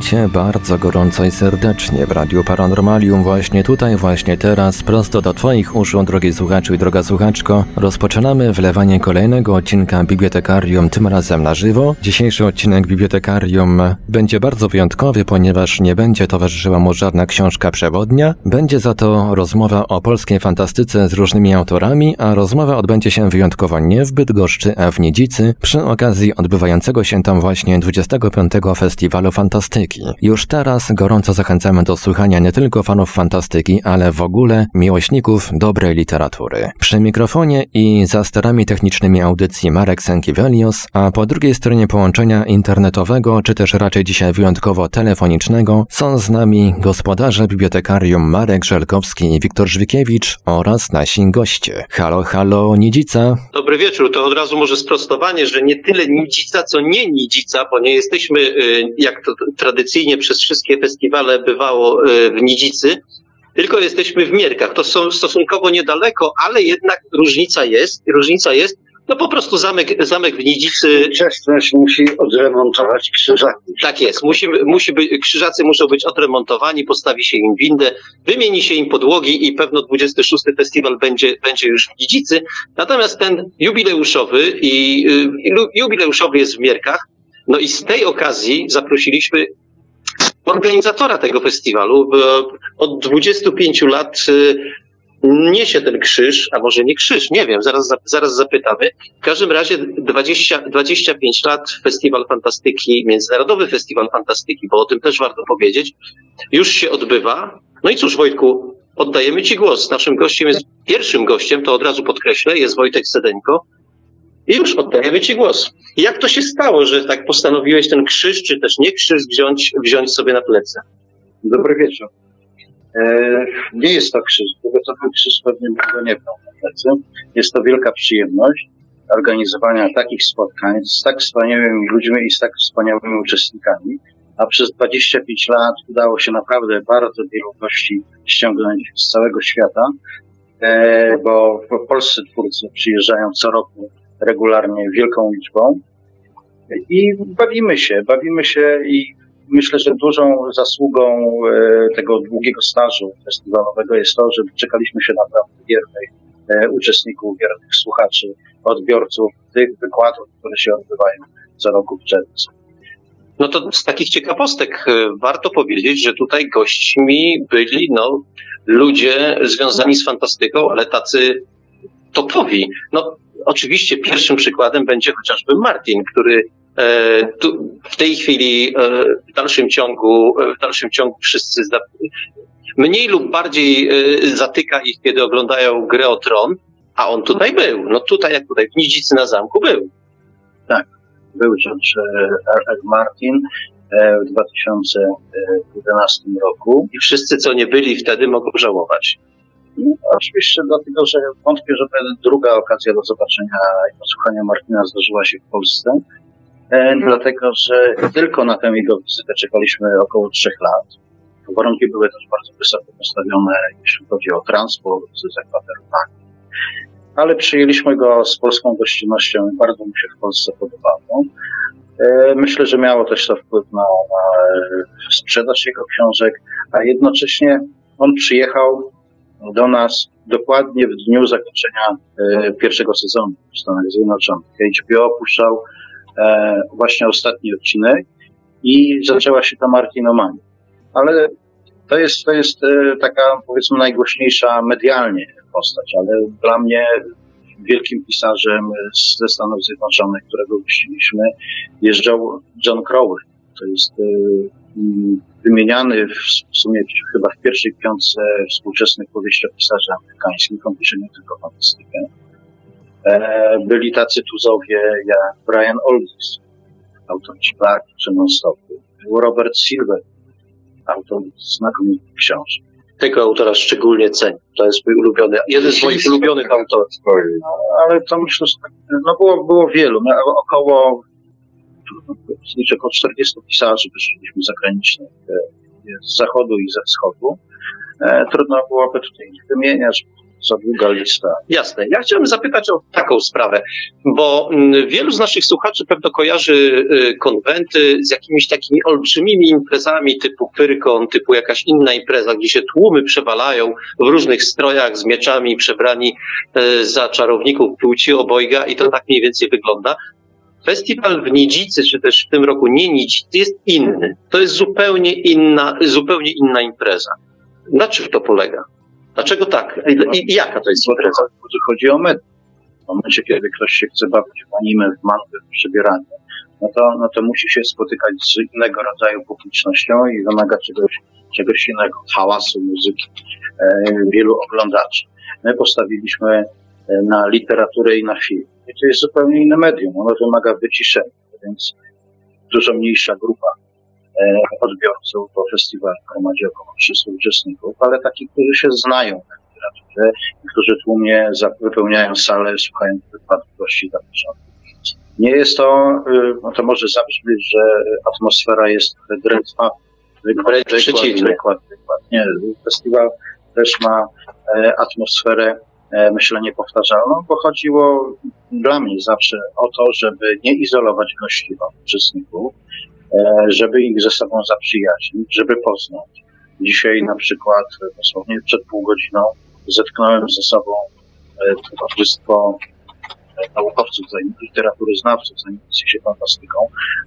Witajcie bardzo gorąco i serdecznie w Radiu Paranormalium właśnie tutaj, właśnie teraz, prosto do Twoich uszu, drogi słuchaczu i droga słuchaczko. Rozpoczynamy wlewanie kolejnego odcinka Bibliotekarium, tym razem na żywo. Dzisiejszy odcinek Bibliotekarium będzie bardzo wyjątkowy, ponieważ nie będzie towarzyszyła mu żadna książka przewodnia. Będzie za to rozmowa o polskiej fantastyce z różnymi autorami, a rozmowa odbędzie się wyjątkowo nie w Bydgoszczy, a w Niedzicy, przy okazji odbywającego się tam właśnie 25. Festiwalu Fantastyki. Już teraz gorąco zachęcamy do słuchania nie tylko fanów fantastyki, ale w ogóle miłośników dobrej literatury. Przy mikrofonie i za sterami technicznymi audycji Marek Sękiewelios, a po drugiej stronie połączenia internetowego, czy też raczej dzisiaj wyjątkowo telefonicznego, są z nami gospodarze bibliotekarium Marek Żelkowski i Wiktor Żwikiewicz oraz nasi goście. Halo, halo, Nidzica. Dobry wieczór, to od razu może sprostowanie, że nie tyle Nidzica, co nie Nidzica, bo nie jesteśmy, y, jak to tradycyjnie przez wszystkie festiwale bywało y, w Nidzicy, tylko jesteśmy w Mierkach. To są stosunkowo niedaleko, ale jednak różnica jest. Różnica jest, no po prostu zamek, zamek w Nidzicy. Częstość musi odremontować krzyżaki. Tak jest, musi, musi być, krzyżacy muszą być odremontowani, postawi się im windę, wymieni się im podłogi i pewno 26. festiwal będzie, będzie już w Nidzicy. Natomiast ten jubileuszowy i y, jubileuszowy jest w Mierkach. No i z tej okazji zaprosiliśmy organizatora tego festiwalu. Od 25 lat y, niesie ten krzyż, a może nie krzyż, nie wiem, zaraz, zaraz zapytamy. W każdym razie 20, 25 lat Festiwal Fantastyki, Międzynarodowy Festiwal Fantastyki, bo o tym też warto powiedzieć, już się odbywa. No i cóż, Wojtku, oddajemy Ci głos. Naszym gościem jest, pierwszym gościem, to od razu podkreślę, jest Wojtek Sedeńko. I już oddajemy Ci głos. Jak to się stało, że tak postanowiłeś ten krzyż, czy też nie krzyż, wziąć, wziąć sobie na plecy? Dobry wieczór. E, nie jest to krzyż, był krzyż, pewnie go nie na plecy. Jest to wielka przyjemność organizowania takich spotkań z tak wspaniałymi ludźmi i z tak wspaniałymi uczestnikami. A przez 25 lat udało się naprawdę bardzo wielu gości ściągnąć z całego świata, e, bo polscy twórcy przyjeżdżają co roku regularnie wielką liczbą i bawimy się, bawimy się i myślę, że dużą zasługą e, tego długiego stażu festiwalowego jest to, że czekaliśmy się naprawdę wiernych e, uczestników, wiernych słuchaczy, odbiorców tych wykładów, które się odbywają co roku w czerwcu. No to z takich ciekawostek e, warto powiedzieć, że tutaj gośćmi byli no, ludzie związani z fantastyką, ale tacy topowi. No, oczywiście pierwszym przykładem będzie chociażby Martin, który e, tu, w tej chwili e, w dalszym ciągu, e, w dalszym ciągu wszyscy mniej lub bardziej zatyka ich, kiedy oglądają grę o tron, a on tutaj był. No tutaj jak tutaj w Nidzicy na zamku był. Tak, był George R. R. Martin w 2011 roku. I wszyscy, co nie byli wtedy, mogą żałować. No, oczywiście dlatego, że wątpię, że druga okazja do zobaczenia i posłuchania Martina zdarzyła się w Polsce. E, dlatego, że tylko na tę jego wizytę czekaliśmy około trzech lat. Warunki były też bardzo wysoko postawione, jeśli chodzi o transport, zakwaterowanie. Ale przyjęliśmy go z polską gościnnością i bardzo mu się w Polsce podobało. E, myślę, że miało też to wpływ na, na sprzedaż jego książek, a jednocześnie on przyjechał do nas dokładnie w dniu zakończenia e, pierwszego sezonu w Stanach Zjednoczonych. HBO opuszczał e, właśnie ostatni odcinek i zaczęła się ta martinomania. Ale to jest, to jest e, taka, powiedzmy, najgłośniejsza medialnie postać, ale dla mnie wielkim pisarzem ze Stanów Zjednoczonych, którego gościliśmy, jeżdżał John Crowley. To jest wymieniany w sumie chyba w pierwszej piątce współczesnych powieściopisarzy amerykańskich, on pisze nie tylko fantastykę. E, byli tacy tuzowie jak Brian Aldiss, autor Black czy Non-Stopu. Był Robert Silver, autor znakomitych książek. Tego autora szczególnie cenię. To jest mój ulubiony, jeden z moich ulubionych autorów. No, ale to myślę, że no było, było wielu. No, około liczę około 40 pisarzy wyszliśmy zagranicznych e, z zachodu i ze wschodu. E, trudno byłoby tutaj wymieniać. za długa lista. Jasne. Ja chciałem zapytać o taką sprawę, bo mm, wielu z naszych słuchaczy pewno kojarzy y, konwenty z jakimiś takimi olbrzymimi imprezami typu Pyrkon, typu jakaś inna impreza, gdzie się tłumy przewalają w różnych strojach z mieczami, przebrani y, za czarowników płci obojga i to tak mniej więcej wygląda. Festiwal w Nidzicy, czy też w tym roku nie Nidzicy, jest inny. To jest zupełnie inna, zupełnie inna impreza. Na czym to polega? Dlaczego tak? I, i jaka to jest impreza? chodzi o medium. W momencie, kiedy ktoś się chce bawić w anime, w mangę, w przebieranie, no to, no to musi się spotykać z innego rodzaju publicznością i wymaga czegoś, czegoś innego, hałasu, muzyki, e, wielu oglądaczy. My postawiliśmy na literaturę i na film. I to jest zupełnie inne medium. Ono wymaga wyciszenia, więc dużo mniejsza grupa e, odbiorców, bo festiwal gromadzi około 300 uczestników, ale takich, którzy się znają na literaturze, którzy tłumnie wypełniają salę, słuchając wykładów gości zaproszonych. Nie jest to, y, no to może zabrzmieć, że atmosfera jest drętwa. Wręcz przeciwnie. wykład, wykład. Nie, festiwal też ma e, atmosferę, e, myślę, niepowtarzalną, bo chodziło dla mnie zawsze o to, żeby nie izolować gości od uczestników, e, żeby ich ze sobą zaprzyjaźnić, żeby poznać. Dzisiaj na przykład, e, dosłownie przed pół godziną, zetknąłem ze sobą towarzystwo naukowców, literatury znawców zajmujących się fantastyką,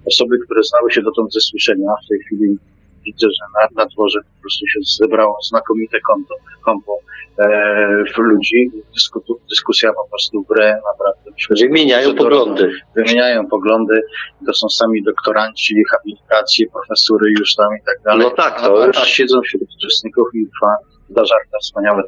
osoby, które znały się dotąd ze słyszenia, w tej chwili widzę, że na, na dworze po prostu się zebrało znakomite konto, kompo e, w ludzi, Dyskutu, dyskusja po prostu w naprawdę. Wymieniają poglądy. wymieniają poglądy, to są sami doktoranci, habilitacje, profesury już tam i tak dalej. No tak, to a, już- a siedzą wśród uczestników i trwa dla żarta wspaniała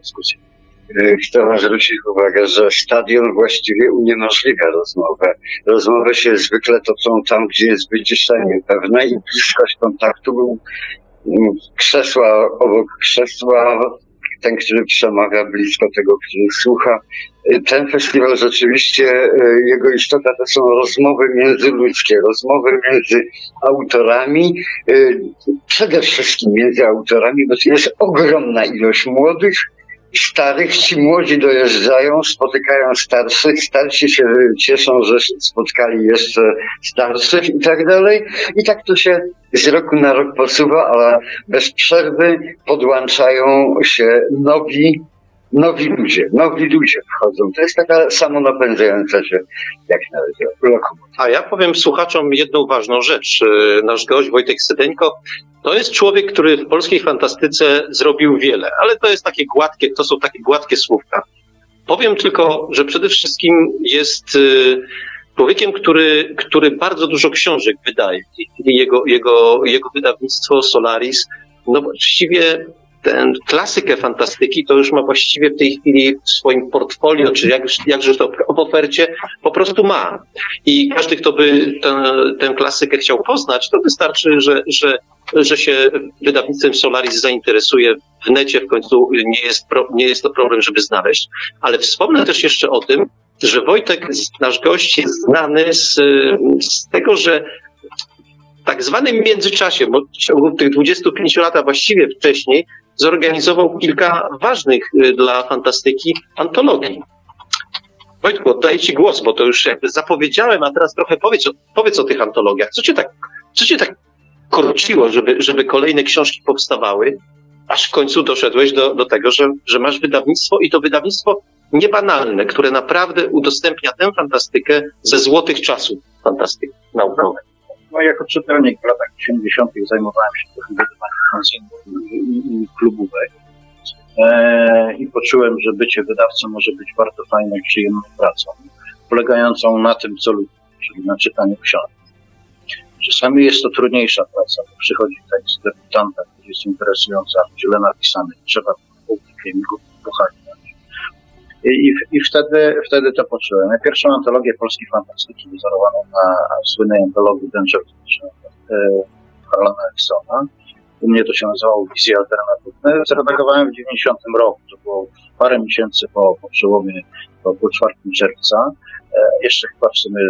E, Chcę zwrócić uwagę, że stadion właściwie uniemożliwia rozmowę. Rozmowy się zwykle toczą tam, gdzie jest wyciszenie pewne i bliskość kontaktu był mm, krzesła obok krzesła, ten, który przemawia blisko tego, który słucha. E, Ten festiwal rzeczywiście, e, jego istota to są rozmowy międzyludzkie, rozmowy między autorami, przede wszystkim między autorami, bo to jest ogromna ilość młodych, starych, ci młodzi dojeżdżają, spotykają starszych, starsi się cieszą, że spotkali jeszcze starszych i tak dalej. I tak to się z roku na rok posuwa, ale bez przerwy podłączają się nowi, nowi ludzie, nowi ludzie wchodzą. To jest taka samonapędzająca się, jak na lokomotywa. A ja powiem słuchaczom jedną ważną rzecz. E, Nasz gość Wojtek Sydeńko to jest człowiek, który w polskiej fantastyce zrobił wiele, ale to jest takie gładkie, to są takie gładkie słówka. Powiem tylko, że przede wszystkim jest e, człowiekiem, który, który bardzo dużo książek wydaje. Jego, jego, jego wydawnictwo Solaris, no właściwie tę klasykę fantastyki to już ma właściwie w tej chwili w swoim portfolio, czy jak, jakże to w ofercie, po prostu ma. I każdy, kto by tę, klasykę chciał poznać, to wystarczy, że, że, że się wydawnictwem Solaris zainteresuje w necie, w końcu nie jest, pro, nie jest to problem, żeby znaleźć. Ale wspomnę też jeszcze o tym, że Wojtek, nasz gość, jest znany z, z tego, że tak zwanym międzyczasie, bo w ciągu tych 25 lat, a właściwie wcześniej, zorganizował kilka ważnych y, dla fantastyki antologii. Wojtku, oddaję Ci głos, bo to już jakby zapowiedziałem, a teraz trochę powiedz, powiedz o tych antologiach. Co Cię tak, co cię tak korciło, żeby, żeby kolejne książki powstawały, aż w końcu doszedłeś do, do tego, że, że masz wydawnictwo i to wydawnictwo niebanalne, które naprawdę udostępnia tę fantastykę ze złotych czasów fantastyki naukowej. No jako czytelnik w latach 80. zajmowałem się trochę wydawaniem fanzinów i, i, klubówek. E, I poczułem, że bycie wydawcą może być bardzo fajną przyjemną pracą, polegającą na tym, co lubię, czyli na czytaniu książek. Czasami jest to trudniejsza praca, bo przychodzi tekst debiutanta, który jest interesujący, a źle napisany, trzeba publikiem go pochalić. I, i, I wtedy, wtedy to poczułem. Ja pierwszą antologię polskiej fantastyki wzorowaną na słynnej antologii Danger Harlana Ericksona. U mnie to się nazywało Wizje Alternatywne. Zredagowałem w 90 roku. To było parę miesięcy po, po przełomie, po, po 4 czerwca. E, jeszcze chyba w sumie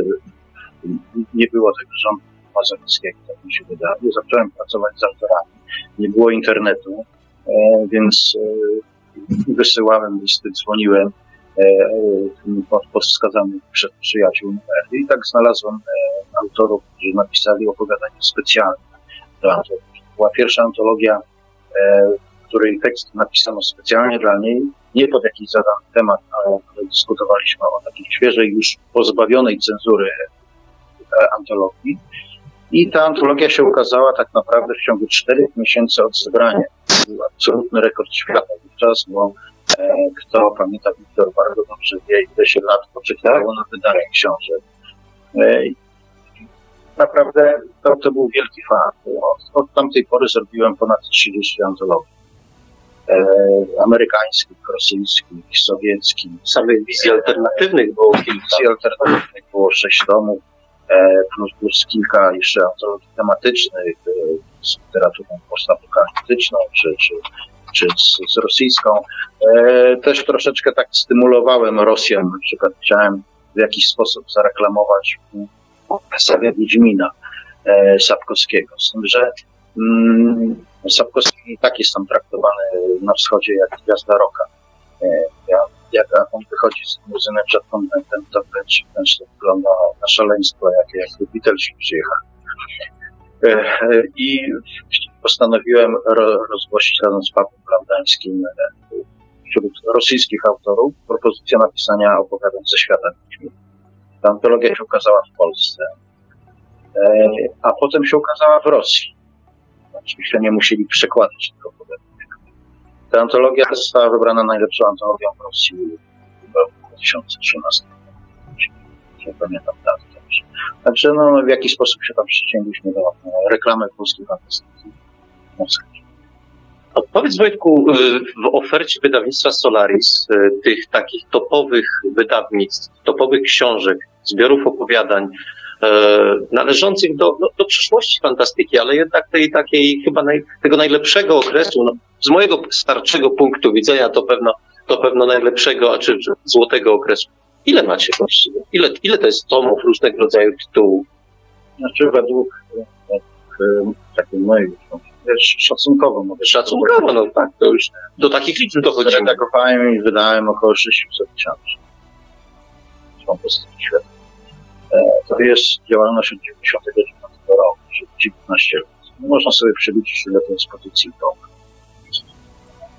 nie było tego rządu Mazowieckiego, tak mi się wydaje. Zacząłem pracować z autorami. Nie było internetu, e, więc e, wysyłałem listy, dzwoniłem e, pod, wskazanych przyjaciół numery i tak znalazłem e, autorów, którzy napisali opowiadanie specjalne do antologii. Była pierwsza antologia, e, której tekst napisano specjalnie dla niej, nie pod jakiś zadany temat, ale dyskutowaliśmy o takiej świeżej, już pozbawionej cenzury e, antologii. I ta antologia się ukazała tak naprawdę w ciągu czterech miesięcy od zebrania. To był absolutny rekord świata wówczas, bo e, kto pamięta Wiktor bardzo dobrze wie, ile się lat poczekało na wydanie książek. E, naprawdę to, to był wielki fan. Od, od tamtej pory zrobiłem ponad 30 antologii. E, amerykańskich, rosyjskich, sowieckich. Samych wizji alternatywnych było kilka. Wizji alternatywnych było sześć tomów, e, plus, plus kilka jeszcze antologii tematycznych e, z literaturą postapokaliptyczną, czy, czy, czy z, z rosyjską. E, też troszeczkę tak stymulowałem Rosjan, na przykład chciałem w jakiś sposób zareklamować sagę Wiedźmina e, Sapkowskiego. Z tym, że mm, Sapkowski i tak jest tam traktowany na wschodzie jak gwiazda roka. E, ja, jak on wychodzi z muzynem przed konwentem, to wręcz, wręcz wygląda na szaleństwo, jakie jak Beatlesi przyjechali. E, e, I postanowiłem ro, rozgłosić razem z Pawłem Blandańskim e, wśród rosyjskich autorów propozycję napisania opowiadań ze świata Wiedźmina. Ta antologia się ukazała w Polsce, e, a potem się ukazała w Rosji. Oczywiście nie musieli przekładać tego opowiadania. Ta antologia została wybrana najlepszą antologią w Rosji w roku 2013. Nie pamiętam daty dobrze. Także no, w jakiś sposób się tam przyciągliśmy do reklamy polskiej fantastyki. Odpowiedz Wojtku, y, w ofercie wydawnictwa Solaris, y, tych takich topowych wydawnictw, topowych książek, zbiorów opowiadań, e, należących do, do, do przyszłości fantastyki, ale jednak tej takiej chyba naj, tego najlepszego okresu, no, z mojego starczego punktu widzenia to pewno, to pewno najlepszego, a czy złotego okresu. Ile macie właściwie? Ile, ile to jest tomów różnego rodzaju tytułów? Znaczy według, według takiej mojej szacunkowo mogę Szacunkowo, no tak, to już do takich liczb dochodzimy. Zredagowałem i wydałem około 600 książek. Fantastyki świetne. To jest działalność od 99 roku, czyli 19 lat. No, można sobie przeliczyć, ile to jest pozycji.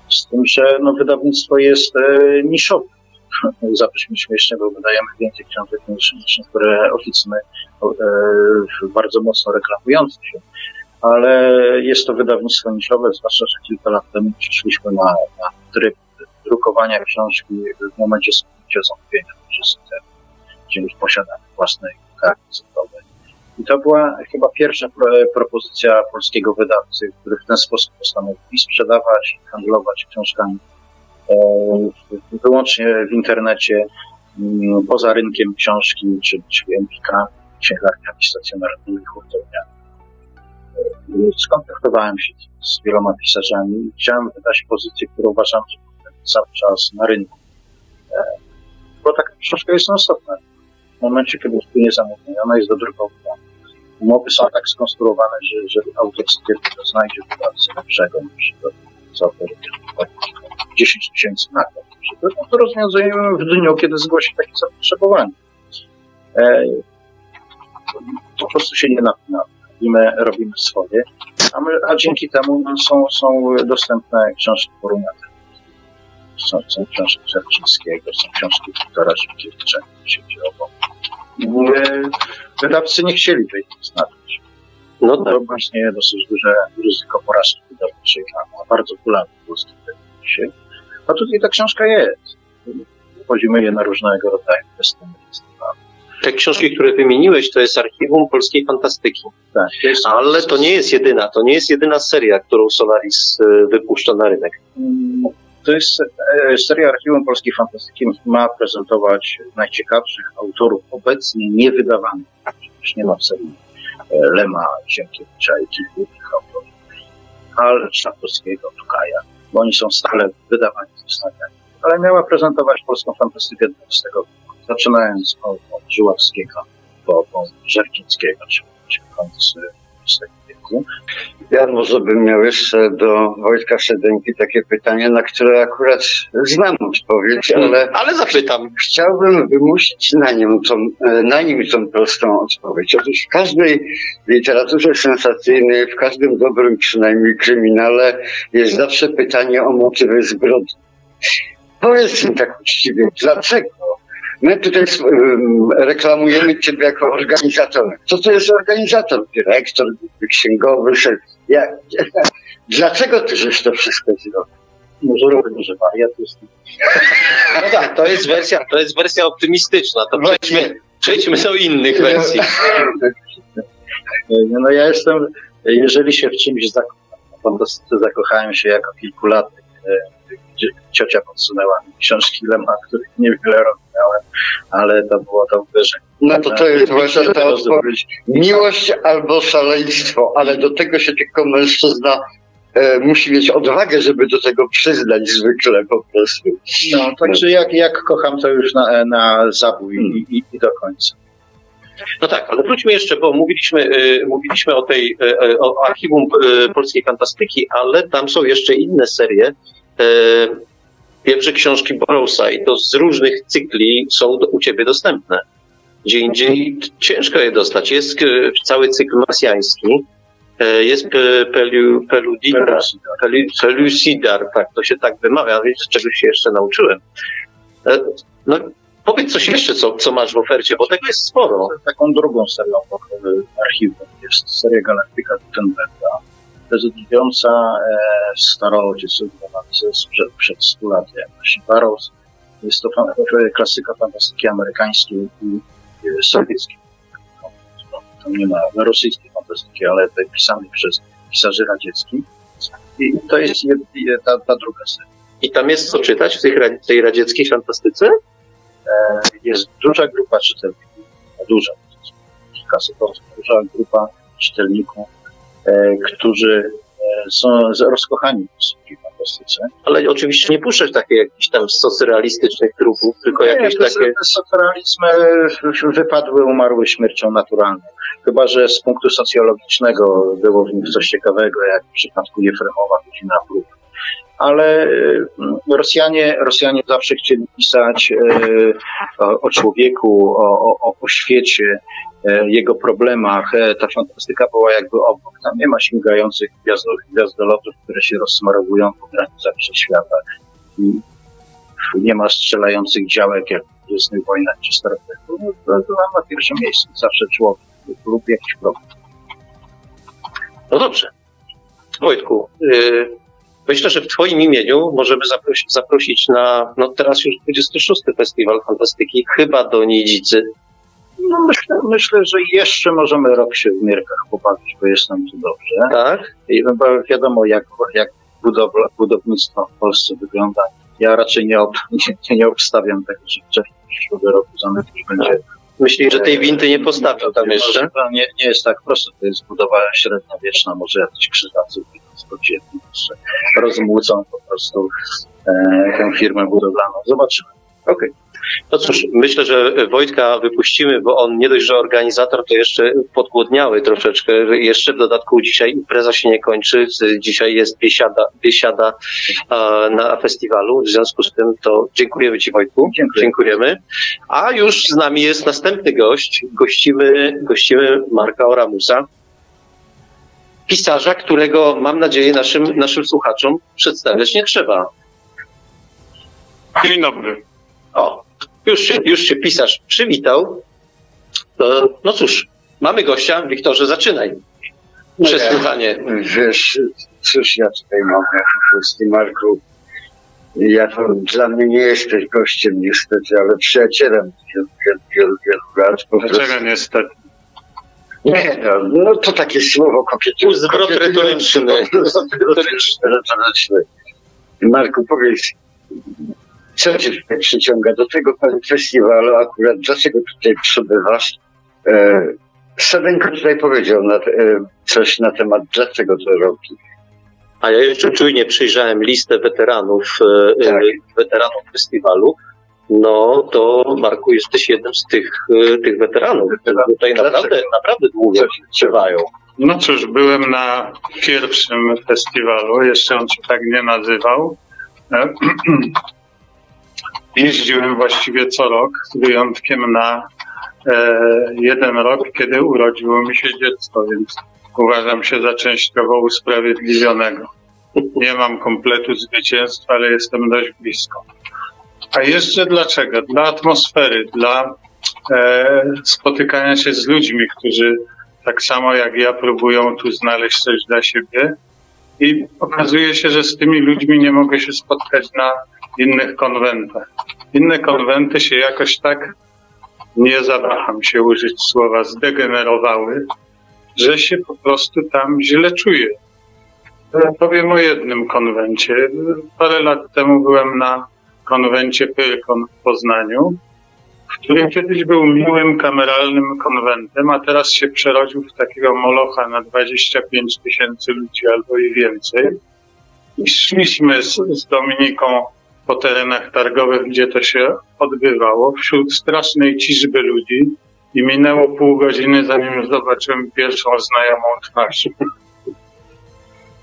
Z tym, że no, wydawnictwo jest e, niszowe. Zabrzmi śmiesznie, bo wydajemy więcej książek niż, niż niektóre oficjalne, e, bardzo mocno reklamujące się ale jest to wydawnictwo niszowe, zwłaszcza, że kilka lat temu przeszliśmy na, na tryb drukowania książki w momencie skupienia zamówienia systemu, gdzie już posiadamy własne karty cyfrowe. I to była chyba pierwsza pro, propozycja polskiego wydawcy, który w ten sposób postanowił i sprzedawać, i handlować książkami e, wyłącznie w internecie, m, mm, poza rynkiem książki, czy, czy Empika, księgarniami stacjonarnymi, hurtowniami skontaktowałem się z wieloma pisarzami i chciałem wydać pozycję, którą uważam, że cały czas na rynku. E, bo taka książka jest istotna. W momencie, kiedy wpłynie zamówienie, ona jest dodrukowana. Umowy są tak skonstruowane, że, że autor stwierdzi, znajdzie wydawcę lepszego niż to, co autor 10 tysięcy nakład. No to rozwiązujemy w dniu, kiedy zgłosi takie zapotrzebowanie. E, po prostu się nie napinamy i my robimy swoje, a, my, a dzięki temu no, są, są dostępne książki Poruniaty. Są, są książki Czerczyńskiego, są książki Wiktora Żywkiewicza, siedziowo. Wydawcy nie chcieli tej znaleźć. No tak. To właśnie dosyć duże ryzyko porażki wydawniczej na bardzo popularnym polskim wydawnictwie. A tutaj ta książka jest. Wchodzimy je na różnego rodzaju festyny, festiwale. Te książki, które wymieniłeś, to jest archiwum polskiej fantastyki. Tak, Ale to nie jest jedyna, to nie jest jedyna seria, którą Solaris e, wypuszcza na rynek. Mm, to jest e, seria Archiwum Polskiej Fantastyki ma prezentować najciekawszych autorów obecnie niewydawanych. Przecież nie ma w serii e, Lema, Sienkiewicza i kilku innych autorów. Ale Szafowskiego, Tukaja, bo oni są stale wydawani, zostawiani. Ale miała prezentować polską fantastykę XX wieku zaczynając od, od Żyławskiego po, po Żerkińskiego, czy, czy koniec wieku. Ja może bym miał jeszcze do Wojtka Szedenki takie pytanie, na które akurat znam odpowiedź, ale Ale zapytam. chciałbym wymusić na nim tą, na nim tą prostą odpowiedź. Otóż w każdej literaturze sensacyjnej, w każdym dobrym przynajmniej kryminale jest zawsze pytanie o motywy zbrodni. Powiedz mi tak uczciwie, dlaczego my tutaj reklamujemy Ciebie jako organizatora? Co to jest organizator? Dyrektor, księgowy, szef? Ja, dlaczego Ty żeś to wszystko zrobił? Może robię, że wariat jest. No tak, to jest wersja, to jest wersja optymistyczna. To przejdźmy, przejdźmy do innych wersji. No ja jestem, jeżeli się w czymś zakochałem, w fantastyce zakochałem się jako kilkulatek, e, gdzie ciocia podsunęła mi książki Lema, których niewiele rozumiałem, ale to było to uderzenie. No to to jest właśnie ta odpowiedź. Miłość albo szaleństwo, ale do tego się tylko mężczyzna e, musi mieć odwagę, żeby do tego przyznać zwykle po prostu. No, także jak, jak kocham, to już na, na zabój i, i, i do końca. No tak, ale wróćmy jeszcze, bo mówiliśmy, y, mówiliśmy o tej, y, o archiwum y, polskiej fantastyki, ale tam są jeszcze inne serie. Wiem, że książki Borrowsa i to z różnych cykli są u ciebie dostępne. Gdzie indziej ciężko je dostać. Jest y, cały cykl marsjański, y, jest pe, pelu, Pelucidar, tak, to się tak wymawia, więc czegoś się jeszcze nauczyłem. E, No, powiedz coś jeszcze, co, co masz w ofercie, bo tego jest sporo. Taką drugą serią e, archiwum jest seria Galaktyka Gutenberga, prezentująca e, staroojciec sprzed, przed 100 lat, jak właśnie Barrows. Jest to klasyka fantastyki amerykańskiej i e, sowieckiej. Tam nie ma rosyjskiej fantastyki, ale pisanej przez pisarzy radzieckich. I to jest ta, ta druga seria. I tam jest co czytać w tej, tej radzieckiej fantastyce? E, jest duża grupa czytelników, duża, kilkaset osób, duża grupa czytelników, którzy e, są rozkochani w fantastyce. Ale oczywiście nie puszczać takich jakichś tam socrealistycznych trupów, tylko jakieś te, takie... socrealizmy e, wypadły, umarły śmiercią naturalną. Chyba, że z punktu socjologicznego było w nich coś ciekawego, jak w przypadku Jefremowa, Godzina prób. Ale e, Rosjanie, Rosjanie zawsze chcieli pisać e, o, o człowieku, o, o, o świecie, e, jego problemach. E, Ta fantastyka była jakby obok. Tam nie ma śmigających gwiazdo- gwiazdolotów, które się rozsmarowują po granicach wszechświata. I nie ma strzelających działek jak w Gwiezdnych Wojnach czy Star Treku. No, to, nam na pierwszym miejscu zawsze człowiek lub jakiś problem. No dobrze. Wojtku, yy, myślę, że w twoim imieniu możemy zaprosić, zaprosić na, no teraz już 26. Festiwal Fantastyki, chyba do Nidzicy. No myślę, myślę, że jeszcze możemy rok się w Mierkach pobawić, bo jest nam tu dobrze. Tak? I no, wiadomo, jak, jak budowla, budownictwo w Polsce wygląda. Ja raczej nie, ob, nie, nie obstawiam tego, że wcześniej przyszłego roku zamek już będzie. Myślisz, że tej winty nie postawią tam jeszcze? To nie, nie jest tak prosto, to jest budowa średniowieczna, może jakiś krzyżacy podziemni jeszcze rozmłócą po prostu e, tę firmę budowlaną. Zobaczymy. Okej. No cóż, myślę, że Wojtka wypuścimy, bo on nie dość, że organizator, to jeszcze podgłodniały troszeczkę. Jeszcze w dodatku dzisiaj impreza się nie kończy. Dzisiaj jest biesiada, biesiada na festiwalu. W związku z tym to dziękujemy Ci Wojtku. Dziękuję. Dziękujemy. A już z nami jest następny gość. Gościmy, gościmy Marka Oramusa. Pisarza, którego mam nadzieję naszym, naszym słuchaczom przedstawiać nie trzeba. Dzień dobry. O, już się, już się pisarz przywitał. To, no cóż, mamy gościa. Wiktorze, zaczynaj. Przesłuchanie. Wiesz, cóż ja tutaj mogę po prostu, Marku. Ja to, dla mnie nie jesteś gościem niestety, ale przyjacielem wielu, wielu, wielu, wielu lat. Po prostu. Dlaczego niestety? Nie, no, no to takie słowo kokietyczne. Zwrot retoryczny. retoryczny. Marku, powiedz, co cię tutaj przyciąga do tego festiwalu akurat? Dlaczego tutaj przybywasz? E, Sadenko tutaj powiedział na, e, coś na temat, dlaczego to robi. A ja jeszcze czujnie przyjrzałem listę weteranów, e, Tak. e, weteranów festiwalu. No to Marku, jesteś jednym z tych, e, tych weteranów, którzy tutaj naprawdę, naprawdę długo trzywają. No cóż, byłem na pierwszym festiwalu, jeszcze on się tak nie nazywał. Jeździłem właściwie co rok, z wyjątkiem na e, jeden rok, kiedy urodziło mi się dziecko, więc uważam się za częściowo usprawiedliwionego. Nie mam kompletu zwycięstwa, ale jestem dość blisko. A jeszcze dlaczego? Dla atmosfery, dla e, spotykania się z ludźmi, którzy tak samo jak ja próbują tu znaleźć coś dla siebie. I okazuje się, że z tymi ludźmi nie mogę się spotkać na innych konwentach. Inne konwenty się jakoś tak, nie zawaham się użyć słowa, zdegenerowały, że się po prostu tam źle czuję. Powiem o jednym konwencie. Parę lat temu byłem na konwencie Pyrkon w Poznaniu, który kiedyś był miłym, kameralnym konwentem, a teraz się przerodził w takiego molocha na 25 tysięcy ludzi albo i więcej. I szliśmy z, z Dominiką po terenach targowych, gdzie to się odbywało, wśród strasznej ciżby ludzi i minęło pół godziny, zanim zobaczyłem pierwszą znajomą twarz.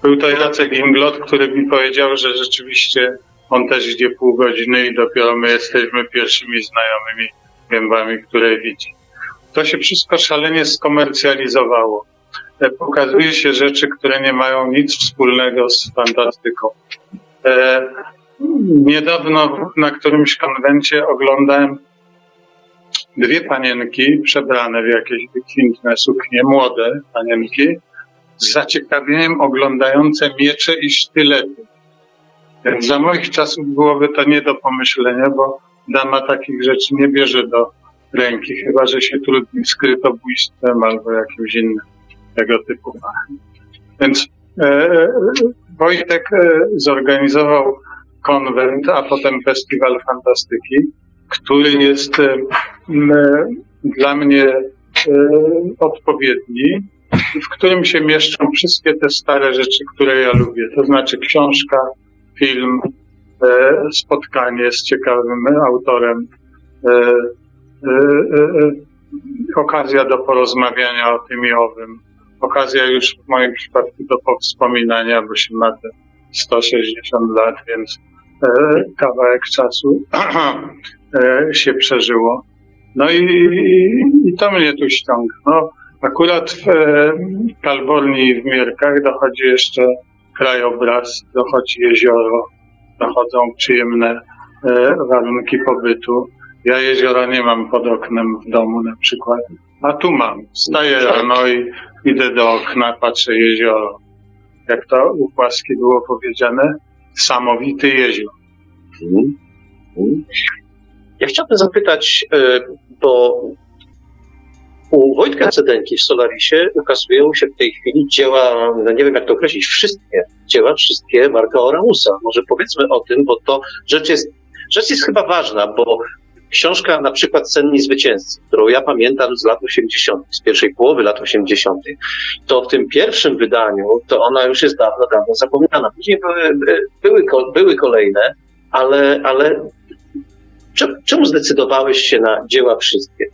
Był to Jacek Inglot, który mi powiedział, że rzeczywiście on też idzie pół godziny i dopiero my jesteśmy pierwszymi znajomymi gębami, które widzi. To się wszystko szalenie skomercjalizowało. E, pokazuje się rzeczy, które nie mają nic wspólnego z fantastyką. Niedawno na którymś konwencie oglądałem dwie panienki przebrane w jakieś wykwintne suknie, młode panienki, z zaciekawieniem oglądające miecze i sztylety. Więc za moich czasów byłoby to nie do pomyślenia, bo dama takich rzeczy nie bierze do ręki, chyba że się trudni skrytobójstwem albo jakimś innym tego typu. Więc e, e, Wojtek e, zorganizował konwent, a potem festiwal fantastyki, który jest dla mnie odpowiedni, w którym się mieszczą wszystkie te stare rzeczy, które ja lubię. To znaczy książka, film, e, spotkanie z ciekawym autorem, e, e, okazja do porozmawiania o tym i owym, okazja już w moim przypadku do powspominania, bo się ma te 160 lat, więc kawałek czasu e, się przeżyło. No i, i, i to mnie tu ściąga. No, akurat w e, Kalborni i w Mierkach dochodzi jeszcze krajobraz, dochodzi jezioro, dochodzą przyjemne e, warunki pobytu. Ja jeziora nie mam pod oknem w domu na przykład, a tu mam. Wstaję rano i idę do okna, patrzę jezioro. Jak to u Płaski było powiedziane, samowity jezior. Mhm. Mhm. Ja chciałbym zapytać, e, bo u Wojtka Cedenki w Solarisie ukazują się w tej chwili dzieła, no nie wiem jak to określić, wszystkie dzieła, wszystkie Marka Oramusa. Może powiedzmy o tym, bo to rzecz jest, rzecz jest chyba ważna, bo książka na przykład Cenni Zwycięzcy, którą ja pamiętam z lat 80., z pierwszej połowy lat 80., to w tym pierwszym wydaniu to ona już jest dawno, dawno zapomniana. Później były, były, były kolejne, ale, ale czemu zdecydowałeś się na dzieła wszystkie?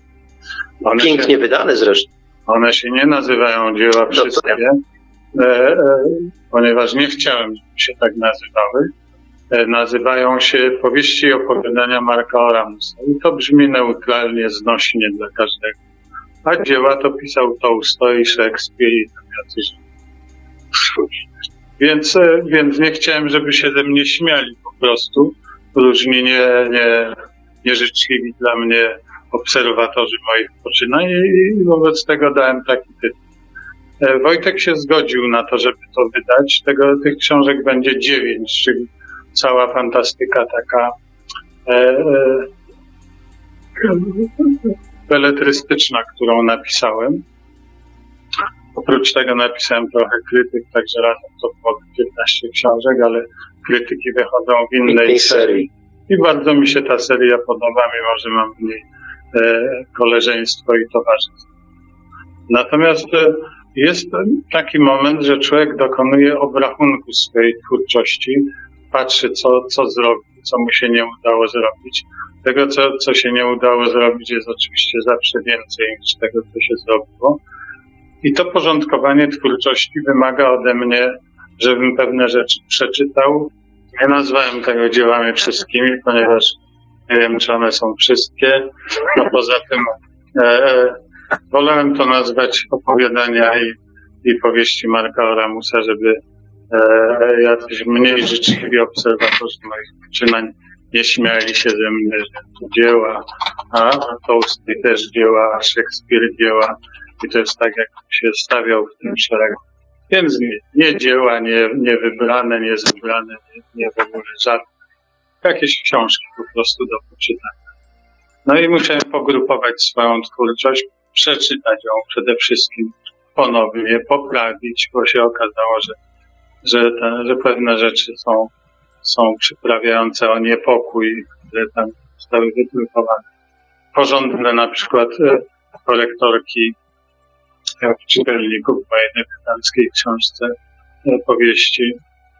One Pięknie się, wydane zresztą. one się nie nazywają dzieła No wszystkie, e, e, ponieważ nie chciałem, żeby się tak nazywały. E, nazywają się powieści i opowiadania Marka Oramusa. I to brzmi neutralnie, znośnie dla każdego. A dzieła to pisał Tolstoj, Szekspir i tam jacyś więc, e, więc nie chciałem, żeby się ze mnie śmiali po prostu. Różni nie, nie, nieżyczliwi dla mnie obserwatorzy moich poczynań i wobec tego dałem taki tytuł. E, Wojtek się zgodził na to, żeby to wydać. Tego, tych książek będzie dziewięć, czyli cała fantastyka taka e, e, beletrystyczna, którą napisałem. Oprócz tego napisałem trochę krytyk, także razem to było 15 książek, ale krytyki wychodzą w innej serii. I bardzo mi się ta seria podoba, mimo że mam w niej e, koleżeństwo i towarzystwo. Natomiast e, jest taki moment, że człowiek dokonuje obrachunku swojej twórczości patrzy, co, co zrobił, co mu się nie udało zrobić. Tego, co, co się nie udało zrobić, jest oczywiście zawsze więcej niż tego, co się zrobiło. I to porządkowanie twórczości wymaga ode mnie, żebym pewne rzeczy przeczytał. Nie nazwałem tego dziełami wszystkimi, ponieważ nie wiem, czy one są wszystkie. No poza tym e, e, wolałem to nazwać opowiadania i, i powieści Marka Oramusa, żeby jacyś mniej życzliwi obserwatorzy moich poczynań nie śmiali się ze mnie, że to dzieła, a Tolstoy też dzieła, a Szekspir dzieła i to jest tak, jak się stawiał w tym szeregu. Więc nie, nie dzieła, nie, nie wybrane, nie zebrane, nie, nie w ogóle żadne. Jakieś książki po prostu do poczytania. No i musiałem pogrupować swoją twórczość, przeczytać ją przede wszystkim ponownie, poprawić, bo się okazało, że, że, te, że pewne rzeczy są, są przyprawiające o niepokój, które tam zostały wydrukowane. Porządne na przykład e, korektorki czytelników w mojej debiutanckiej książce e, powieści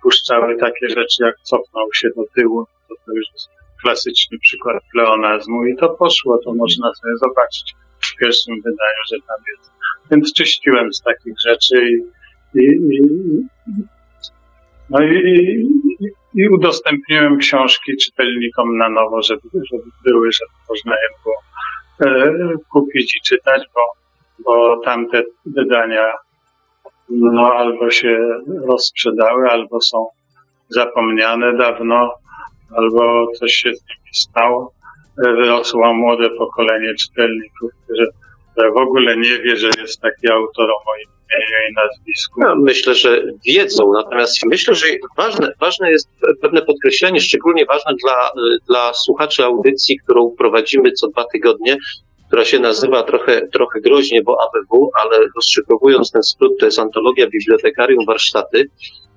puszczały takie rzeczy, jak cofnął się do tyłu. To, to już jest klasyczny przykład pleonazmu i to poszło, to można sobie zobaczyć w pierwszym wydaniu, że tam jest. Więc czyściłem z takich rzeczy i, i, i no i, i, i udostępniłem książki czytelnikom na nowo, żeby, żeby były, żeby można je było e, kupić i czytać, bo bo tamte wydania no albo się rozprzedały, albo są zapomniane dawno, albo coś się z nimi stało. Wyrosło młode pokolenie czytelników, które w ogóle nie wie, że jest taki autor o moim imieniu i nazwisku. No, myślę, że wiedzą, natomiast myślę, że ważne, ważne jest pewne podkreślenie, szczególnie ważne dla, dla słuchaczy audycji, którą prowadzimy co dwa tygodnie, która się nazywa trochę, trochę groźnie, bo ABW, ale rozszyfrowując ten skrót, to jest Antologia Bibliotekarium Warsztaty.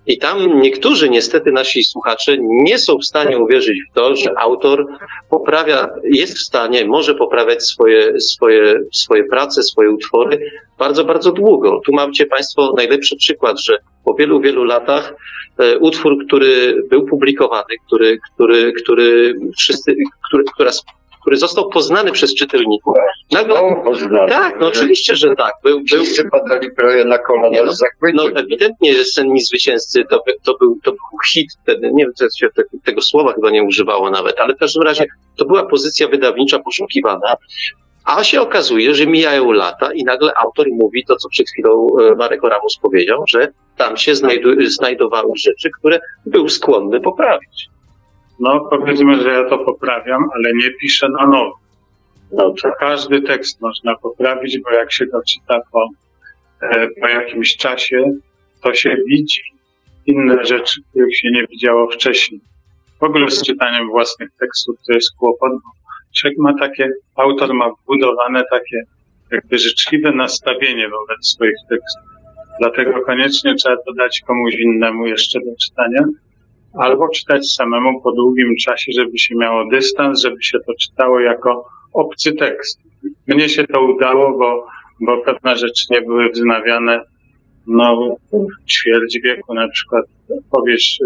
I tam niektórzy niestety nasi słuchacze nie są w stanie uwierzyć w to, że autor poprawia, jest w stanie, może poprawiać swoje, swoje, swoje prace, swoje utwory bardzo, bardzo długo. Tu macie Państwo najlepszy przykład, że po wielu, wielu latach e, utwór, który był publikowany, który, który, który wszyscy, który, która który został poznany przez czytelników. Nagle, o, poznany. Tak, no oczywiście, że tak. Był, był, padali prawie na kolana no. No ewidentnie Sen mi zwycięzcy to, to, był, to był hit wtedy, nie wiem, co się te, tego słowa chyba nie używało nawet, ale w każdym razie to była pozycja wydawnicza poszukiwana. A się okazuje, że mijają lata i nagle autor mówi to, co przed chwilą e, Marek Oramus powiedział, że tam się znajdowały rzeczy, które był skłonny poprawić. No powiedzmy, że ja to poprawiam, ale nie piszę na nowo. No, każdy tekst można poprawić, bo jak się go czyta po, e, po jakimś czasie, to się widzi inne rzeczy, których się nie widziało wcześniej. W ogóle z czytaniem własnych tekstów to jest kłopot, człowiek ma takie, autor ma wbudowane takie jakby życzliwe nastawienie wobec swoich tekstów. Dlatego koniecznie trzeba to dać komuś innemu jeszcze do czytania, albo czytać samemu po długim czasie, żeby się miało dystans, żeby się to czytało jako obcy tekst. Mnie się to udało, bo, bo pewne rzeczy nie były wznawiane no, w ćwierć wieku, na przykład powieść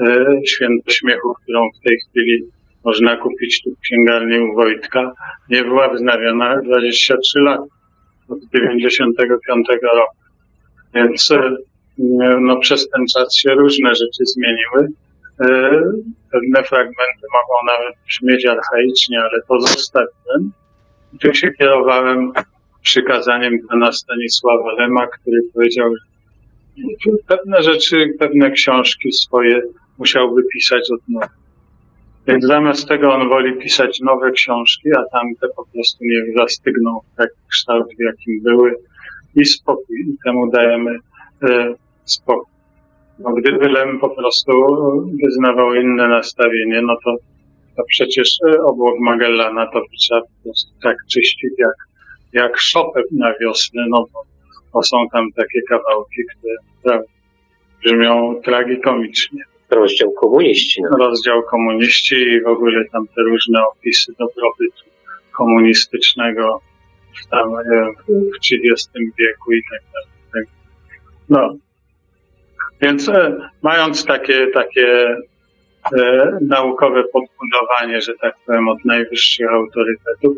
e, Święto Śmiechu, którą w tej chwili można kupić tu w księgarni u Wojtka, nie była wznawiana 23 lat, od 95 roku. Więc e, no, przez ten czas się różne rzeczy zmieniły. E, pewne fragmenty mogą nawet brzmieć archaicznie, ale to zostawiłem. Tu się kierowałem przykazaniem pana Stanisława Lema, który powiedział, że pewne rzeczy, pewne książki swoje musiałby pisać od nowa. Więc zamiast tego on woli pisać nowe książki, a tamte po prostu nie zastygną w taki kształt, w jakim były i spokój. I temu dajemy e, spokój. No, gdyby Lem po prostu wyznawał inne nastawienie, no to, to przecież e, obłok Magellana to trzeba po prostu tak czyścić jak, jak szopę na wiosnę, no bo, bo są tam takie kawałki, które prawda, brzmią tragikomicznie. Rozdział komuniści. No. Rozdział komuniści i w ogóle tam te różne opisy dobrobytu komunistycznego w, tam, w XX wieku i tak dalej. Tak. No, więc e, mając takie, takie e, naukowe podbudowanie, że tak powiem, od najwyższych autorytetów.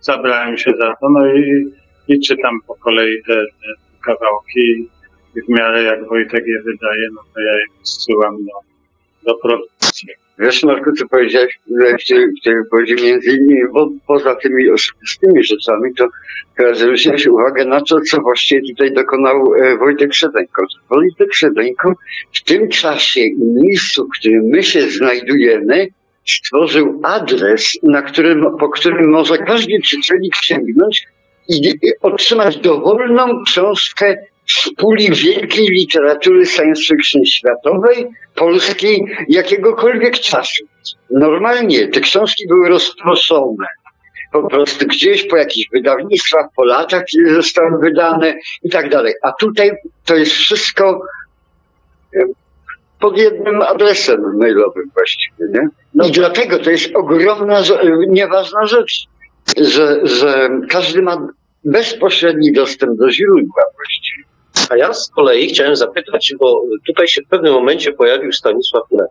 Zabrałem się za to, no i, i czytam po kolei te, te kawałki i w miarę jak Wojtek je wydaje, no to ja je zsyłam do, do produkcji. Wiesz, Marku, ty powiedziałeś tej wypowiedzi między innymi, bo poza tymi osobistymi rzeczami, to teraz zwróciłeś uwagę na to, co właściwie tutaj dokonał e, Wojtek Szedeńko. Wojtek Szedeńko w tym czasie i miejscu, w którym my się znajdujemy, stworzył adres, na którym, po którym może każdy czytelnik sięgnąć i otrzymać dowolną książkę z puli wielkiej literatury science fiction światowej, polskiej, jakiegokolwiek czasu. Normalnie te książki były rozproszone. Po prostu gdzieś po jakichś wydawnictwach, po latach, kiedy zostały wydane i tak dalej. A tutaj to jest wszystko e, pod jednym adresem mailowym właściwie, nie? I dlatego to jest ogromna, że- nieważna rzecz, że, że każdy ma bezpośredni dostęp do źródła właściwie. A ja z kolei chciałem zapytać, bo tutaj się w pewnym momencie pojawił Stanisław Lem.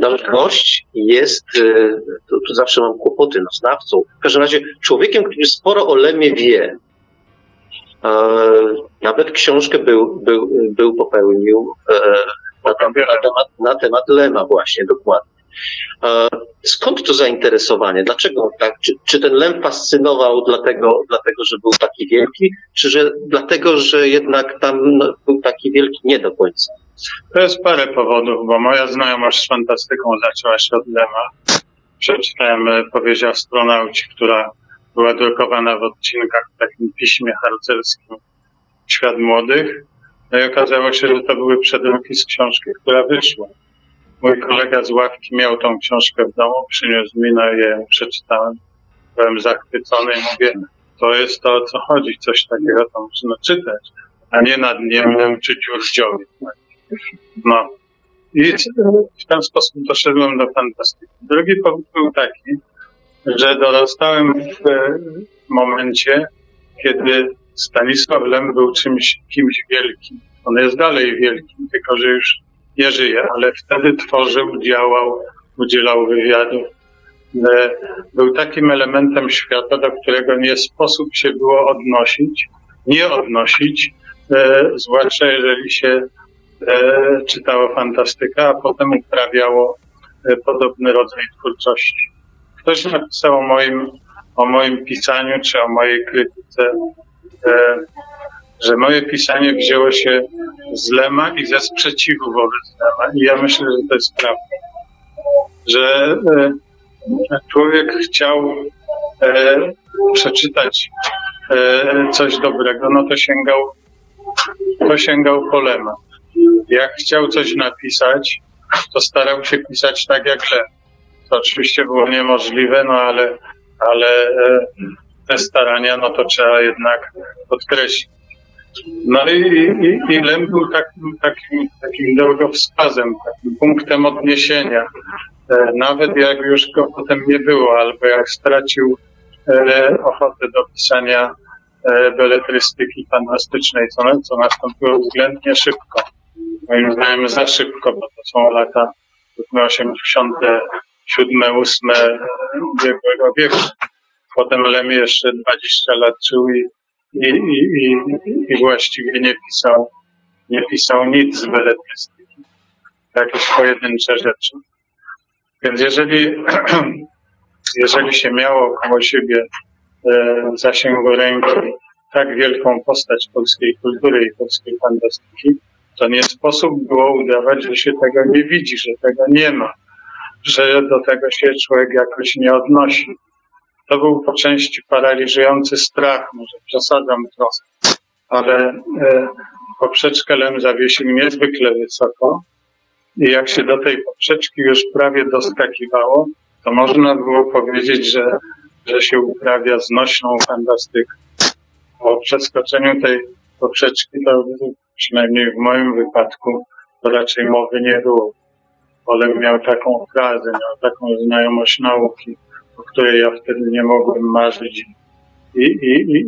Nasz gość jest, e, tu, tu zawsze mam kłopoty, no znawcą, w każdym razie człowiekiem, który sporo o Lemie wie. E, nawet książkę był, był, był popełnił e, na, na, temat, na temat Lema właśnie, dokładnie. E, skąd to zainteresowanie? Dlaczego tak? Czy, czy ten Lem fascynował dlatego, dlatego, że był taki wielki, czy że dlatego, że jednak tam no, był taki wielki nie do końca? To jest parę powodów, bo moja znajomość z fantastyką zaczęła się od Lema. Przeczytałem e, powieść Astronauci, która była drukowana w odcinkach w takim piśmie harcerskim Świat Młodych. No i okazało się, że to były przedruki z książki, która wyszła. Mój kolega z ławki miał tą książkę w domu, przyniósł mi, no i ją przeczytałem. Byłem zachwycony i mówię, to jest to, o co chodzi, coś takiego to można czytać, a nie nad niemnem czy dziurździowie. No. I w ten sposób doszedłem do fantastyki. Drugi powód był taki, że dorastałem w momencie, kiedy Stanisław Lem był czymś, kimś wielkim. On jest dalej wielkim, tylko że już nie żyje, ale wtedy tworzył, działał, udzielał wywiadów. E, Był takim elementem świata, do którego nie sposób się było odnosić, nie odnosić, e, zwłaszcza jeżeli się e, czytało fantastykę, a potem uprawiało podobny rodzaj twórczości. Ktoś napisał o moim, o moim pisaniu, czy o mojej krytyce, że moje pisanie wzięło się z Lema i ze sprzeciwu wobec Lema. I ja myślę, że to jest prawda. Że e, człowiek chciał e, przeczytać e, coś dobrego, no to sięgał, to sięgał po Lema. Jak chciał coś napisać, to starał się pisać tak jak Lem. To oczywiście było niemożliwe, no ale, ale e, te starania, no to trzeba jednak podkreślić. No i, i, i Lem był takim, takim, takim drogowskazem, takim punktem odniesienia. E, Nawet jak już go potem nie było, albo jak stracił e, ochotę do pisania e, beletrystyki fantastycznej, co, co nastąpiło względnie szybko. Moim zdaniem za szybko, bo to są lata powiedzmy 87, 8 ubiegłego wieku. Potem Lem jeszcze 20 lat żył i, i, i, i, właściwie nie pisał, nie pisał nic z beletrystyki. Jakieś pojedyncze rzeczy. Więc jeżeli, jeżeli się miało koło siebie e, zasięgu ręki tak wielką postać polskiej kultury i polskiej fantastyki, to nie sposób było udawać, że się tego nie widzi, że tego nie ma, że do tego się człowiek jakoś nie odnosi. To był po części paraliżujący strach, może przesadzam trochę, ale e, poprzeczkę Lem zawiesił niezwykle wysoko i jak się do tej poprzeczki już prawie doskakiwało, to można było powiedzieć, że, że się uprawia znośną fantastykę. O przeskoczeniu tej poprzeczki to przynajmniej w moim wypadku to raczej mowy nie było. Olem miał taką frazę, miał taką znajomość nauki, o której ja wtedy nie mogłem marzyć i, i, i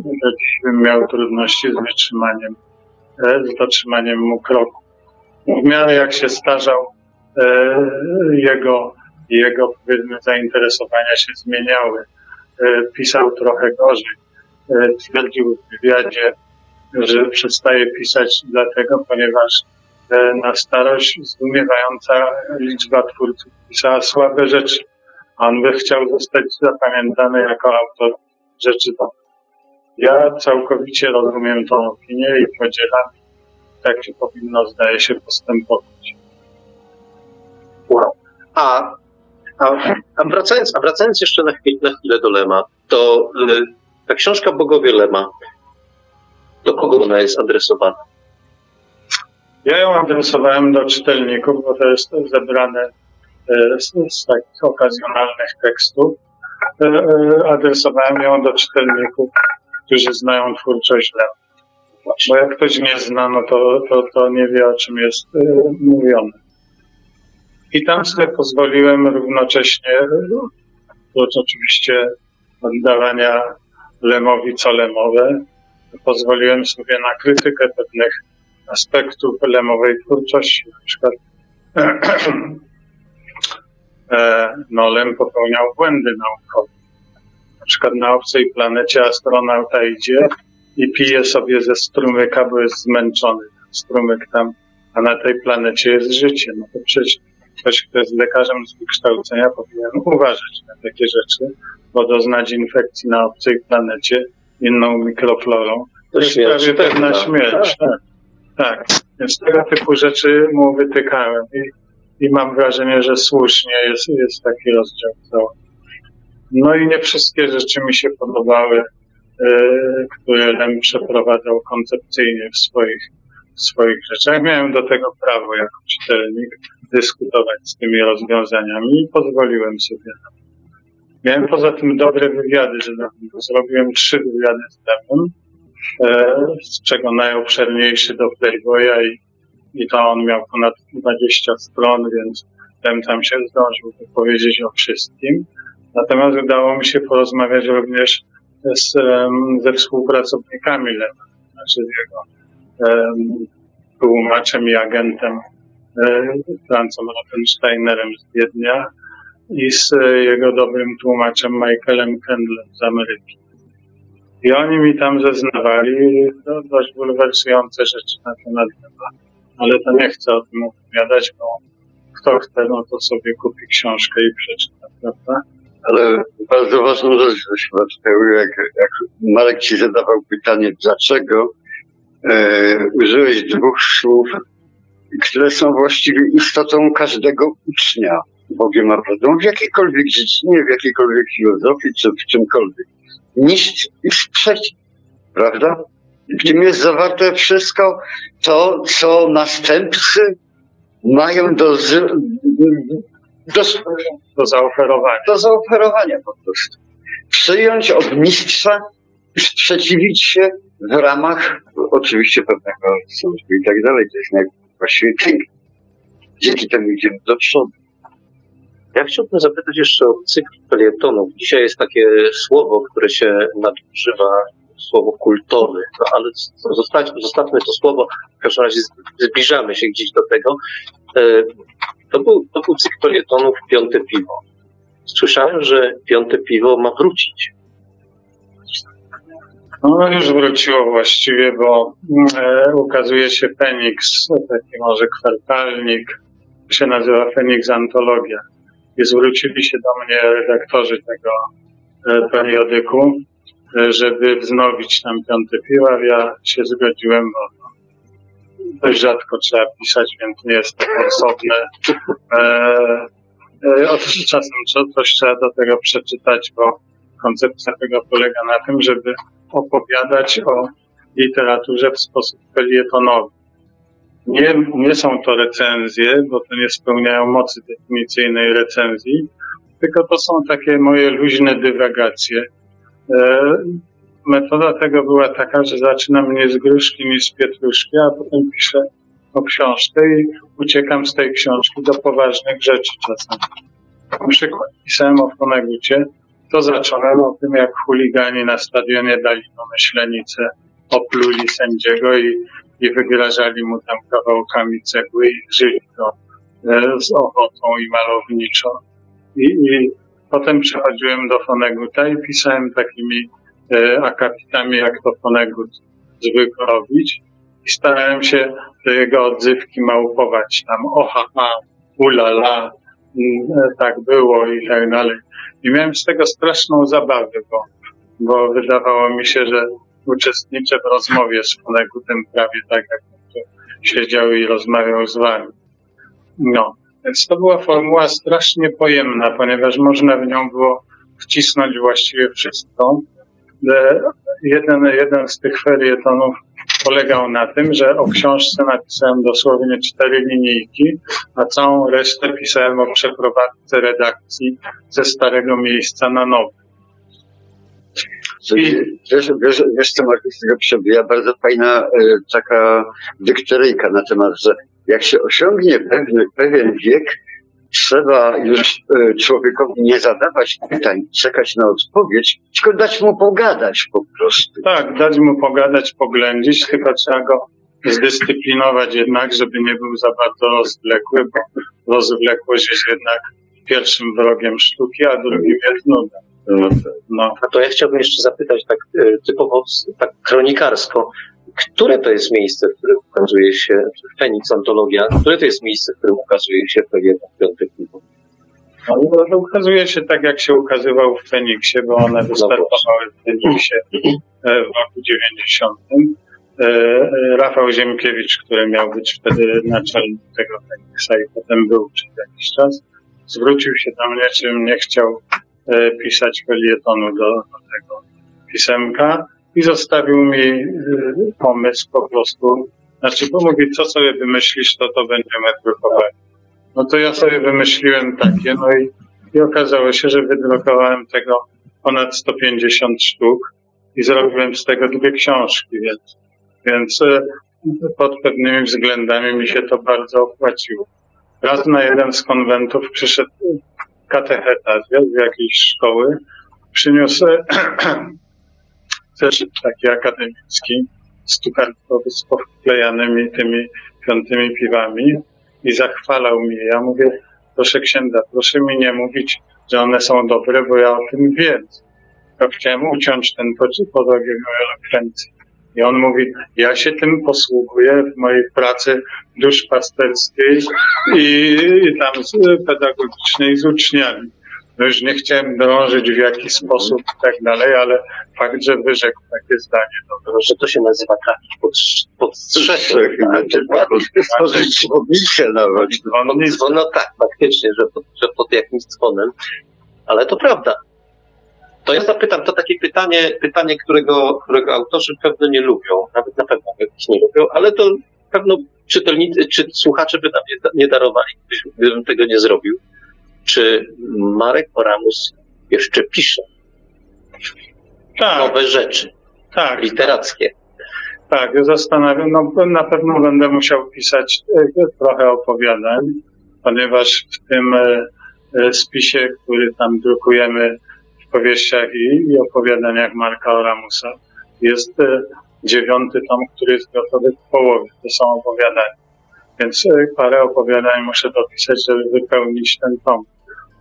bym miał trudności z wytrzymaniem, e, z dotrzymaniem mu kroku. W miarę jak się starzał, e, jego, jego powiedzmy, zainteresowania się zmieniały. E, pisał trochę gorzej. Twierdził w wywiadzie, że przestaje pisać dlatego, ponieważ na starość zdumiewająca liczba twórców pisała słabe rzeczy. On by chciał zostać zapamiętany jako autor rzeczy dobrych. Ja całkowicie rozumiem tą opinię i podzielam. Tak się powinno, zdaje się, postępować. Wow. A, a, a, wracając, a wracając jeszcze na chwilę, na chwilę do Lema, to y, ta książka Bogowie Lema, do kogo ona jest adresowana? Ja ją adresowałem do czytelników, bo to jest zebrane z, z takich okazjonalnych tekstów. E, e, Adresowałem ją do czytelników, którzy znają twórczość Lema. Bo jak ktoś nie zna, no to, to, to nie wie, o czym jest e, mówione. I tam sobie pozwoliłem równocześnie, oprócz oczywiście oddawania Lemowi co Lemowe, pozwoliłem sobie na krytykę pewnych aspektów lemowej twórczości. Na przykład e, no, Lem popełniał błędy naukowe. Na przykład na obcej planecie astronauta idzie i pije sobie ze strumyka, bo jest zmęczony. Strumyk tam, a na tej planecie jest życie. No to przecież ktoś, kto jest lekarzem z wykształcenia powinien uważać na takie rzeczy, bo doznać infekcji na obcej planecie inną mikroflorą to jest prawie pewna. śmierć. Tak. tak. Więc tego typu rzeczy mu wytykałem i, i mam wrażenie, że słusznie jest, jest taki rozdział. No i nie wszystkie rzeczy mi się podobały, e, które Lem przeprowadzał koncepcyjnie w swoich, w swoich rzeczach. Miałem do tego prawo jako czytelnik dyskutować z tymi rozwiązaniami i pozwoliłem sobie na. Miałem poza tym dobre wywiady, tak powiem. zrobiłem trzy wywiady z Lemem, e, z czego najobszerniejszy do Playboya i, i to on miał ponad 20 stron, więc Lem tam się zdążył wypowiedzieć o wszystkim. Natomiast udało mi się porozmawiać również z, ze współpracownikami Lema, znaczy z jego em, tłumaczem i agentem e, Francem Rottensteinerem z Wiednia i z jego dobrym tłumaczem Michaelem Kendlem z Ameryki. I oni mi tam zeznawali no, dość bulwersujące rzeczy na temat Lema, ale to nie chcę o tym opowiadać, bo kto chce, no to sobie kupi książkę i przeczyta, prawda? Ale bardzo ważną rzecz, żeś Mateusz, jak, jak Marek ci zadawał pytanie, dlaczego e, użyłeś dwóch słów, które są właściwie istotą każdego ucznia Bogiem a prawdą, w jakiejkolwiek dziedzinie, w jakiejkolwiek filozofii, czy w czymkolwiek. Niż i sprzeciw, prawda? W tym jest zawarte wszystko to, co następcy mają do, do, Do zaoferowania. do zaoferowania po prostu. Przyjąć od mistrza i sprzeciwić się w ramach oczywiście pewnego służby i tak dalej. To jest właściwie piękne. Dzięki temu idziemy do przodu. Ja chciałbym zapytać jeszcze o cykl felietonów. Dzisiaj jest takie słowo, które się nadużywa, słowo kultowy, no ale zostać, zostawmy to słowo, w każdym razie zbliżamy się gdzieś do tego. E, To był, to był cykl Piąte Piwo. Słyszałem, że Piąte Piwo ma wrócić. No już wróciło właściwie, bo e, ukazuje się Feniks, taki może kwartalnik, się nazywa Feniks Antologia. I zwrócili się do mnie redaktorzy tego e, periodyku, żeby wznowić tam piąty piłar. Ja się zgodziłem, bo dość rzadko trzeba pisać, więc nie jest to osobne. E, e, czasem co- coś trzeba do tego przeczytać, bo koncepcja tego polega na tym, żeby opowiadać o literaturze w sposób felietonowy. Nie, nie są to recenzje, bo to nie spełniają mocy definicyjnej recenzji, tylko to są takie moje luźne dywagacje. E, metoda tego była taka, że zaczynam nie z gruszki, nie z pietruszki, a potem piszę o książkę i uciekam z tej książki do poważnych rzeczy czasem. Na przykład pisałem o Fonegucie, to zacząłem o tym, jak chuligani na stadionie dali mu myślenicę, opluli sędziego i, i wygrażali mu tam kawałkami cegły i żyli go e, z ochotą i malowniczo. I, i potem przechodziłem do Foneguta i pisałem takimi e, akapitami, jak to Fonegut zwykł robić. I starałem się te jego odzywki małpować tam oha, ha, ulala, e, tak było i tak dalej. I miałem z tego straszną zabawę, bo, bo wydawało mi się, że uczestniczę w rozmowie z Fonegutem prawie tak, jak siedział i rozmawiał z wami. No, więc to była formuła strasznie pojemna, ponieważ można w nią było wcisnąć właściwie wszystko. E, Jeden, jeden z tych felietonów polegał na tym, że o książce napisałem dosłownie cztery linijki, a całą resztę pisałem o przeprowadzce redakcji ze starego miejsca na nowe. I... Wiesz, wiesz, wiesz co Markus przebija? Bardzo fajna e, taka dykteryjka na temat, że jak się osiągnie pewny, pewien wiek, trzeba już e, człowiekowi nie zadawać pytań, czekać na odpowiedź, tylko dać mu pogadać po prostu. Tak, dać mu pogadać, poględzić, tylko trzeba go zdyscyplinować jednak, żeby nie był za bardzo rozwlekły, bo rozwlekłość jest jednak pierwszym wrogiem sztuki, a drugim jest nuda. No. A to ja chciałbym jeszcze zapytać tak e, typowo, tak kronikarsko, które to jest miejsce, w którym ukazuje się Feniks Antologia, które to jest miejsce, w którym ukazuje się Felieton Piątek? No, no, ukazuje się tak, jak się ukazywał w Feniksie, bo one wystartowały w Feniksie e, w roku 90. E, e, Rafał Ziemkiewicz, który miał być wtedy naczelnym tego Feniksa i potem był przez jakiś czas, zwrócił się do mnie, czym nie chciał pisać felietonu do, do tego pisemka i zostawił mi pomysł po prostu, znaczy, bo mówi, co sobie wymyślisz, to to będziemy drukowali. No to ja sobie wymyśliłem takie, no i, i okazało się, że wydrukowałem tego ponad 150 sztuk i zrobiłem z tego dwie książki, więc, więc pod pewnymi względami mi się to bardzo opłaciło. Raz na jeden z konwentów przyszedł katecheta z jakiejś szkoły, przyniósł też taki akademicki, stukartowy z powklejanymi tymi piątymi piwami i zachwalał mnie. Ja mówię, proszę księdza, proszę mi nie mówić, że one są dobre, bo ja o tym wiem. Ja chciałem uciąć ten podrogi elokwencji. I on mówi, ja się tym posługuję w mojej pracy duszpasterskiej i, i tam pedagogicznej z uczniami. No już nie chciałem drążyć w jaki sposób i tak dalej, ale fakt, że wyrzekł takie zdanie. No, że to się nazywa trafić pod, pod strzechę. Stworzyć dzwonnicę nawet. No, no tak, faktycznie, że pod, że pod jakimś dzwonem. Ale to prawda. To ja zapytam, to takie pytanie, pytanie którego, którego autorzy pewno nie lubią, nawet na pewno jakieś nie lubią, ale to pewno czytelnicy, czy słuchacze by nam nie, nie darowali, gdybym tego nie zrobił. Czy Marek Oramus jeszcze pisze tak, nowe rzeczy tak, literackie? Tak, ja zastanawiam, no na pewno będę musiał pisać trochę opowiadań, ponieważ w tym spisie, który tam drukujemy w powieściach i, i opowiadaniach Marka Oramusa, jest dziewiąty tom, który jest gotowy w połowie. To są opowiadania. Więc parę opowiadań muszę dopisać, żeby wypełnić ten tom.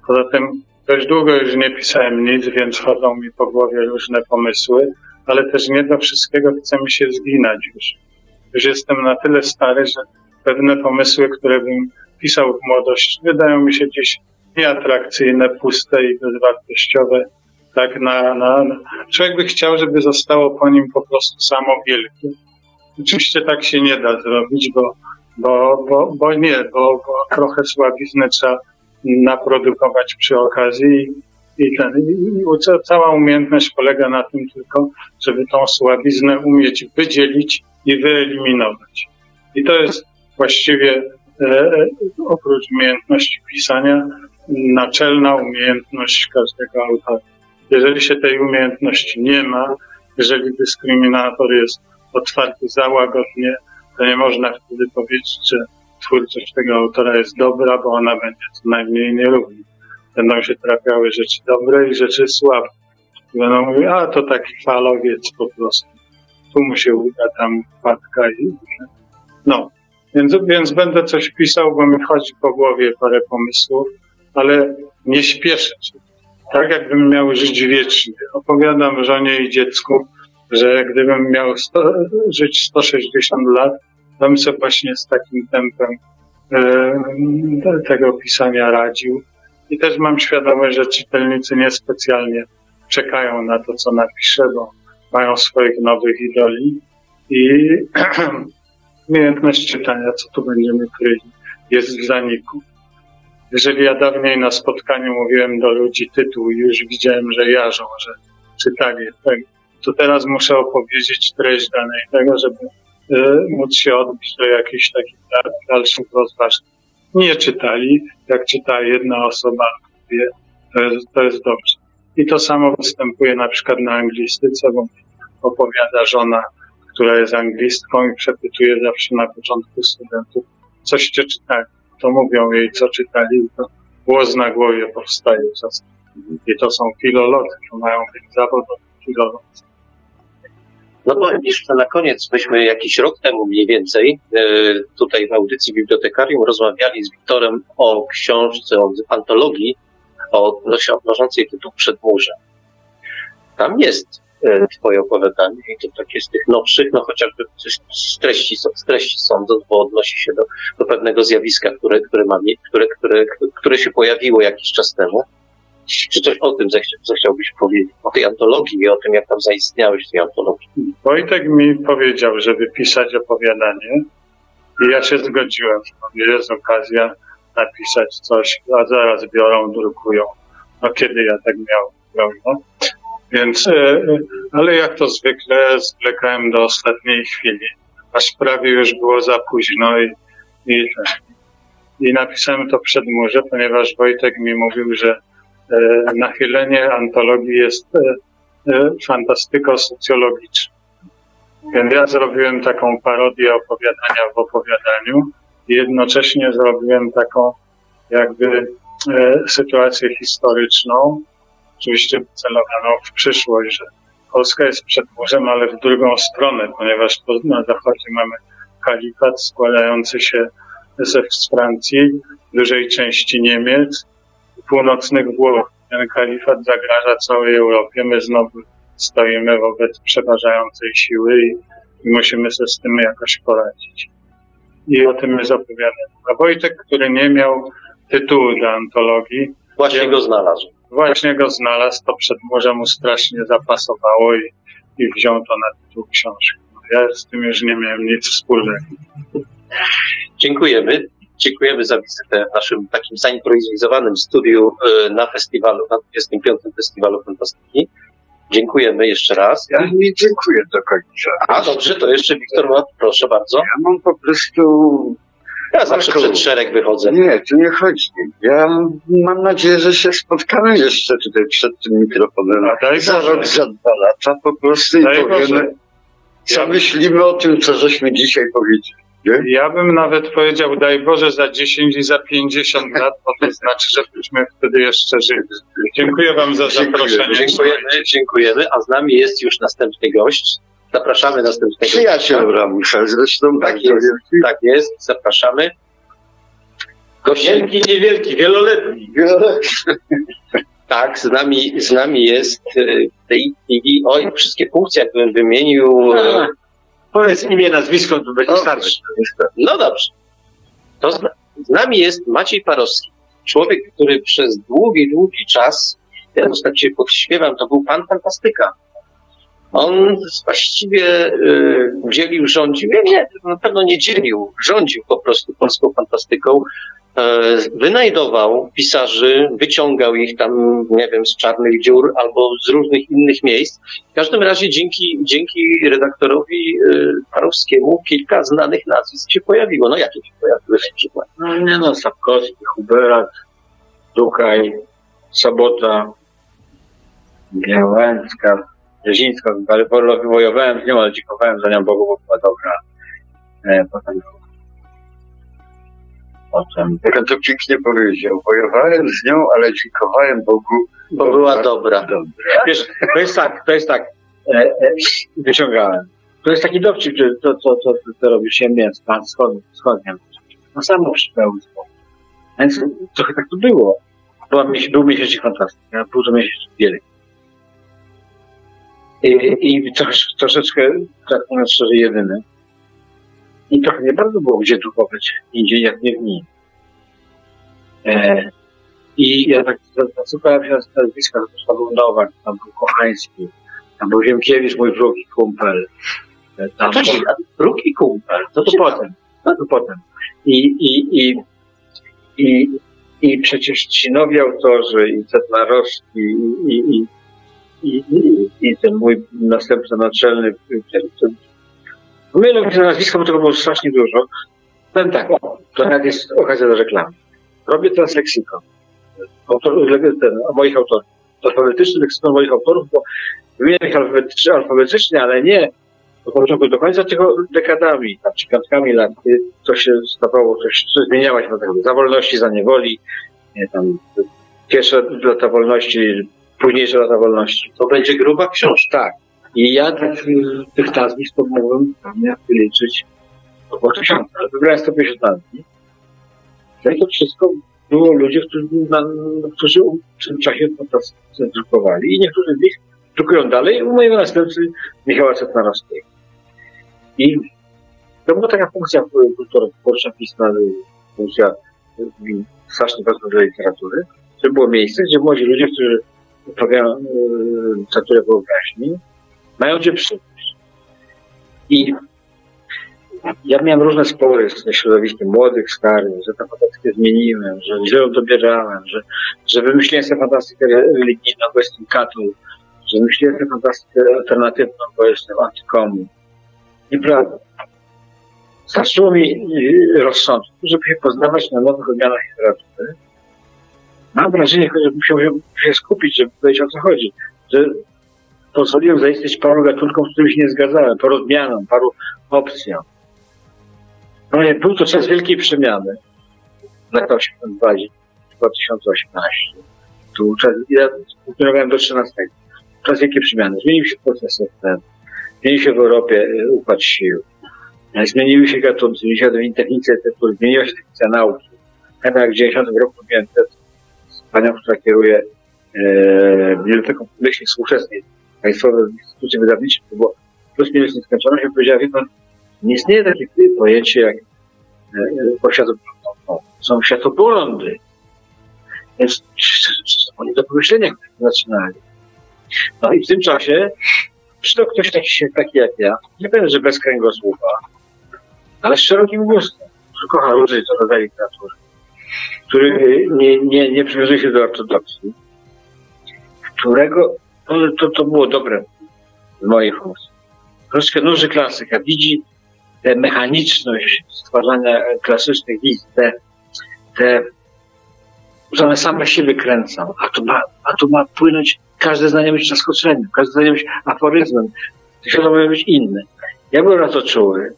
Poza tym dość długo już nie pisałem nic, więc chodzą mi po głowie różne pomysły, ale też nie do wszystkiego chce mi się zginać już. Już jestem na tyle stary, że pewne pomysły, które bym pisał w młodości, wydają mi się gdzieś nieatrakcyjne, puste i bezwartościowe. Tak na, na. Człowiek by chciał, żeby zostało po nim po prostu samo wielkie. Oczywiście tak się nie da zrobić, bo, bo, bo, bo nie, bo, bo trochę słabizny trzeba naprodukować przy okazji i, ten, i cała umiejętność polega na tym tylko, żeby tą słabiznę umieć wydzielić i wyeliminować. I to jest właściwie e, oprócz umiejętności pisania naczelna umiejętność każdego autora. Jeżeli się tej umiejętności nie ma, jeżeli dyskryminator jest otwarty za łagodnie, to nie można wtedy powiedzieć, że twórczość tego autora jest dobra, bo ona będzie co najmniej nierówna. Będą się trafiały rzeczy dobre i rzeczy słabe. Będą mówić, a to taki falowiec po prostu. Tu mu się uda, tam wpadka i... No, Więc, więc będę coś pisał, bo mi chodzi po głowie parę pomysłów, ale nie śpieszę się. Tak jakbym miał żyć wiecznie. Opowiadam żonie i dziecku, że gdybym miał sto, żyć 160 lat, bym sobie właśnie z takim tempem e, tego pisania radził. I też mam świadomość, że czytelnicy niespecjalnie czekają na to, co napiszę, bo mają swoich nowych idoli i umiejętność czytania, co tu będziemy kryli, jest w zaniku. Jeżeli ja dawniej na spotkaniu mówiłem do ludzi tytuł i już widziałem, że jarzą, że czytali to teraz muszę opowiedzieć treść danej tego, żeby móc się odbić do jakichś takich dalszych rozważań. Nie czytali, jak czyta jedna osoba, to jest, to jest dobrze. I to samo występuje na przykład na anglistyce, bo opowiada żona, która jest anglistką i przepytuje zawsze na początku studentów, coście czytali. To mówią jej, co czytali, i to głos na głowie powstaje czasem. I to są filolodzy, to mają być zawodowi filolodzy. No powiem jeszcze na koniec, myśmy jakiś rok temu mniej więcej e, tutaj w audycji Bibliotekarium rozmawiali z Wiktorem o książce, o antologii o odnoszącej tytuł Przedmurze. Tam jest e, twoje opowiadanie i to takie z tych nowszych, no chociażby z treści, z treści sądząc, bo odnosi się do, do pewnego zjawiska, które, które, ma, które, które, które się pojawiło jakiś czas temu. Czy coś o tym zechciałbyś powiedzieć? O tej antologii i o tym, jak tam zaistniałeś w tej antologii? Wojtek mi powiedział, żeby pisać opowiadanie i ja się zgodziłem. Jest okazja napisać coś, a zaraz biorą, drukują. No kiedy ja tak miałem, no? Więc, e, e, ale jak to zwykle, zwlekałem do ostatniej chwili, aż prawie już było za późno i, i, i napisałem to przed murze, ponieważ Wojtek mi mówił, że nachylenie antologii jest fantastyko-socjologiczne. Więc ja zrobiłem taką parodię opowiadania w opowiadaniu i jednocześnie zrobiłem taką jakby e, sytuację historyczną, oczywiście celowaną w przyszłość, że Polska jest przed morzem, ale w drugą stronę, ponieważ na zachodzie mamy kalifat składający się ze Francji, dużej części Niemiec, północnych Włoch. Ten kalifat zagraża całej Europie. My znowu stoimy wobec przeważającej siły i, i musimy sobie z tym jakoś poradzić. I o tym jest opowiadane. A Wojtek, który nie miał tytułu dla antologii. Właśnie go znalazł. Właśnie go znalazł, to przed może mu strasznie zapasowało i, i wziął to na tytuł książki. Ja z tym już nie miałem nic wspólnego. Dziękujemy. Dziękujemy za wizytę w naszym takim zaimprowizowanym studiu e, na festiwalu, na 25. Festiwalu Fantastyki. Dziękujemy jeszcze raz. Ja nie dziękuję do końca. A dobrze, to jeszcze Wiktor, proszę bardzo. Ja mam po prostu ja zawsze Marku, przed szereg wychodzę. Nie, tu nie chodzi. Ja mam nadzieję, że się spotkamy jeszcze tutaj przed tym mikrofonem. A daj za rok, za dwa lata po prostu daj i powiemy, co ja... myślimy o tym, co żeśmy dzisiaj powiedzieli. Ja bym nawet powiedział, daj Boże, za 10 i za 50 lat, bo to znaczy, że byśmy wtedy jeszcze żyli. Dziękuję Wam za zaproszenie. Dziękujemy, dziękujemy, a z nami jest już następny gość. Zapraszamy następnego. Przyjaciel Ramusza, zresztą tak jest, tak jest, zapraszamy. Gość wielki, niewielki, wieloletni. wieloletni. Tak, z nami, z nami jest e, w tej chwili, oj, wszystkie funkcje jakbym wymienił. Powiedz imię, nazwisko, to będzie starszy. No dobrze. To z, z nami jest Maciej Parowski. Człowiek, który przez długi, długi czas, ja tak się podśpiewam, to był pan fantastyka. On właściwie y, dzielił, rządził, nie, nie, na pewno nie dzielił, rządził po prostu polską fantastyką. E, wynajdował pisarzy, wyciągał ich tam, nie wiem, z czarnych dziur albo z różnych innych miejsc. W każdym razie dzięki, dzięki redaktorowi y, Parowskiemu kilka znanych nazwisk się pojawiło. No jakie się pojawiły na przykład? No nie no, Sapkowski, Huberat, Dukaj, Sobota, Białęcka, Rzezińską, ale wojowałem z nią, ale dziękowałem za nią Bogu, bo była dobra. E, potem Potem. Jak on to pięknie powiedział, wojowałem z nią, ale dziękowałem Bogu, bo była dobra. dobra. Wiesz, to jest tak, to jest tak, e, e, wyciągałem. To jest taki dowcip, że to, to, to, to, to robi się mięso, pan wschodnia. No samo przypełstwo. Więc trochę tak to było. Była, był miesięcznik fantastyka, był to miesięcznik wielki. I, i trosz, troszeczkę, tak mówiąc szczerze, jedyny. I trochę nie bardzo było gdzie drukować indziej jak nie w nim. E, I ja tak zasłuchałem się na nazwiska, to tam był Nowak, tam był Kochański, tam był Ziemkiewicz, mój wróg i kumpel. E, Tam, Wcześniej, Wróg i kumpel, to, to potem. To potem. I, i, i, i, i przecież ci nowi autorzy, i Cetlarowski, i, i, i, i, i, ten mój następca naczelny, mylę się nazwisko, bo tego było strasznie dużo. Powiem tak, to nawet jest okazja do reklamy. Robię teraz leksykon. Autor, ten, moich autorów. Alfabetyczny leksykon moich autorów, bo wymieniam ich alfabetycznie, alfabetycznie, ale nie od początku do końca, tylko dekadami, tam, czy piątkami lat, to się stawało, coś, coś zmieniała się za wolności, za niewoli, nie, tam, pierwsze lata wolności, późniejsze lata wolności. To będzie gruba książka. Tak. I ja tak, y, tych nazwisk to mogłem pewnie wyliczyć około tysiąca, wybrałem 150 nazwisk. No i to wszystko było ludzie, którzy, na, którzy w tym czasie fantastycznie drukowali i niektórzy z nich drukują dalej u mojego następcy Michała Cetnarowskiego. I to była taka funkcja kulturotwórcza, pisma, funkcja y, strasznie ważna dla literatury, że było miejsce, gdzie młodzi ludzie, którzy uprawiają y, literaturę wyobraźni, mają gdzie przyjść. I ja miałem różne spory ze środowiskiem młodych, starych, że tę fantastykę zmieniłem, że źle ją dobierałem, że, że wymyśliłem sobie fantastykę religijną, bo jestem katol, że wymyśliłem sobie fantastykę alternatywną, bo jestem antykomun. Nieprawda. Starczyło mi y, rozsądku, żeby się poznawać na nowych odmianach literatury. Mam wrażenie, że musiałem się skupić, żeby powiedzieć o co chodzi. Że pozwoliłem zaistnieć paru gatunkom, z którymi się nie zgadzałem, paru odmianom, paru opcjom. No nie, był to czas wielkiej przemiany. Lata 82, 2018. Tu czas, ja funkcjonowałem do 13. Czas wielkiej przemiany. Zmienił się proces ten. Zmienił się w Europie y, układ sił. E, Zmieniły się gatunki, zmieniła się technice, zmieniła się technika nauki. Pamiętam jak w 90 roku miałem z panią, która kieruje e, Biblioteką Myśli Współczesnej Państwowej Instytucji Wydawniczej, to było plus minus nieskończoność, i powiedziała, wie pan, nie istnieje takie pojęcie jak e, światopogląd. Są światopoglądy. Więc oni do pomyślenia zaczynali. No i w tym czasie przyszedł ktoś taki, taki jak ja, nie powiem, że bez kręgosłupa, ale z szerokim gustem, który kocha różne rodzaje literatury, który e, nie, nie, nie przywiązuje się do ortodoksji, którego to, to, było dobre w mojej funkcji. Troszkę nuży klasyka, widzi tę mechaniczność stwarzania klasycznych wizji, te, te, że one same się wykręcą, a tu ma, a tu ma płynąć, każde zdanie być zaskoczeniem, każde zdanie być aforyzmem, to świat może być inny. Ja byłem na to czuły,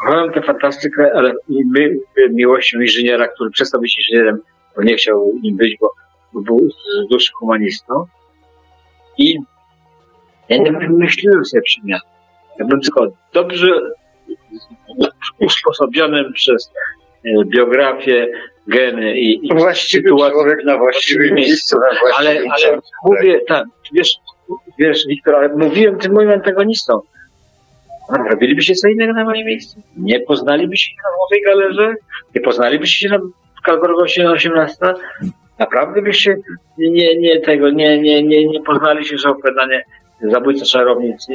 kochałem tę fantastykę, ale i my, miłością inżyniera, który przestał być inżynierem, bo nie chciał nim być, bo, bo był z duszy humanistą. I ja nie wymyśliłem sobie przemian. Ja byłem tylko dobrze usposobionym przez e, biografię, geny i, i Właściwy sytuację. człowiek na właściwym miejscu, na Ale, właściwym ale czasem. mówię, tak, wiesz, wiesz, Wiktor, ale mówiłem tym moim antagonistom. A Robilibyście co innego na moim miejscu? Nie poznalibyście się na Złotej Galerze? Nie poznalibyście się na na 18? Naprawdę byście nie, nie tego, nie, nie, nie, nie poznali się, że opowiadanie Zabójca Czarownic i,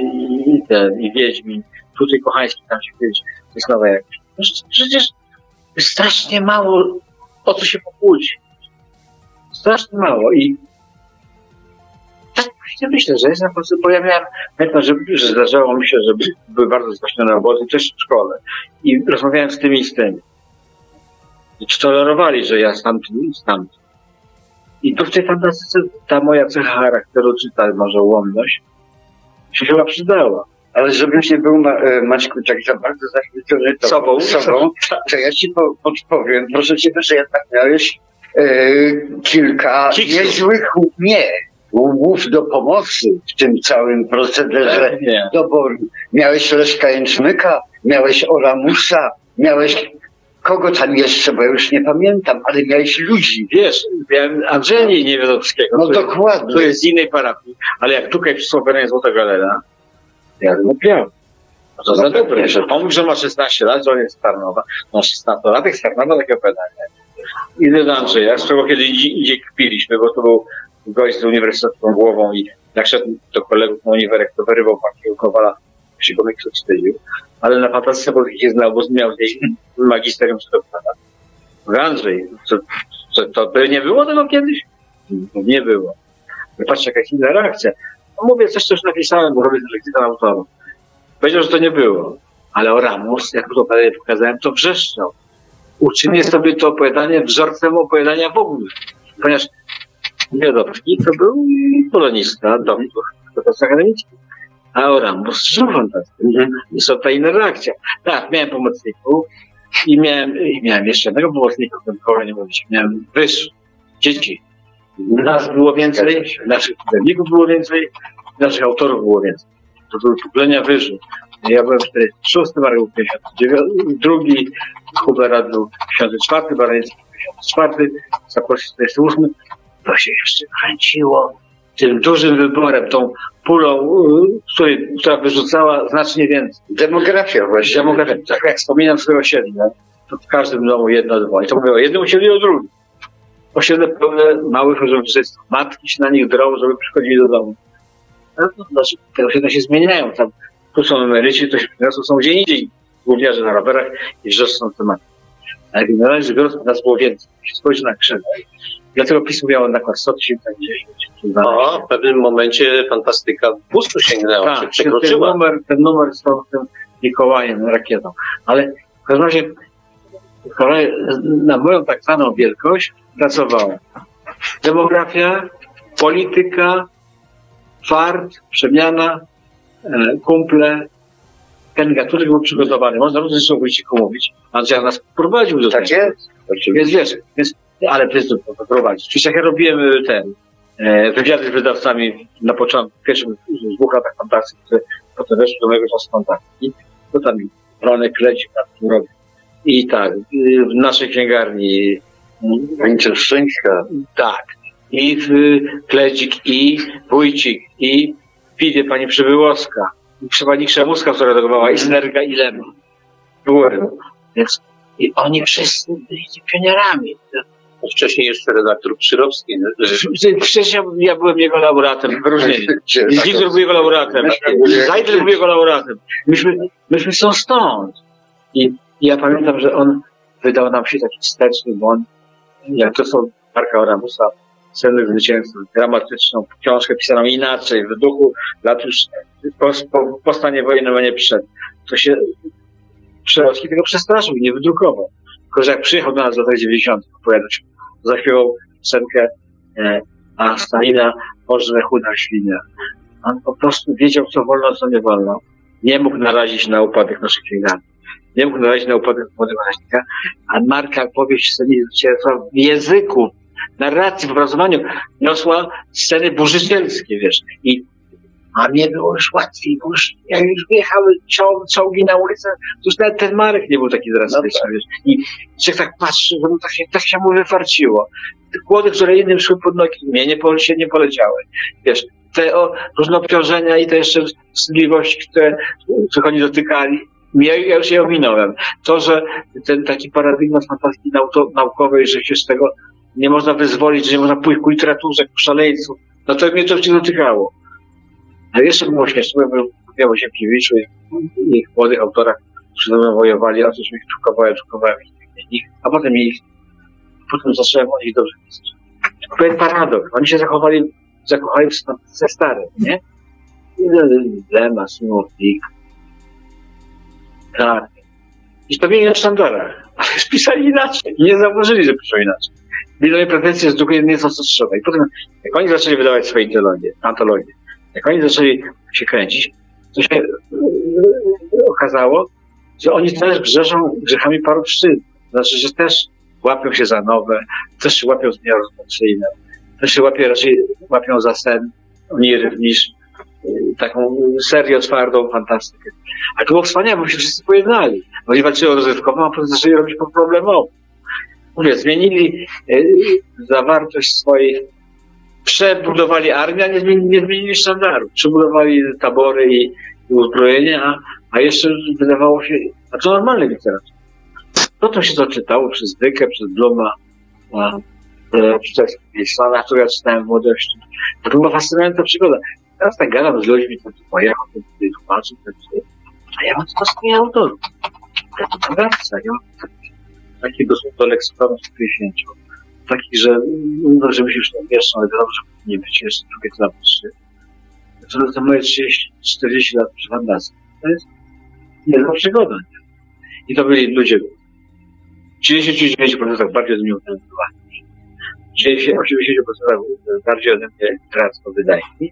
i ten, i Wiedźmin, tutaj Kochański, tam się kiedyś, to jest nowe jakieś. No, Przecież strasznie mało o co się pokłócić. Strasznie mało i właśnie myślę, że jest na prostu, bo ja miałem, pamiętam, że, że zdarzało mi się, że by- były bardzo zgłośnione obozy, też w szkole. I rozmawiałem z tymi i z tymi. I czy tolerowali, że ja stamtąd i stamtąd. I tu w tej fantastyce ta moja cecha charakteru, czy ta może ułomność, się chyba przydała. Ale żebyś nie był, Ma- e, Maćku, tak za bardzo zachwycony Sobą. sobą to ja ci po, podpowiem, proszę cię, że jednak miałeś e, kilka Kiksów. niezłych, nie, łów do pomocy w tym całym procederze doboru. Miałeś Leszka Jęczmyka, miałeś Oramusa, miałeś kogo tam jeszcze, bo ja już nie pamiętam, ale miałeś ludzi. Wiesz, miałem Andrzeja Niewiadomskiego, No który, dokładnie. który jest z innej parafii, ale jak Tukaj przysłał Werenie Złota Galera, ja bym upiał. No to za dobre, że pomógł, że ma 16 lat, że on jest z Tarnowa. No 16 lat, jak z Tarnowa takie pytanie. Idę do Andrzeja, z czego kiedy indziej kpiliśmy, bo to był gość z uniwersytecką głową i jak szedł do kolegów na uniwerek, to wyrywał pakiet Kowala, się go niektórzy wstydził. Ale na fantastce polskiej znał, bo miał gdzieś magisterem czy doktora. Mówię, Andrzej, to, to, to nie było tego kiedyś? Nie było. Patrzcie, jaka jest inna reakcja. No mówię, coś, co już napisałem, bo robię lekcję autorów. Powiedział, że to nie było. Ale Oramus, jak to dalej pokazałem, to wrzeszczał. Uczynię sobie to opowiadanie wzorcem opowiadania w ogóle. Ponieważ Wiadomski to był polonista, doktor, profesor akademicki. A Oramus żył fantastycznie. I są ta inna reakcja. Tak, miałem pomocników i miałem, i miałem jeszcze jednego pomocnika, o którym kogo nie mówić. Miałem wyż, dzieci. Nas było więcej, naszych czytelników było więcej, naszych autorów było więcej. To były pokolenia wyżej. Ja byłem w 46, Marek był 59, drugi, Hubera był 54, Barański 54, Sakorski 48. To się jeszcze kręciło tym dużym wyborem, tą pulą, y, której, która wyrzucała znacznie więcej. Demografia właśnie. Demografia, tak jak wspominam swoje osiedle, to w każdym domu jedno, dwa. I to mówię o jednym osiedlu i o drugim. Osiedle pełne małych rodziców. Matki się na nich drą, żeby przychodzili do domu. No, znaczy, te osiedle się zmieniają. Tam, tu są emeryci, to się są gdzie indziej. Gówniarze na rowerach i wrzeszczą tematy. Ale generalnie rzecz biorąc, nas było więcej. Spojrzy na krzyż. Dlatego nakład 100 tysięcy, tak 10, O, w pewnym momencie fantastyka 200 sięgnęła, czy tak, ten przekroczyła. numer, ten numer z tym Mikołajem, rakietą. Ale w każdym razie kolej, na moją tak zwaną wielkość pracowała demografia, polityka, fart, przemiana, e, kumple. Ten gatunek był przygotowany. Można również o Wójciku mówić. Andrzej nas prowadził do Tak tego. jest? Więc wiesz, więc, ale to prowadzić. Czyli jak ja robiłem y, ten, e, wywiady z wydawcami na początku, w pierwszych dwóch latach kontaktu, które potem weszły do mojego czasu kontaktu, to tam Ronek leci na tym robił. I tak, y, w naszej księgarni, y, Wincent Szczęśka. tak, i w Kledzik, i Wójcik, i piwie pani Przybyłowska, i pani Krzemuska, która redagowała, i Snerga, i Lem. Byłem. Więc i oni wszyscy byli pionierami. Wcześniej jeszcze redaktor Przyrowski. Przecież ja, byłem jego laureatem, wyróżnieniem. Był jego laureatem. Zajdel był jego laureatem. Myśmy, myśmy są stąd. I, ja pamiętam, że on wydał nam się taki wsteczny, bo on, jak to są Marka Oramusa, Sennych Zwycięzców, dramatyczną książkę pisaną inaczej, w duchu lat już po, po, po stanie wojennym nie przyszedł. To się Przerowski tego przestraszył i nie wydrukował. Tylko, że jak przyjechał do nas w latach 90. opowiadać, zaśpiewał piosenkę e, a Stalina pożre chuda świnia. On po prostu wiedział, co wolno, co nie wolno. Nie mógł narazić na upadek naszych księgarni. Nie mógł narazić na upadek młodego raźnika. A Marka powieść sceny w języku, narracji, w obrazowaniu niosła sceny burzycielskie, wiesz. I a mnie było już łatwiej, bo już, jak już wjechały czoł, czołgi na ulicę, to już nawet ten Marek nie był taki drastyczny, wiesz. I się tak patrzy, że mu tak się, tak się mu wyfarciło. Te kłody, które innym szły pod nogi, mnie nie, się nie poleciały. Wiesz, te o, różne obciążenia i te jeszcze wstydliwości, które, których oni dotykali, ja, ja już je ominąłem. To, że ten taki paradygmat fantazji naukowej, że się z tego nie można wyzwolić, że nie można pójść ku literaturze, ku szaleńcu, no to mnie to się dotykało. A jeszcze było śmieszne, bo mówiłem o Ziemkiewiczu i ich młodych autorach, ze mną wojowali, a coś mi drukowałem, drukowałem ich, a potem ich, potem zacząłem o nich dobrze pisać. Pewien paradoks. Oni się zachowali, zakochali ze starym, nie? Lema, Smurfik, tak. I mieli na sztandarach, ale spisali inaczej. Nie zauważyli, że piszą inaczej. Mieli pretensje, że drukuje nie to, co trzeba. I potem, jak oni zaczęli wydawać swoje antologie, antologie jak oni zaczęli się kręcić, to się yy, okazało, że oni też grzeszą grzechami paruszczyzny. Znaczy, że też łapią się za nowe, też łapią zmiany rozpoczyjne, Znaczy łapie, raczej łapią za sen oniry niż y, taką serię twardą fantastykę. Ale to było wspaniałe, bo się wszyscy pojednali. Oni walczyli o rozrywkową, a zaczęli robić problemową. Mówię, zmienili zawartość swojej, przebudowali armię, a nie zmienili, nie zmienili sztandaru. Przebudowali tabory i, i uzbrojenie, a, a jeszcze wydawało się, a to normalne literatura. No to się to czytało przez Dykę, przez Bluma, a, e, przez Islana, które ja czytałem w młodości. To była fascynująca przygoda. Teraz tak gadam z ludźmi, to tu pojechał, to tutaj tłumaczy, to tutaj. A ja mam to z tej autorów. Ja to wraca, ja mam taki dosłownie do leksykonu 150 takich, że no, że myślisz, że pierwszy, ale wiadomo, że powinien być jeszcze drugi klapyczny. To, to moje 30, 40 lat przy Fandacji. To jest niezła przygoda. Nie? I to byli ludzie 39% bardziej ode mnie utalentowani. 80% bardziej ode mnie tracą wydajni.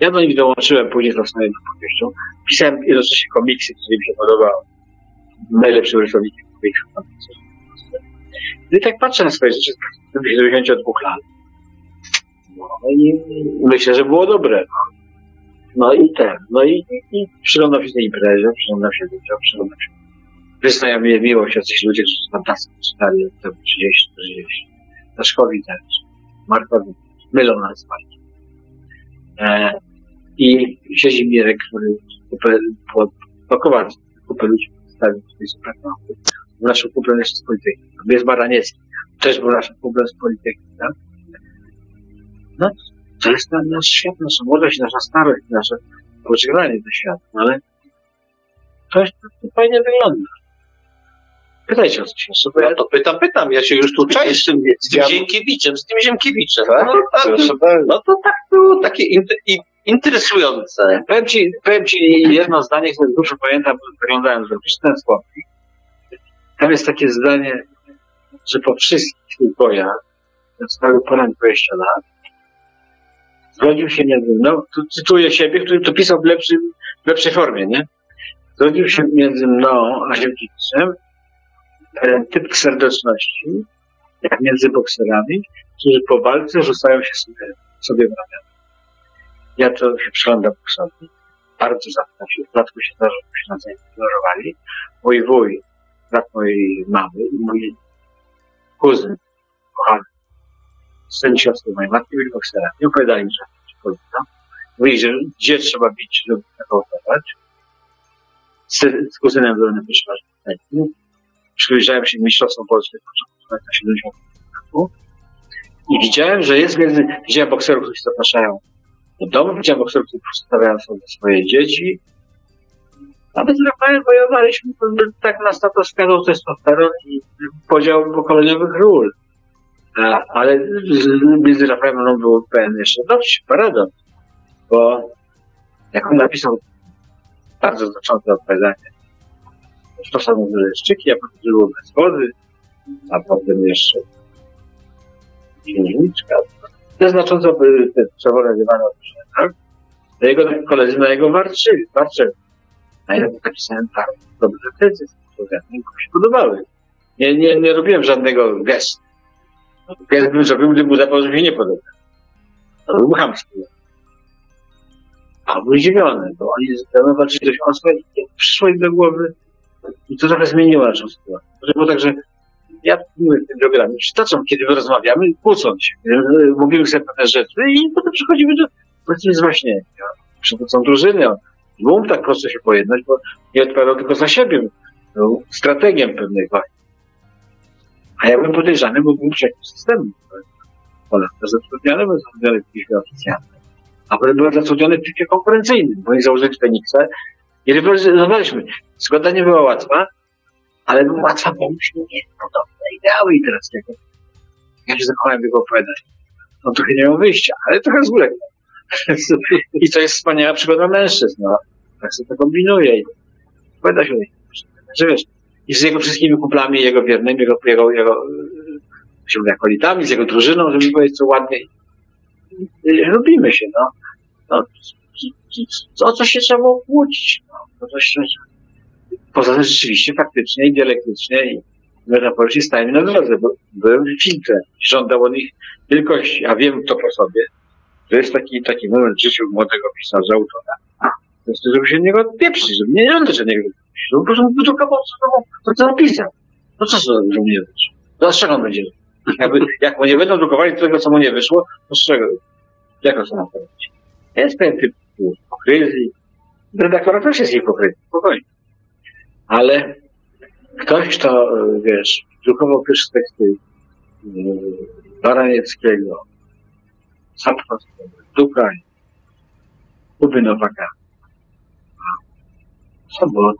Ja do nich dołączyłem później z następną powieścią. Pisałem jednocześnie komiksy, które mi się podobały. Najlepszym rysowikiem komiksów. I tak patrzę na swoje rzeczy z 92 lat. No i myślę, że było dobre. No, i ten, no i, i, i przyglądam się tej imprezie, przyglądam się ludziom, przyglądam się. Wyznają mnie miłość jacyś ludzie, którzy fantastycznie czytali od tego 30, 40. Daszkowi też. Marta mylą nas bardzo. E, I siedzi Mirek, który kupę, po, pakował kupę ludzi przedstawił swój supermarket. Naszym jeszcze z polityki. Jest Baraniecki. Też był naszym kuplem z polityki, tak? No, to jest na- nasz świat, nasza młodość, nasza starość, nasze pożegnanie do świata, no ale to, jest, to fajnie wygląda. Pytajcie o coś jeszcze, bo ja to pytam, pytam, ja się już tu czaję z tym, z tym Ziemkiewiczem, z tym Ziemkiewiczem. No, Proszę bardzo. no to tak było takie inter, interesujące. Powiem ci, powiem ci jedno zdanie, które dużo pamiętam, wyglądałem zrobić ten słownik. Tam jest takie zdanie, że po wszystkich bojach, cały ponad 20 lat, zgodził się między mną, tu cytuję siebie, który to pisał w, lepszym, w lepszej formie, nie? Zgodził się między mną a Ziemkiewiczem ten typ serdeczności, jak między bokserami, którzy po walce rzucają się sobie, sobie w ramiona. Ja to się przyglądam boksowi. Bardzo rzadko się, zdarza, że się ignorowali. Mój wuj, brat mojej mamy i mój kuzyn, kochany, syn siostry mojej matki byli bokserami. Nie opowiadali mi, że polska. Mówili, że gdzie trzeba bić, żeby tego operować. Z, z kuzynem byłem na pierwszym raz Przyjrzałem się mistrzostwom polskim w początku lat 70. roku i widziałem, że jest między, widziałem bokserów, którzy zapraszają do domu, widziałem bokserów, którzy przedstawiają sobie swoje dzieci. Nawet z Rafaelem wojowaliśmy, tak nas na to wskazał testosteron i podział pokoleniowych ról. A, Ale z- między Rafaelem był pewien jeszcze dość paradoks, bo jak on napisał bardzo znaczące opowiadanie, Stosa mu leszczyki, a potem było bez wody, a potem jeszcze księżniczka. Te znacząco były te przewolewane od tak? Jego koledzy na jego warczyli, warczyli. A ja napisałem tak, dobrze tezy, które mi się podobały. Nie, nie, nie robiłem żadnego gestu. Gest bym zrobił, gdyby udawał, że mi nie podoba. To był chamski. A był zdziwiony, bo oni mną walczyli dość ostro i przyszło im do głowy i to trochę zmieniło naszą sytuację. Było tak, że ja mówię w tym programie, przytaczam, kiedy my rozmawiamy, kłócąc się, mówimy sobie pewne rzeczy i potem przechodzimy do powiedzmy zwaśnienia. Przychodzą drużyny, nie tak prosto się pojednać, bo nie odpowiadał tylko za siebie. Był strategiem pewnej wojny. A ja byłem podejrzany, bo byłem przeciw systemu. Polak też zatrudniony, był zatrudniony w piśmie oficjalnym. A potem byłem zatrudniony w piśmie konkurencyjnym, bo nie założyli Feniksa i rywalizowaliśmy. Zgoda nie była łatwa, ale była łatwa, bo myśmy mieli podobne ideały interesnego. Ja się zakochałem w jego opowiadaniu. On trochę nie miał wyjścia, ale trochę zguległ. I to jest wspaniała przygoda mężczyzn. No. Tak sobie to kombinuje. I się. Że wiesz, i z jego wszystkimi kumplami, jego wiernymi, jego, jego, jego e, się mówi, akolitami, z jego drużyną, żeby powiedzieć co ładnie. Lubimy się, no. no o co się trzeba było? No, Poza tym rzeczywiście, faktycznie i dialektycznie i metaforycznie stają na drodze, byłem filtrem. Żądał od nich wielkości, a wiem to po sobie. To jest taki, taki moment w życiu młodego pisarza, autora. To jest to, żeby się niego odpieprzyć, żeby nie żądać od niego. Żeby po prostu wydrukował to, to, co napisał. No co, co że mu nie wyszło? To z czego on będzie? Jakby, jak mu nie będą drukowali tego, co mu nie wyszło, to z czego? Jak to ma powiedzieć? Jest pewien typ hipokryzji. Redaktora też jest hipokryzją, spokojnie. Ale ktoś, kto, wiesz, drukował pierwsze teksty e, Baranieckiego, Sapkowskiego, Dukaj, Kuby Nowaka, Sobot,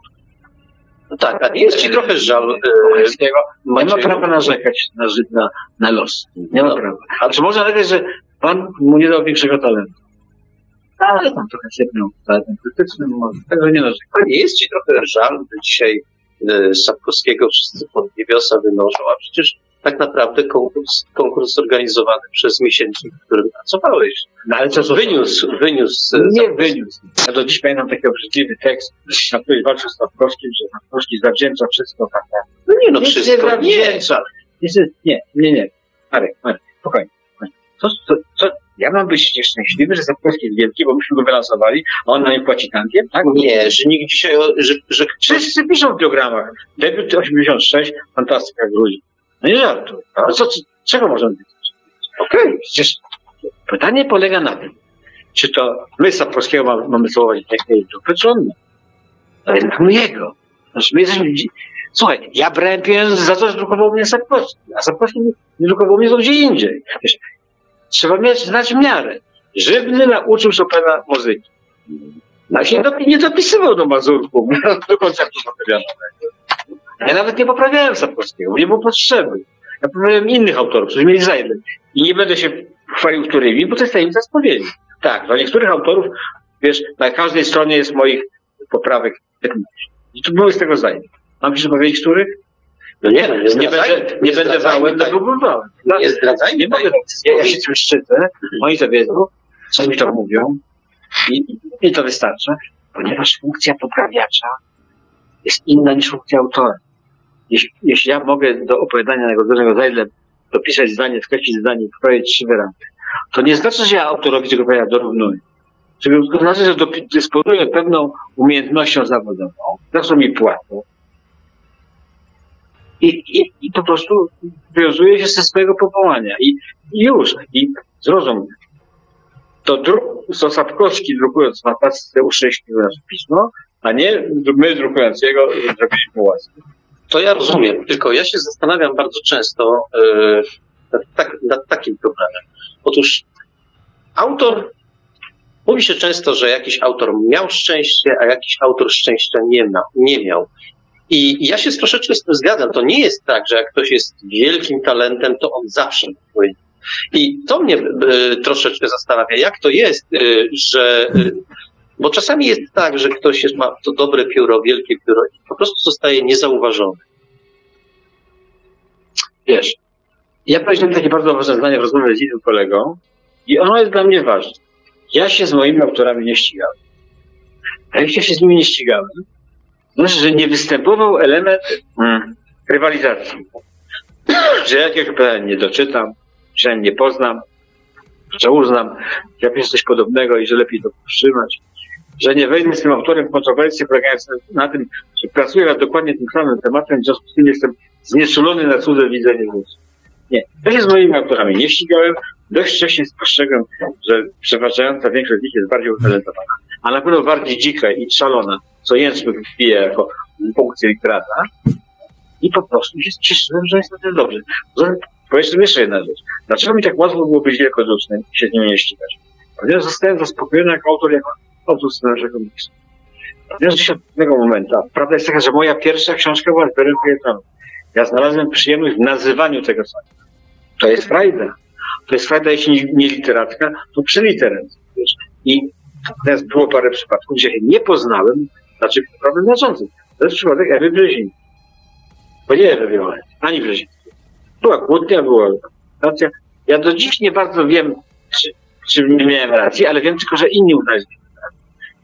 No tak, a jest ci trochę żal, e, Kowalskiego, nie ma prawa narzekać na, na, na los. Nie ma No. prawa. A czy można narzekać, że Pan mu nie dał większego talentu? Ale tam trochę sypnął talentem krytycznym, może. Także nie narzekam. a nie jest ci trochę żal, że dzisiaj e, Sapkowskiego wszyscy pod niebiosa wynoszą, a przecież tak naprawdę konkurs, konkurs zorganizowany przez miesięcznik, w którym pracowałeś. No ale co, Wyniósł, wyniósł. Nie Sapkowski. wyniósł. Ja do dziś pamiętam taki obrzydliwy tekst, na który walczył Stawkowski, że Stawkowski zawdzięcza wszystko tak. No nie no, Nic wszystko. nie nie, nie, nie, nie. Marek, Marek, spokojnie. Co, co, co, ja mam być nieszczęśliwy, że Stawkowski jest wielki, bo myśmy go wylansowali, a on na nie płaci tankiem, tak? Nie, że nikt dzisiaj, że, że Wszyscy piszą w biogramach. Debiut 86, fantastyka Gruzji. No nie żartuj. No co, co, czego możemy być? Okej, przecież pytanie polega na tym, czy to my Sapkowskiego mamy, mamy dupy, czy on nie? To jest no jego. Znaczy, my jesteśmy... Słuchaj, ja brałem pieniądze za to, że drukował mnie Sapkowski, a Sapkowski nie, drukował mnie gdzie indziej. Wiesz, trzeba mieć, znać miarę. Żywny nauczył Chopina muzyki. A się nie dopisywał do Mazurku, do koncertu fortepianowego. Ja nawet nie poprawiałem Sapkowskiego, nie było potrzeby. Ja poprawiałem innych autorów, którzy mieli zajęte. I nie będę się chwalił którymi, bo to jest tajemnica spowiedzi. Tak, dla niektórych autorów, wiesz, na każdej stronie jest moich poprawek 15. I tu były z tego zajęte. Mam ci powiedzieć, których? No nie, no nie, Nie będę, nie będę wałem, tak. tylko bym wałem. Nie zdradzajmy Nie mogę, ja, ja się tym szczycę, oni to wiedzą, co mi to mówią i, i to wystarcza, ponieważ funkcja poprawiacza jest inna niż funkcja autora. Jeśli, jeśli ja mogę do opowiadania Nagodzonego Zajdle dopisać zdanie, skreślić zdanie, wprowadzić trzy wyrazy, to nie znaczy, że ja autorowi tego opowiadania dorównuję. To znaczy, że dysponuję pewną umiejętnością zawodową, za którą mi płacą. I, i, I po prostu wywiązuję się ze swojego powołania. I, i już. I zrozum. To, druk, to drukując na pasce uszczęśliwił nasze pismo, a nie my drukując jego zrobiliśmy łaskę. To ja rozumiem, tylko ja się zastanawiam bardzo często e, nad, tak, nad takim problemem. Otóż autor, mówi się często, że jakiś autor miał szczęście, a jakiś autor szczęścia nie, ma, nie miał. I ja się troszeczkę z tym zgadzam. To nie jest tak, że jak ktoś jest wielkim talentem, to on zawsze płynie. I to mnie e, troszeczkę zastanawia, jak to jest, e, że. E, bo czasami jest tak, że ktoś jest, ma to dobre pióro, wielkie pióro i po prostu zostaje niezauważony. Wiesz, ja powiedziałem takie bardzo ważne zdanie w rozmowie z innym kolegą i ono jest dla mnie ważne. Ja się z moimi autorami nie ścigałem. A jak ja się z nimi nie ścigałem, znaczy, że nie występował element mm, rywalizacji. że ja jakiegoś pytania nie doczytam, że ja nie poznam, że uznam, że jest coś podobnego i że lepiej to powstrzymać. Że nie wejdę z tym autorem w kontrowersję na tym, że pracuję nad dokładnie tym samym tematem, w związku z tym jestem znieczulony na cudze widzenie ludzi. Nie. Ja się z moimi autorami nie ścigałem. Dość wcześnie spostrzegłem, że przeważająca większość z nich jest bardziej utalentowana, a na pewno bardziej dzika i szalona, co Jęczmy wpije jako funkcję literata. I po prostu się cieszyłem, że jest na tym dobrze. Powiedzmy jeszcze jedna rzecz. Dlaczego mi tak łatwo było być wielkodusznym i się z nim nie ścigać? Ponieważ zostałem zaspokojony jako autor, jako autor scenariusza komiksu. Ponieważ gdzieś od pewnego momentu, prawda jest taka, że moja pierwsza książka była zbiorem felietonów. Ja znalazłem przyjemność w nazywaniu tego samego. To jest frajda. To jest frajda, jeśli nie, literacka, to przyliterem. Wiesz. I teraz było parę przypadków, gdzie się nie poznałem, znaczy problem znaczący. To jest przypadek Ewy Brzezińskiej. Bo nie Ewy Violet, ani Brzezińskiej. Była kłótnia, była racja. Ja do dziś nie bardzo wiem, czy, czy nie miałem racji, ale wiem tylko, że inni uznali.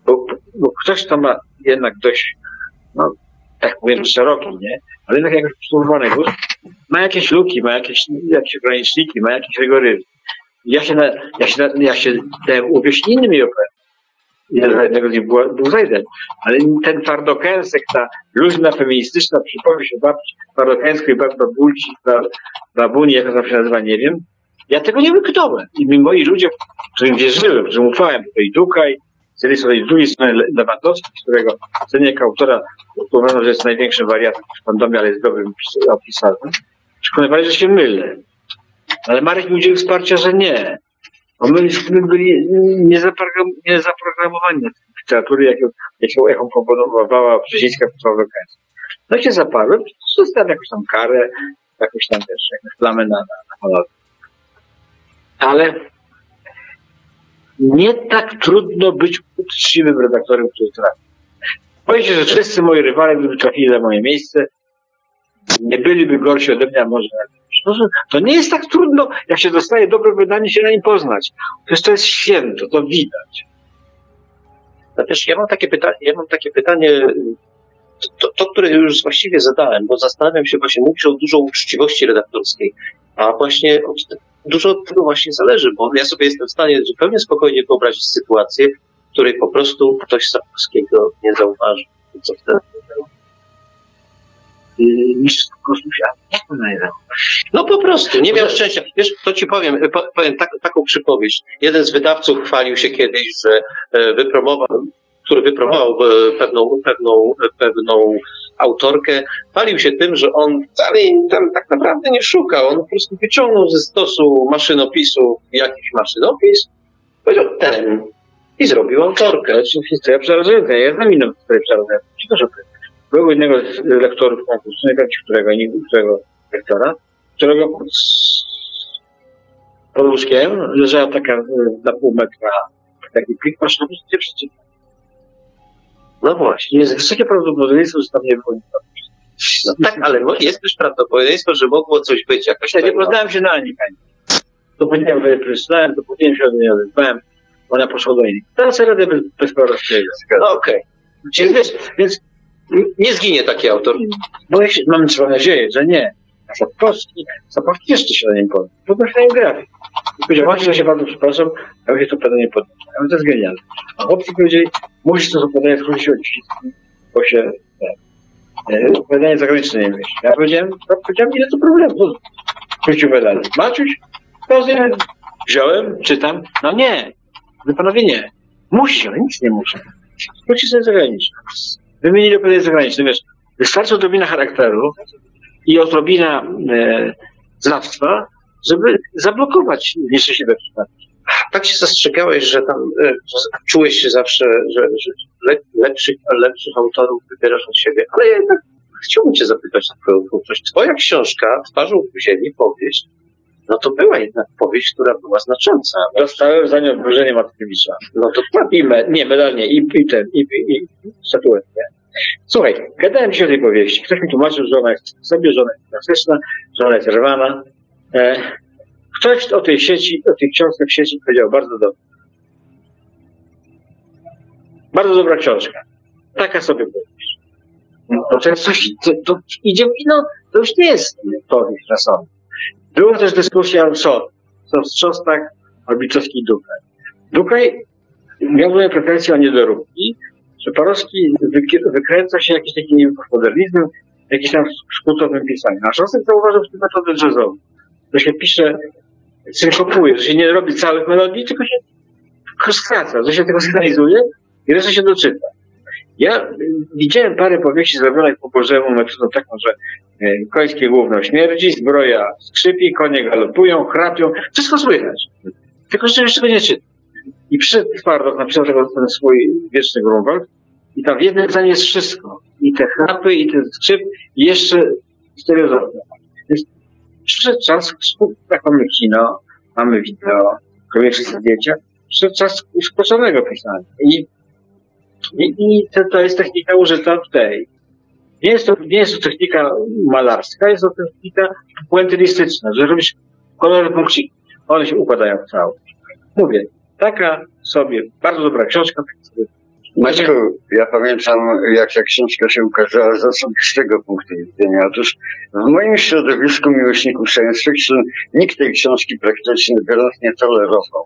Bo, bo ktoś, kto ma jednak dość no, tak powiem, szeroki, nie? Ale jednak jakoś przystosowany gust, ma jakieś luki, ma jakieś, jakieś ograniczniki, ma jakieś rygoryzm. Ja się, na, ja się, na, ja się dałem uwieść innymi operami. Jednego z nich był, był. Ale ten twardokęsek, ta luźna, feministyczna przypowieść o babci twardokęskiej babulci, babuni, jak ona się nazywa, nie wiem, ja tego nie wyknąłem. I moi ludzie, którym wierzyłem, którym ufałem, tutaj Dukaj, z jednej strony, z drugiej strony Lewandowski, którego cenię jako autora, uważam, że jest największym wariatem w ale jest dobrym opisarzem, przekonywali, że się mylę. Ale Marek mi udzielił wsparcia, że nie. Bo my, byli nie zaprogramowani na literatury, jaką, jaką, jaką proponowała Brzezińska Lokańska. No się zaparłem, dostałem jakąś tam karę, jakąś tam też, jakąś plamę na, na, na. Ale nie tak trudno być uczciwym redaktorem, który trafi. Powiem się, że wszyscy moi rywale, gdyby trafili na moje miejsce, nie byliby gorsi ode mnie, a może to nie jest tak trudno, jak się dostaje dobre wydanie, się na nim poznać. Przecież to jest święto, to widać. Natomiast ja mam takie pytanie, ja mam takie pytanie, to, to, które już właściwie zadałem, bo zastanawiam się właśnie, mówisz o dużo uczciwości redaktorskiej, a właśnie od, dużo od tego właśnie zależy, bo ja sobie jestem w stanie zupełnie spokojnie wyobrazić sytuację, w której po prostu ktoś Sapkowskiego nie zauważy. Co wtedy? jak to nazywa? No po prostu, nie miał szczęścia. Wiesz, to ci powiem, powiem tak, taką przypowieść. Jeden z wydawców chwalił się kiedyś, że e, wypromował, który wypromował e, pewną, pewną, pewną autorkę, chwalił się tym, że on wcale tam tak naprawdę nie szukał. On po prostu wyciągnął ze stosu maszynopisu jakiś maszynopis, powiedział ten i zrobił autorkę. To jest historia przerażająca. Ja znam inną historię przerażającą. Ciekawe, był jednego z lektorów którego, nie którego lektora, którego pod, pod łóżkiem leżała taka e, na pół metra taki plik maszynowy, gdzie przeczytał. No właśnie. Jest wysokie prawdopodobieństwo, że tam nie było nic. No tak, ale jest też prawdopodobieństwo, że mogło coś być jakoś. Ja nie poznałem się na niej. To powiedziałem, że przeczytałem, to powiedziałem się od niej odezwałem. Ona poszła do innej. Teraz radę bez, bez No okej. Okay. Więc, więc nie zginie taki autor. Bo ja się, mam nadzieję, że nie. Sapkowski, Sapkowski jeszcze się na nim podał. Podnoślają grafik. I powiedział, właśnie, że się bardzo przepraszam, ja się to podanie podnieść. A to jest genialne. A chłopcy powiedzieli, musisz to podanie skrócić od bo się nie, wydanie zagraniczne nie myśli. Ja powiedziałem, to powiedziałem, ile to problemu. Skrócił wydanie. Maciuś, to wziąłem, czytam. No nie, wy panowie nie. Musi, ale nic nie muszę. Skrócić sobie zagraniczne wymienili operator zagraniczny. Wiesz, wystarczy odrobina charakteru i odrobina e, znawstwa, żeby zablokować nieszczęśliwe przypadki. Tak się zastrzegałeś, że tam e, że czułeś się zawsze, że, że le, lepszych, lepszych autorów wybierasz od siebie, ale ja jednak chciałbym cię zapytać na twoją twórczość. Twoja książka Twarzą w ziemi, powieść, no to była jednak powieść, która była znacząca. Dostałem za nią odwróżenie Matkiewicza. No dokładnie. I me, nie, medal nie, i, i ten, i, i, i statuetkę. Słuchaj, gadałem ci o tej powieści. Ktoś mi tłumaczył, że ona jest sobie, że ona jest klasyczna, że ona jest rwana. E, ktoś o tej sieci, o tych książkach w sieci powiedział bardzo dobrze. Bardzo dobra książka. Taka sobie powieść. No, to jest coś, to, to idzie, no, to już nie jest powieść czasowa. Była też dyskusja, co? Co wstrząstak, Orbiczowski i Dukaj. Dukaj miał moje pretensje o niedoróbki, Parowski wykręca się jakimś takim postmodernizmem, jakimś tam skrótowym pisaniem. A Szostek zauważył w tym metodę jazzową, że się pisze, synkopuje, że się nie robi całych melodii, tylko się skraca, że się tego sygnalizuje i reszta się doczyta. Ja widziałem parę powieści zrobionych po Bożemu metodą taką, że e, końskie główno śmierdzi, zbroja skrzypi, konie galopują, chrapią, wszystko słychać. Tylko że jeszcze nie czyta. I przyszedł Twardok, napisał tego, ten swój wieczny Grunwald i tam w jednym zdaniu jest wszystko. I te chrapy, i ten skrzyp, i jeszcze stereozofia. Więc przyszedł czas, jak mamy kino, mamy wideo, koniecznie zdjęcia, przyszedł czas skróconego pisania. I i, i to, to jest technika użyta w tej. Nie jest, to, nie jest to technika malarska, jest to technika puentylistyczna, że robisz kolory punkciki. One się układają w całość. Mówię, taka sobie bardzo dobra książka, tak sobie Maćku, ja pamiętam, jak ta książka się ukazała z osobistego punktu widzenia. Otóż w moim środowisku miłośników science fiction nikt tej książki praktycznie biorąc nie tolerował.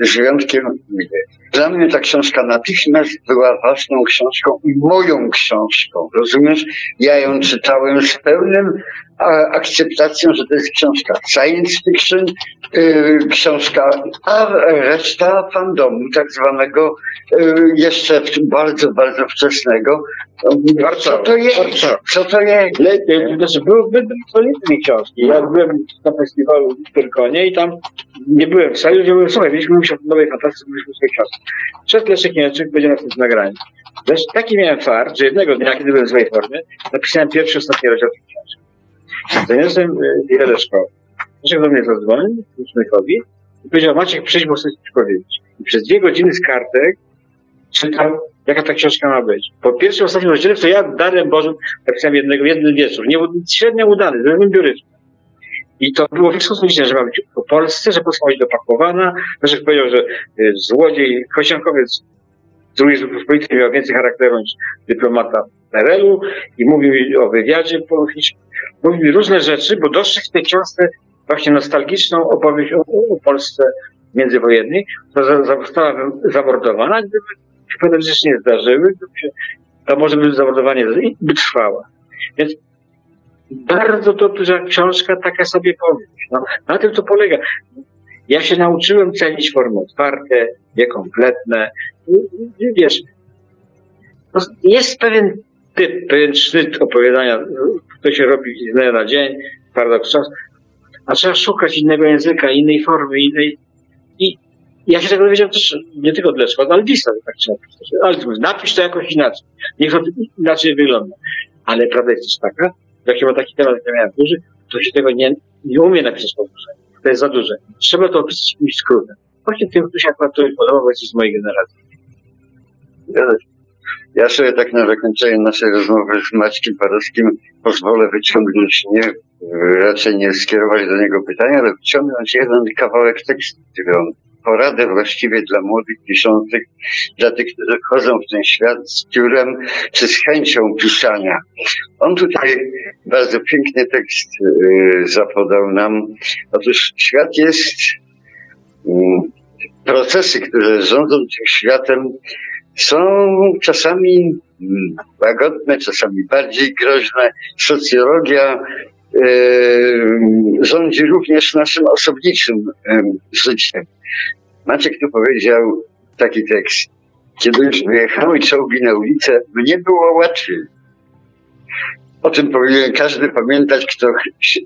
Z wyjątkiem mnie. Dla mnie ta książka natychmiast była ważną książką i moją książką. Rozumiesz? Ja ją czytałem z pełnym akceptacją, że to jest książka science fiction, yy, książka, a reszta fandomu tak zwanego yy, jeszcze w- bardzo, bardzo wczesnego. Co to jest? Co to jest? Le, znaczy, były wytwórnicy książki. Ja byłem na festiwalu w Pyrkonie i tam nie byłem w sali, ludzie mówią, słuchaj, mieliśmy mówić o nowej fantastyce, mieliśmy sobie książki. Przed Leszek Niemczyk będzie na tym nagraniu. Zresztą taki miałem fart, że jednego dnia, kiedy byłem w złej formie, napisałem pierwszy, ostatni rozdział tej książki. Zaniosłem e, je do mnie zadzwonił, Smykowi, i powiedział, Maciek, przyjdź, bo chcę coś powiedzieć. I przez dwie godziny z kartek czytał, jaka ta książka ma być. Po pierwszym, ostatnim rozdziale, to ja darem Bożym napisałem jednego, jeden wieczór. Nie, średnio udany, z biurycznym. I to było wszystko zliczne, że ma być po Polsce, że Polska ma być dopakowana. Leszek powiedział, że y, złodziej, kościankowiec II Rzeczypospolitej miał więcej charakteru niż dyplomata PRL-u i mówił o wywiadzie politycznym. Mówił różne rzeczy, bo dostrzegł w tej książce właśnie nostalgiczną opowieść o, o Polsce międzywojennej, która została zamordowana, gdyby się pewne rzeczy nie zdarzyły, się, to może by zamordowanie by trwała. Więc bardzo dobrze książka, taka sobie powieść. No, na tym to polega. Ja się nauczyłem cenić formy otwarte, niekompletne. Wiesz, no, jest pewien typ, pewien sznyt opowiadania, to się robi z dnia na dzień, paradoks czas, a trzeba szukać innego języka, innej formy, innej. I ja się tego dowiedziałem też nie tylko dla szkoły, ale lista tak trzeba. Ale napisz to jakoś inaczej. Niech to inaczej wygląda. Ale prawda jest też taka, że jak się ma taki temat, jak ja miałem duży, to się tego nie, nie umie napisać po duże. To jest za duże. Trzeba to opisać jakimś skrótem. Właśnie tym, który się akurat to podoba, bo jest z mojej generacji. Ja, ja sobie tak na zakończenie naszej rozmowy z Maćkiem Parowskim pozwolę wyciągnąć nie, raczej nie skierować do niego pytania, ale wyciągnąć jeden kawałek tekstu, który on poradę właściwie dla młodych piszących, dla tych, którzy wchodzą w ten świat z piórem czy z chęcią pisania. On tutaj bardzo piękny tekst yy, zapodał nam. Otóż świat jest, mm, procesy, które rządzą tym światem, są czasami mm, łagodne, czasami bardziej groźne. Socjologia e, rządzi również naszym osobniczym e, życiem. Maciek tu powiedział taki tekst. Kiedy już wyjechały czołgi na ulicę, mnie było łatwiej. O tym powinien każdy pamiętać, kto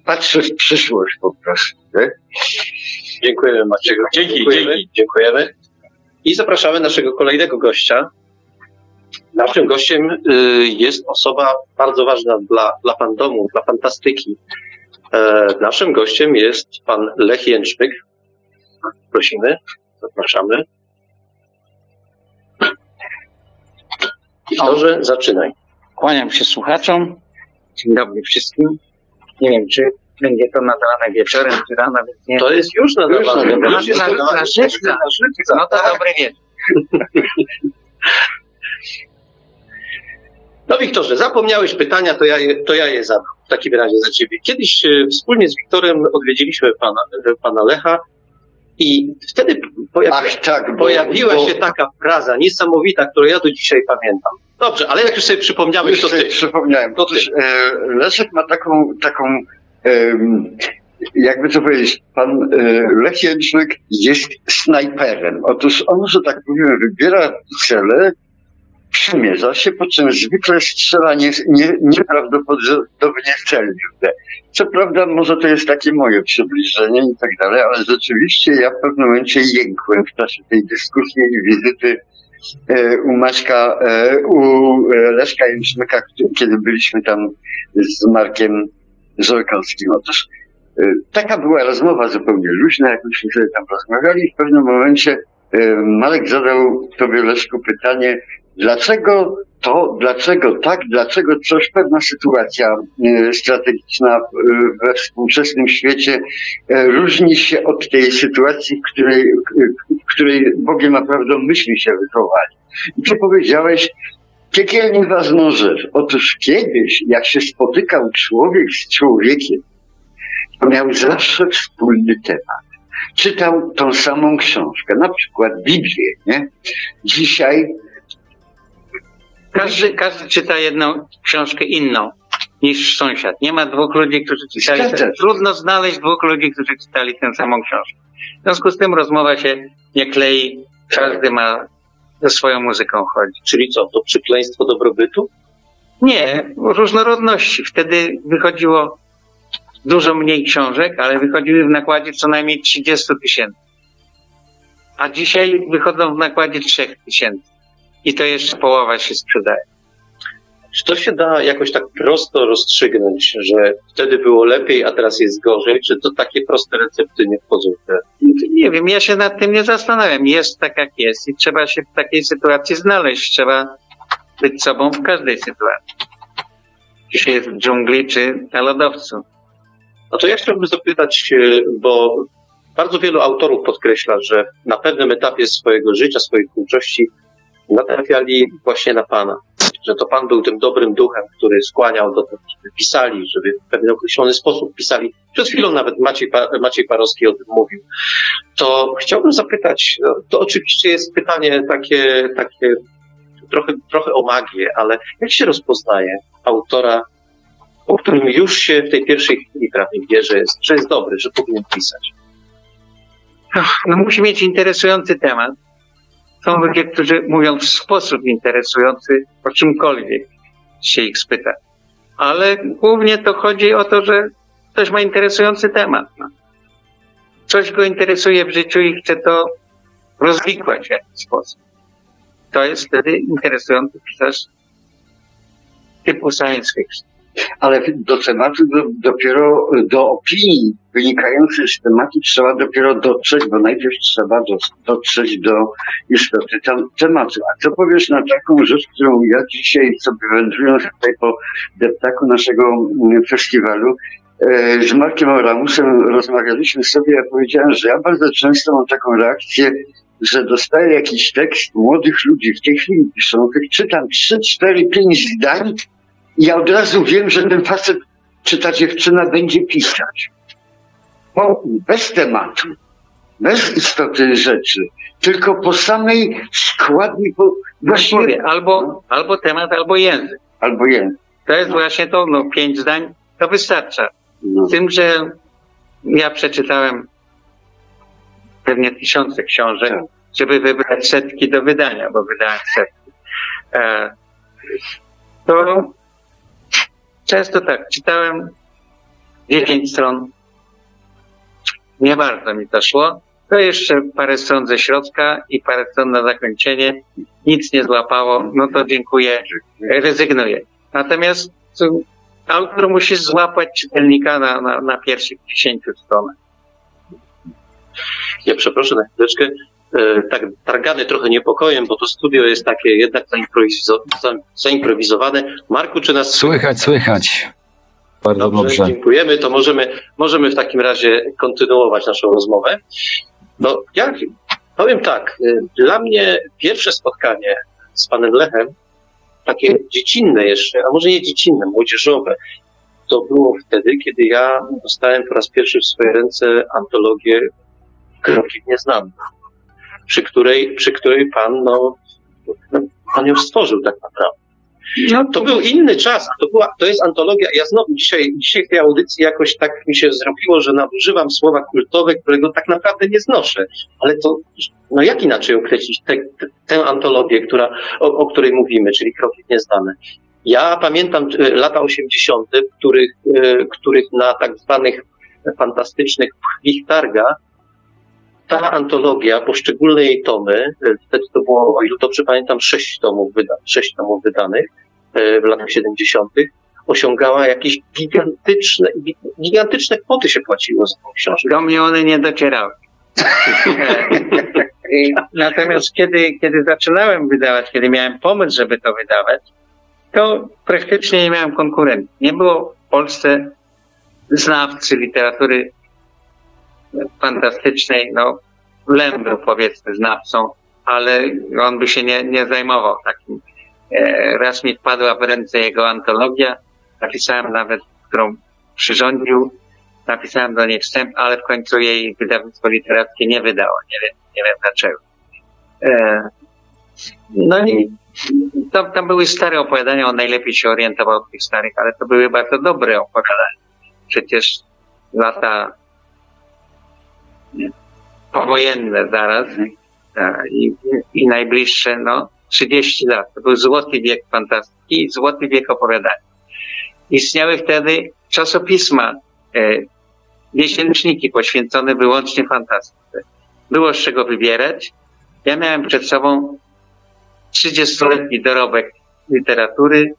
patrzy w przyszłość po prostu. Nie? Dziękujemy Maciego. Dzięki, dziękujemy. dzięki. Dziękujemy. I zapraszamy naszego kolejnego gościa. Naszym gościem y, jest osoba bardzo ważna dla, dla fandomu, dla fantastyki. E, naszym gościem jest pan Lech Jęczmyk. Prosimy, zapraszamy. Wiktorze, zaczynaj. Kłaniam się słuchaczom. Dzień dobry wszystkim. Nie wiem, czy będzie to nadawane wieczorem, czy rano, więc nie To jest już nadawane. No, Już na- na nadawane. żywca. No to dobry wieczór. No Wiktorze, zapomniałeś pytania, to ja je, to ja je zadam w takim razie za ciebie. Kiedyś e, wspólnie z Wiktorem odwiedziliśmy pana, e, pana Lecha i wtedy pojawi, Ach tak, bo, pojawiła bo, się taka fraza niesamowita, którą ja do dzisiaj pamiętam. Dobrze, ale jak już sobie przypomniałeś, Już to ty. przypomniałem. To ty. E, Leszek ma taką, taką jakby to powiedzieć, pan e, Lech Jęczmyk jest snajperem. Otóż on, że tak powiem, wybiera cele, przymierza się, po czym zwykle strzela nie, nie, nieprawdopodobnie celnie. Co prawda, może to jest takie moje przybliżenie i tak dalej, ale rzeczywiście ja w pewnym momencie jękłem w czasie tej dyskusji i wizyty e, u Maćka, e, u Leszka Jęczmyka, kiedy byliśmy tam z Markiem Żorkowskim. Otóż e, taka była rozmowa zupełnie luźna, jak myśmy sobie tam rozmawiali w pewnym momencie e, Marek zadał tobie Leszku pytanie, dlaczego to, dlaczego tak, dlaczego coś, pewna sytuacja e, strategiczna we współczesnym świecie różni się od tej sytuacji, w której, w której Bogiem naprawdę myśli się wychowali. I ty powiedziałeś piekielnie ważną rzecz. Otóż kiedyś, jak się spotykał człowiek z człowiekiem, to miał zawsze wspólny temat. Czytał tą samą książkę, na przykład Biblię, nie? Dzisiaj Każdy, każdy czyta jedną książkę inną niż sąsiad. Nie ma dwóch ludzi, którzy czytali. Trudno znaleźć dwóch ludzi, którzy czytali tę samą książkę. W związku z tym rozmowa się nie klei. Każdy ma ze swoją muzyką chodzić. Czyli co, to przekleństwo dobrobytu? Nie, różnorodności. Wtedy wychodziło dużo mniej książek, ale wychodziły w nakładzie co najmniej 30 tysięcy. A dzisiaj wychodzą w nakładzie 3 tysięcy. I to jeszcze połowa się sprzedaje. Czy to się da jakoś tak prosto rozstrzygnąć, że wtedy było lepiej, a teraz jest gorzej? Czy to takie proste recepty nie wchodzą w Nie wiem, ja się nad tym nie zastanawiam. Jest tak, jak jest i trzeba się w takiej sytuacji znaleźć. Trzeba być sobą w każdej sytuacji. Czy się jest w dżungli, czy na lodowcu. No to ja chciałbym zapytać, e, bo bardzo wielu autorów podkreśla, że na pewnym etapie swojego życia, swojej twórczości natrafiali właśnie na Pana. Że to Pan był tym dobrym duchem, który skłaniał do tego, żeby pisali, żeby w pewien określony sposób pisali. Przed chwilą nawet Maciej, Maciej Parowski o tym mówił. To chciałbym zapytać, no, to oczywiście jest pytanie takie, takie trochę, trochę o magię, ale jak się rozpoznaje autora o którym już się w tej pierwszej chwili prawie wie, że jest, że jest dobry, że powinien pisać. No musi mieć interesujący temat. Są ludzie, którzy mówią w sposób interesujący o czymkolwiek się ich spyta. Ale głównie to chodzi o to, że ktoś ma interesujący temat. No. Coś go interesuje w życiu i chce to rozwikłać w jakiś sposób. To jest wtedy interesujący pisarz typu science fiction. Ale do tematu do, dopiero, do opinii wynikającej z tematu trzeba dopiero dotrzeć, bo najpierw trzeba do, dotrzeć do istoty tam, tematu. A co powiesz na taką rzecz, którą ja dzisiaj sobie wędrując tutaj po deptaku naszego mm, festiwalu, e, z Markiem Oramusem rozmawialiśmy sobie, ja powiedziałem, że ja bardzo często mam taką reakcję, że dostaję jakiś tekst młodych ludzi, w tej chwili piszą, czytam 3, 4, 5 zdań ja od razu wiem, że ten facet czy ta dziewczyna będzie pisać. Bo bez tematu, bez istoty rzeczy, tylko po samej składni, po, Właściwie właściwie, albo, albo temat, albo język. albo je. To jest właśnie to, no pięć zdań, to wystarcza. No. Z tym, że ja przeczytałem pewnie tysiące książek, Tak. żeby wybrać setki do wydania, bo wydałem setki. E, to często tak, czytałem 10 stron, nie bardzo mi to szło, to jeszcze parę stron ze środka i parę stron na zakończenie, nic nie złapało, no to dziękuję, rezygnuję. Natomiast to autor musi złapać czytelnika na, na, na pierwszych 10 stronach. Ja przepraszam na chwileczkę, tak targany trochę niepokojem, bo to studio jest takie jednak zaimprowizo- za- zaimprowizowane. Marku, czy nas Słychać, słychać. Bardzo Dobrze, dobrze. dziękujemy. To możemy, możemy w takim razie kontynuować naszą rozmowę. No, ja powiem tak. y, Dla mnie pierwsze spotkanie z panem Lechem, takie dziecinne jeszcze, a może nie dziecinne, młodzieżowe, to było wtedy, kiedy ja dostałem po raz pierwszy w swoje ręce antologię Kroki w Nieznanym, przy której, przy której pan, no, no, pan ją stworzył tak naprawdę. No To był inny czas. To, była, to jest antologia. Ja znowu dzisiaj, dzisiaj w tej audycji jakoś tak mi się zrobiło, że nadużywam słowa kultowe, którego tak naprawdę nie znoszę. Ale to, no jak inaczej określić tę te, tę antologię, która, o, o której mówimy, czyli Kroki Nieznane. Ja pamiętam e, lata 80., w których, e, których na tak zwanych fantastycznych pchwich targach ta antologia, poszczególne jej tomy, e, wtedy to było, o ile dobrze pamiętam, sześć tomów, wyda, sześć tomów wydanych e, w latach 70., osiągała jakieś gigantyczne, gi- gigantyczne kwoty się płaciło za tą książkę. Do mnie one nie docierały. Natomiast kiedy, kiedy zaczynałem wydawać, kiedy miałem pomysł, żeby to wydawać, to praktycznie nie miałem konkurencji. Nie było w Polsce znawcy literatury fantastycznej, no Lembru, powiedzmy, znawcą, ale on by się nie, nie zajmował takim. E, raz mi wpadła w ręce jego antologia, napisałem nawet, którą przyrządził, napisałem do niej wstęp, ale w końcu jej wydawnictwo literackie nie wydało. Nie wiem, nie wiem dlaczego. E, no i to, tam były stare opowiadania, on najlepiej się orientował w tych starych, ale to były bardzo dobre opowiadania. Przecież lata powojenne zaraz e, i, i najbliższe, no 30 lat. To był złoty wiek fantastyki i złoty wiek opowiadania. Istniały wtedy czasopisma, e, miesięczniki poświęcone wyłącznie fantastyce. Było z czego wybierać. Ja miałem przed sobą 30-letni dorobek literatury.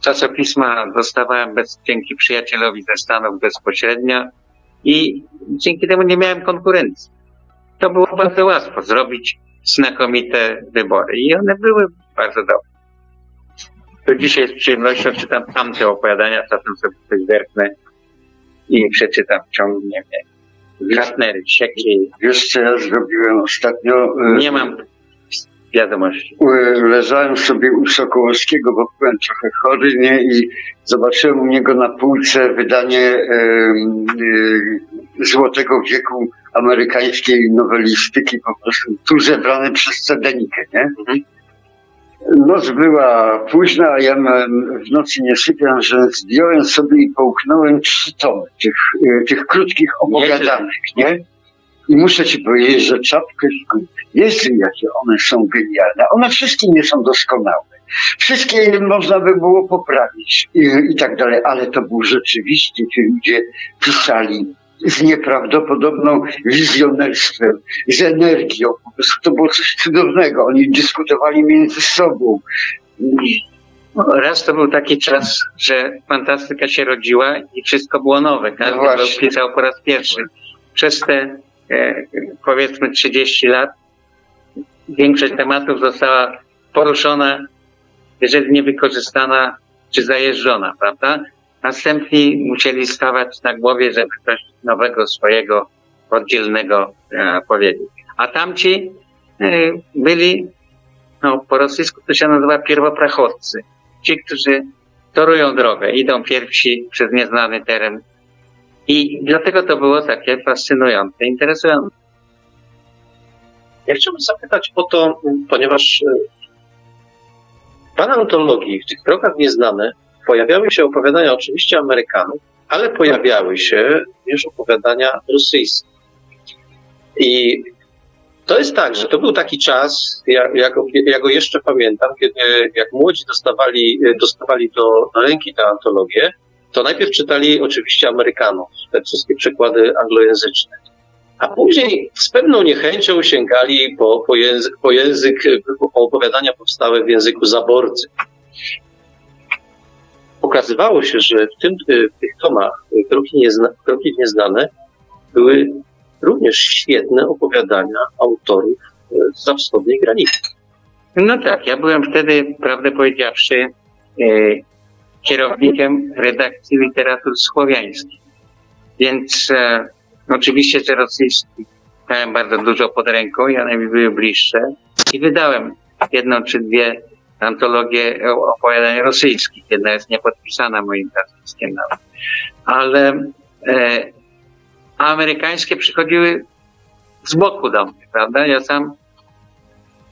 Czasopisma dostawałem bez, dzięki przyjacielowi ze Stanów bezpośrednio i dzięki temu nie miałem konkurencji. To było bardzo łatwo zrobić znakomite wybory i one były bardzo dobre. To dzisiaj z przyjemnością czytam tamte opowiadania, czasem sobie coś zerknę i przeczytam, ciągnie mnie. Gratnery, Sieki. Wiesz, co ja zrobiłem ostatnio? E, Nie mam wiadomości. E, Leżałem sobie u Sokołowskiego, bo byłem trochę chory, nie? I zobaczyłem u niego na półce wydanie e, Złotego Wieku amerykańskiej nowelistyki, po prostu tu zebrane przez Cedenikę, nie? Mhm. Noc była późna, a ja w nocy nie sypiam, że zdjąłem sobie i połknąłem trzy tomy tych, e, tych krótkich opowiadanek, nie? I muszę ci powiedzieć, że czapkę z góry. Jezu, jakie one są genialne. One wszystkie nie są doskonałe. Wszystkie można by było poprawić i, i tak dalej, ale to był rzeczywiście, ci ludzie pisali z nieprawdopodobną wizjonerstwem, z energią. Po prostu to było coś cudownego. Oni dyskutowali między sobą. Raz to był taki czas, że fantastyka się rodziła i wszystko było nowe. Każdy No pisał po raz pierwszy. Przez te powiedzmy 30 lat większość tematów została poruszona, jeżeli nie wykorzystana czy zajeżdżona, prawda? Następni musieli stawać na głowie, żeby coś nowego, swojego, oddzielnego e, powiedzieć. A tamci e, byli, no po rosyjsku to się nazywa pierwoprachodcy. Ci, którzy torują drogę, idą pierwsi przez nieznany teren. I dlatego to było takie fascynujące, interesujące. Ja chciałbym zapytać o to, ponieważ e, w Pana w tych drogach nieznane, pojawiały się opowiadania oczywiście Amerykanów, ale pojawiały się również opowiadania rosyjskie. I to jest tak, że to był taki czas, ja, ja, go, ja go jeszcze pamiętam, kiedy jak młodzi dostawali, dostawali do, do ręki tę antologię, to najpierw czytali oczywiście Amerykanów, te wszystkie przekłady anglojęzyczne. A później z pewną niechęcią sięgali po, po, język, po język, po opowiadania powstałe w języku zaborcy. Okazywało się, że w, tym, w tych tomach kroki, niezna, kroki nieznane były również świetne opowiadania autorów za wschodniej granicy. No tak, ja byłem wtedy, prawdę powiedziawszy, e, kierownikiem redakcji literatur słowiańskich. Więc e, oczywiście te rosyjskie miałem bardzo dużo pod ręką i one mi były bliższe. I wydałem jedną czy dwie antologie opowiadań rosyjskich. Jedna jest niepodpisana moim nazwiskiem nawet. Ale e, amerykańskie przychodziły z boku do mnie, prawda? Ja sam,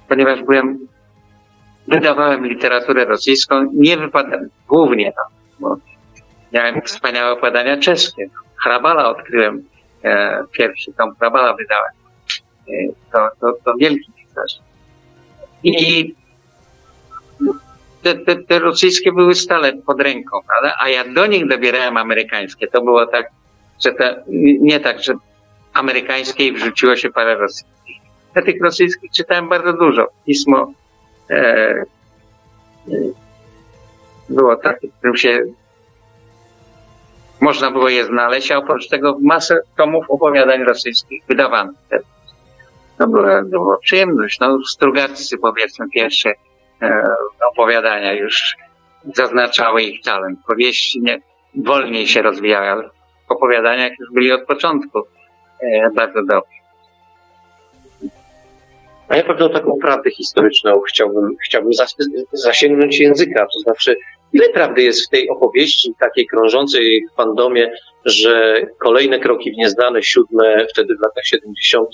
ponieważ byłem, wydawałem literaturę rosyjską, nie wypadałem, głównie tam, bo miałem wspaniałe opowiadania czeskie. Hrabala odkryłem, e, pierwszy tom Hrabala wydałem. E, to, to, to wielki pisarz. I te, te, te rosyjskie były stale pod ręką, prawda? A ja do nich dobierałem amerykańskie. To było tak, że te, nie tak, że amerykańskiej wrzuciło się parę rosyjskich. Ja tych rosyjskich czytałem bardzo dużo. Pismo było takie, w którym się można było je znaleźć, a oprócz tego masę tomów opowiadań rosyjskich wydawano. To była, to była przyjemność. No, Strugacy powiedzmy pierwsze e, opowiadania już zaznaczały ich talent. Powieści nie, wolniej się rozwijały, ale w opowiadaniach już byli od początku e, bardzo dobrzy. A ja pewną taką prawdę historyczną chciałbym, chciałbym zasięgnąć języka, to znaczy, ile prawdy jest w tej opowieści takiej krążącej w fandomie, że kolejne kroki w nieznane, siódme, wtedy w latach 70.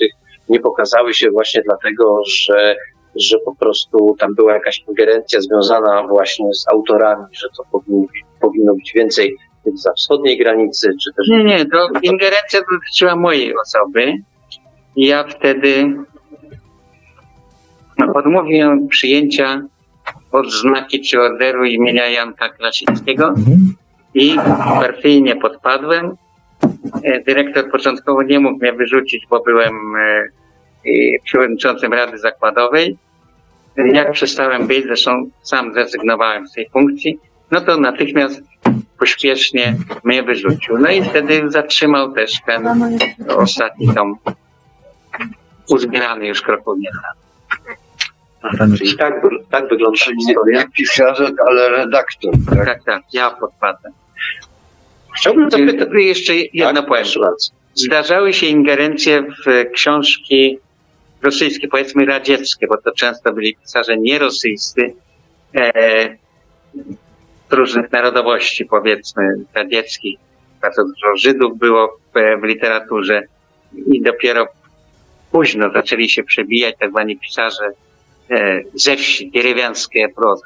nie pokazały się właśnie dlatego, że, że po prostu tam była jakaś ingerencja związana właśnie z autorami, że to powinno, powinno być więcej za wschodniej granicy, czy też... Nie, nie, to ingerencja dotyczyła mojej osoby. Ja wtedy odmówiłem przyjęcia odznaki czy orderu imienia Janka Krasińskiego i partyjnie podpadłem. E, dyrektor początkowo nie mógł mnie wyrzucić, bo byłem e, przewodniczącym Rady Zakładowej. Jak przestałem być, zresztą sam zrezygnowałem z tej funkcji, no to natychmiast pośpiesznie mnie wyrzucił. No i wtedy zatrzymał też ten ostatni tom uzbierany już kroków Czyli tak, tak wygląda historia. Nie pisarz, ale redaktor. Tak, tak, tak ja podpadłem. Chciałbym zapytać. Jeszcze jedno tak. Zdarzały się ingerencje w książki rosyjskie, powiedzmy radzieckie, bo to często byli pisarze nierosyjscy, e, różnych narodowości, powiedzmy radzieckich. Bardzo dużo Żydów było w, w literaturze i dopiero późno zaczęli się przebijać tak zwani pisarze ze wsi, prozy.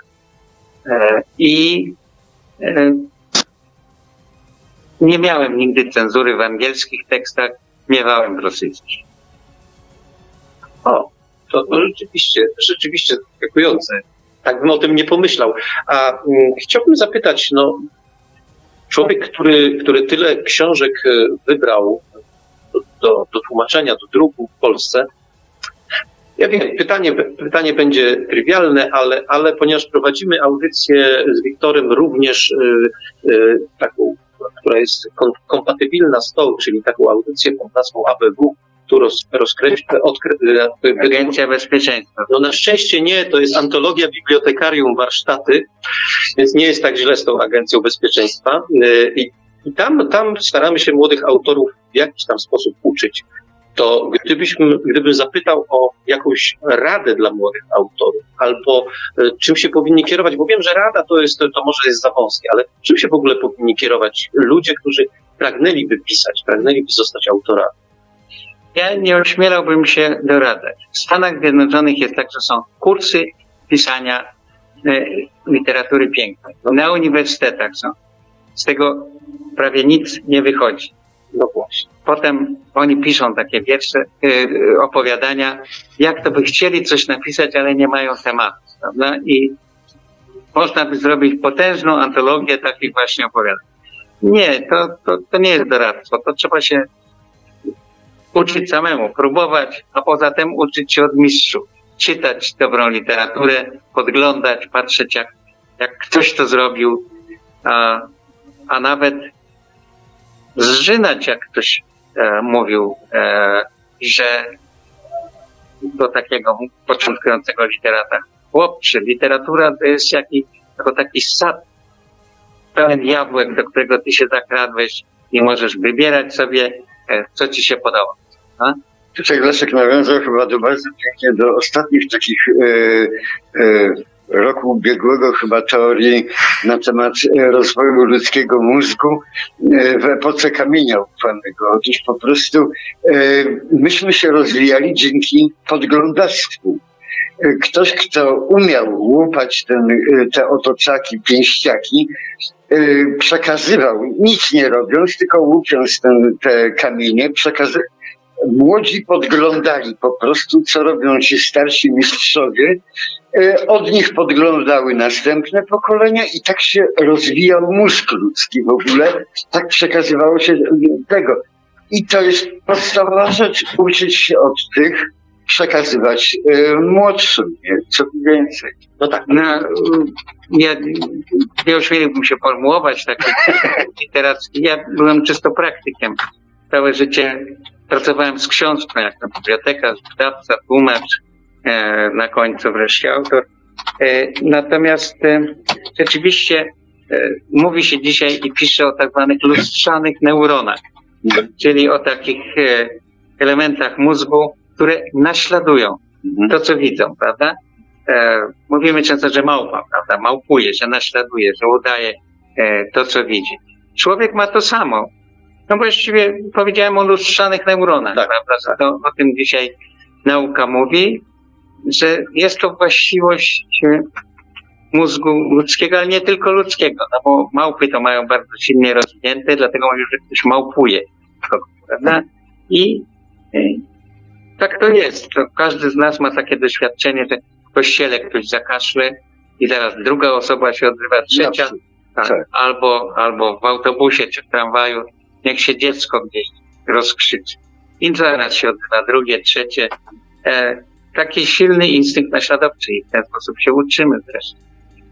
E, I e, nie miałem nigdy cenzury w angielskich tekstach, miewałem w rosyjskich. O, to, to rzeczywiście, rzeczywiście zaskakujące. Tak bym o tym nie pomyślał. A mm, chciałbym zapytać, no, człowiek, który, który tyle książek e, wybrał do, do tłumaczenia, do druku w Polsce, ja wiem, pytanie, pytanie będzie trywialne, ale, ale ponieważ prowadzimy audycję z Wiktorem również y, y, taką, która jest kom, kompatybilna z tą, czyli taką audycję pod nazwą ABW, tu roz, odkry, Agencja Bezpieczeństwa. No na szczęście nie, to jest antologia bibliotekarium warsztaty, więc nie jest tak źle z tą Agencją Bezpieczeństwa. I, i tam, tam staramy się młodych autorów w jakiś tam sposób uczyć to gdybyśmy, gdybym zapytał o jakąś radę dla młodych autorów, albo e, czym się powinni kierować, bo wiem, że rada to jest, to może jest za wąskie, ale czym się w ogóle powinni kierować ludzie, którzy pragnęliby pisać, pragnęliby zostać autorami? Ja nie ośmielałbym się doradać. W Stanach Zjednoczonych jest tak, że są kursy pisania e, literatury pięknej. Na uniwersytetach są. Z tego prawie nic nie wychodzi. No właśnie. Potem oni piszą takie wiersze, yy, opowiadania, jak to by chcieli coś napisać, ale nie mają tematu, prawda? I można by zrobić potężną antologię takich właśnie opowiadań. Nie, to, to, to nie jest doradztwo. To trzeba się uczyć samemu, próbować, a poza tym uczyć się od mistrzów. Czytać dobrą literaturę, podglądać, patrzeć jak, jak ktoś to zrobił, a, a nawet zżynać, jak ktoś e, mówił, e, że do takiego początkującego literata. Chłopcze, literatura to jest jaki, jako taki sad pełen jabłek, do którego ty się zakradłeś i możesz wybierać sobie, e, co ci się podoba. A? Tutaj Leszek nawiązał chyba do bardzo pięknie do ostatnich takich e, e, roku ubiegłego chyba teorii na temat e, rozwoju ludzkiego mózgu e, w epoce kamienia ufalnego. Otóż po prostu e, myśmy się rozwijali dzięki podglądactwu. Ktoś, kto umiał łupać ten, te otoczaki, pięściaki, przekazywał, nic nie robiąc, tylko łupiąc ten, te kamienie, przekazywał, młodzi podglądali po prostu, co robią ci starsi mistrzowie. E, od nich podglądały następne pokolenia i tak się rozwijał mózg ludzki w ogóle. Tak przekazywało się tego. I to jest podstawowa rzecz, uczyć się od tych, przekazywać y, młodszym, co więcej. No tak, no, ja nie ośmieliłbym się formułować takiej literackiej. Ja byłem czysto praktykiem. Całe życie Pracowałem z książką, jak na biblioteka, wydawca, tłumacz, e, na końcu wreszcie autor. E, natomiast e, rzeczywiście mówi się dzisiaj i pisze o tak zwanych lustrzanych neuronach, czyli o takich elementach mózgu, które naśladują. Mhm. to, co widzą, prawda? Mówimy często, że małpa, prawda? Małpuje, że naśladuje, że udaje to, co widzi. Człowiek ma to samo. No właściwie powiedziałem o lustrzanych neuronach, Tak, prawda? To, o tym dzisiaj nauka mówi, że jest to właściwość e, mózgu ludzkiego, ale nie tylko ludzkiego, no bo małpy to mają bardzo silnie rozwinięte, dlatego mówię, że ktoś małpuje prawda? I e, tak to jest. To każdy z nas ma takie doświadczenie, że w kościele ktoś zakaszle i zaraz druga osoba się odzywa, trzecia, tak, tak. albo, albo w autobusie czy w tramwaju, niech się dziecko gdzieś rozkrzyczy. I zaraz się odzywa drugie, trzecie. E, taki silny instynkt naśladowczy i w ten sposób się uczymy zresztą.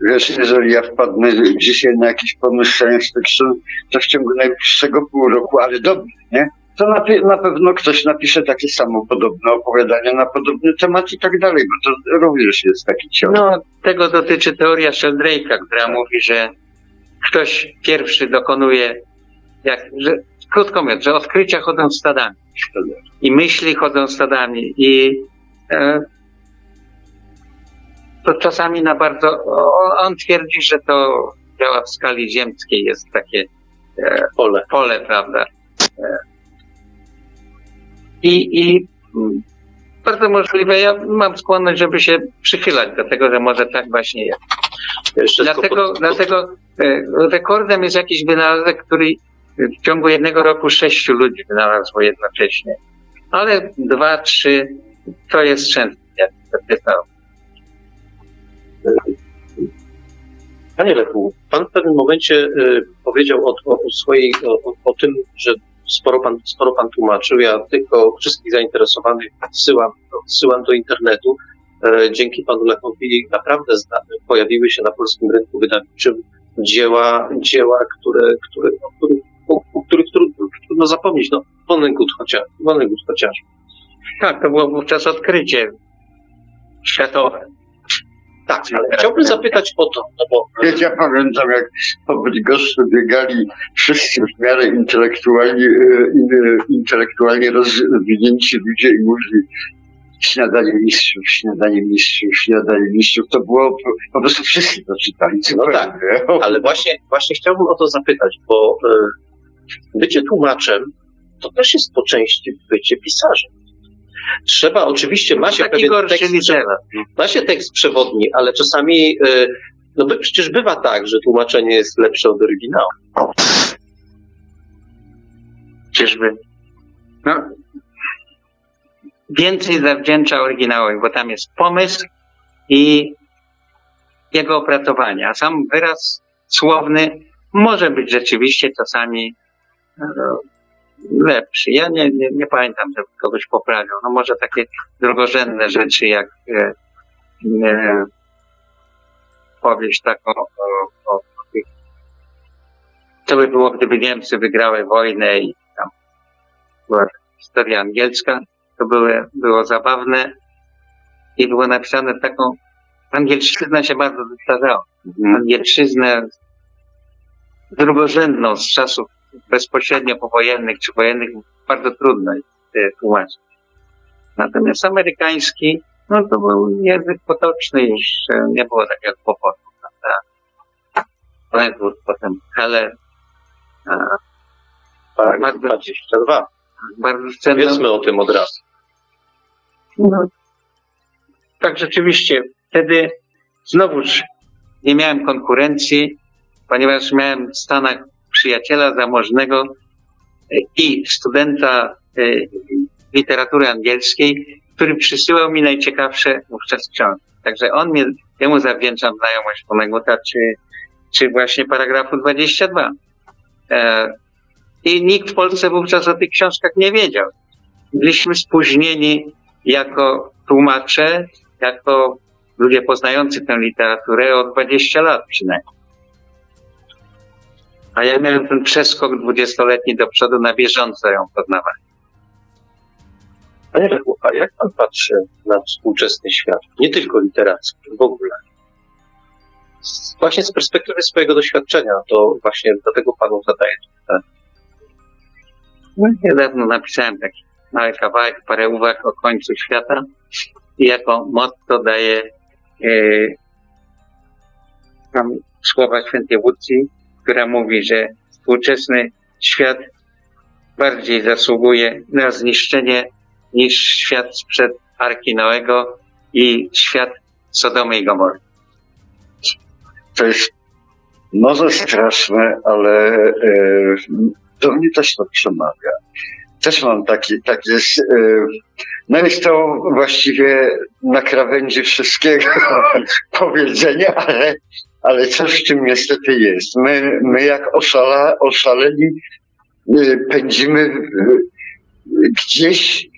Wiesz, jeżeli ja wpadnę dzisiaj na jakiś pomysł science fiction, to w ciągu najbliższego pół roku, ale dobry, nie? To na, pe- na pewno ktoś napisze takie samo podobne opowiadania na podobny temat i tak dalej, bo to również jest taki ciąg. No, tego dotyczy teoria Sheldrake'a, która mówi, że ktoś pierwszy dokonuje, jak, że, krótko mówiąc, że odkrycia chodzą stadami i myśli chodzą stadami i e, to czasami na bardzo, on, twierdzi, że to działa w skali ziemskiej, jest takie e, Pole. pole, prawda? E, I, i mm, bardzo możliwe, ja mam skłonność, żeby się przychylać do tego, że może tak właśnie jest. Dlatego, pod- dlatego e, rekordem jest jakiś wynalazek, który w ciągu jednego roku sześciu ludzi wynalazło jednocześnie. Ale dwa, trzy to jest pytał. Panie Lechu, pan w pewnym momencie y, powiedział o, o, o swojej, o, o- tym, że sporo pan, sporo pan tłumaczył. Ja tylko wszystkich zainteresowanych odsyłam, odsyłam do internetu. E, dzięki panu Lechowi naprawdę pojawiły się na polskim rynku wydawniczym dzieła, dzieła które, które, o których, o, o których trudno, trudno zapomnieć. No, Vonnegut chociaż, Vonnegut chociaż. Tak, to było wówczas odkrycie światowe. Tak, ale chciałbym zapytać o to, no bo ja pamiętam, jak po Bydgoszczy biegali wszyscy w miarę intelektualnie, e, in- intelektualnie rozwinięci ludzie i mówili śniadanie mistrzów, śniadanie mistrzów, śniadanie mistrzów. To było, po, po prostu wszyscy to czytali. No tak, Ale właśnie, właśnie chciałbym o to zapytać, bo y, bycie tłumaczem to też jest po części bycie pisarzem. Trzeba, oczywiście ma się pewien tekst, ma się tekst przewodni, ale czasami, y, no przecież bywa tak, że tłumaczenie jest lepsze od oryginału. Czyżby? No, więcej zawdzięcza oryginałowi, bo tam jest pomysł i jego opracowanie, a sam wyraz słowny może być rzeczywiście czasami e, lepszy. Ja nie, nie, nie pamiętam, żeby kogoś poprawił. No może takie drugorzędne rzeczy jak e, e, powieść taką o, o, o tych, co by było, gdyby Niemcy wygrały wojnę i tam była historia angielska, to były, było zabawne i było napisane taką, angielszczyzna się bardzo zestarzała. Angielszczyznę drugorzędną z czasów bezpośrednio powojennych czy wojennych bardzo trudno jest e, tłumaczyć. Natomiast amerykański, no to był język potoczny, już e, nie było takiego kłopotu, prawda? Brentwood, potem Heller, Tak, Bardzo- 22. bardzo cenną. Powiedzmy o tym od razu. No, tak rzeczywiście. Wtedy znowuż nie miałem konkurencji, ponieważ miałem w Stanach przyjaciela zamożnego e, i studenta e, literatury angielskiej, który przysyłał mi najciekawsze wówczas książki. Także on mnie, jemu zawdzięczam znajomość Poneguta, czy, czy właśnie paragrafu 22. E, I nikt w Polsce wówczas o tych książkach nie wiedział. Byliśmy spóźnieni jako tłumacze, jako ludzie poznający tę literaturę o 20 lat przynajmniej. A ja miałem ten przeskok dwudziestoletni do przodu na bieżąco ją poznawałem. Panie Lechu, a jak pan patrzy na współczesny świat? Nie tylko literacki, w ogóle. Właśnie z perspektywy swojego doświadczenia, to właśnie dlatego panu zadaję to pytanie. No, niedawno napisałem taki mały kawałek, parę uwag o końcu świata i jako motto daje e, tam słowa świętej Łucji, która mówi, że współczesny świat bardziej zasługuje na zniszczenie niż świat sprzed Arki Noego i świat Sodomy i Gomory. To jest może straszne, ale e, do mnie też to przemawia. Też mam taki, taki jest, e, no jest to właściwie na krawędzi wszystkiego powiedzenia, ale, ale coś w tym niestety jest. My, my jak oszala, oszaleni e, pędzimy e, gdzieś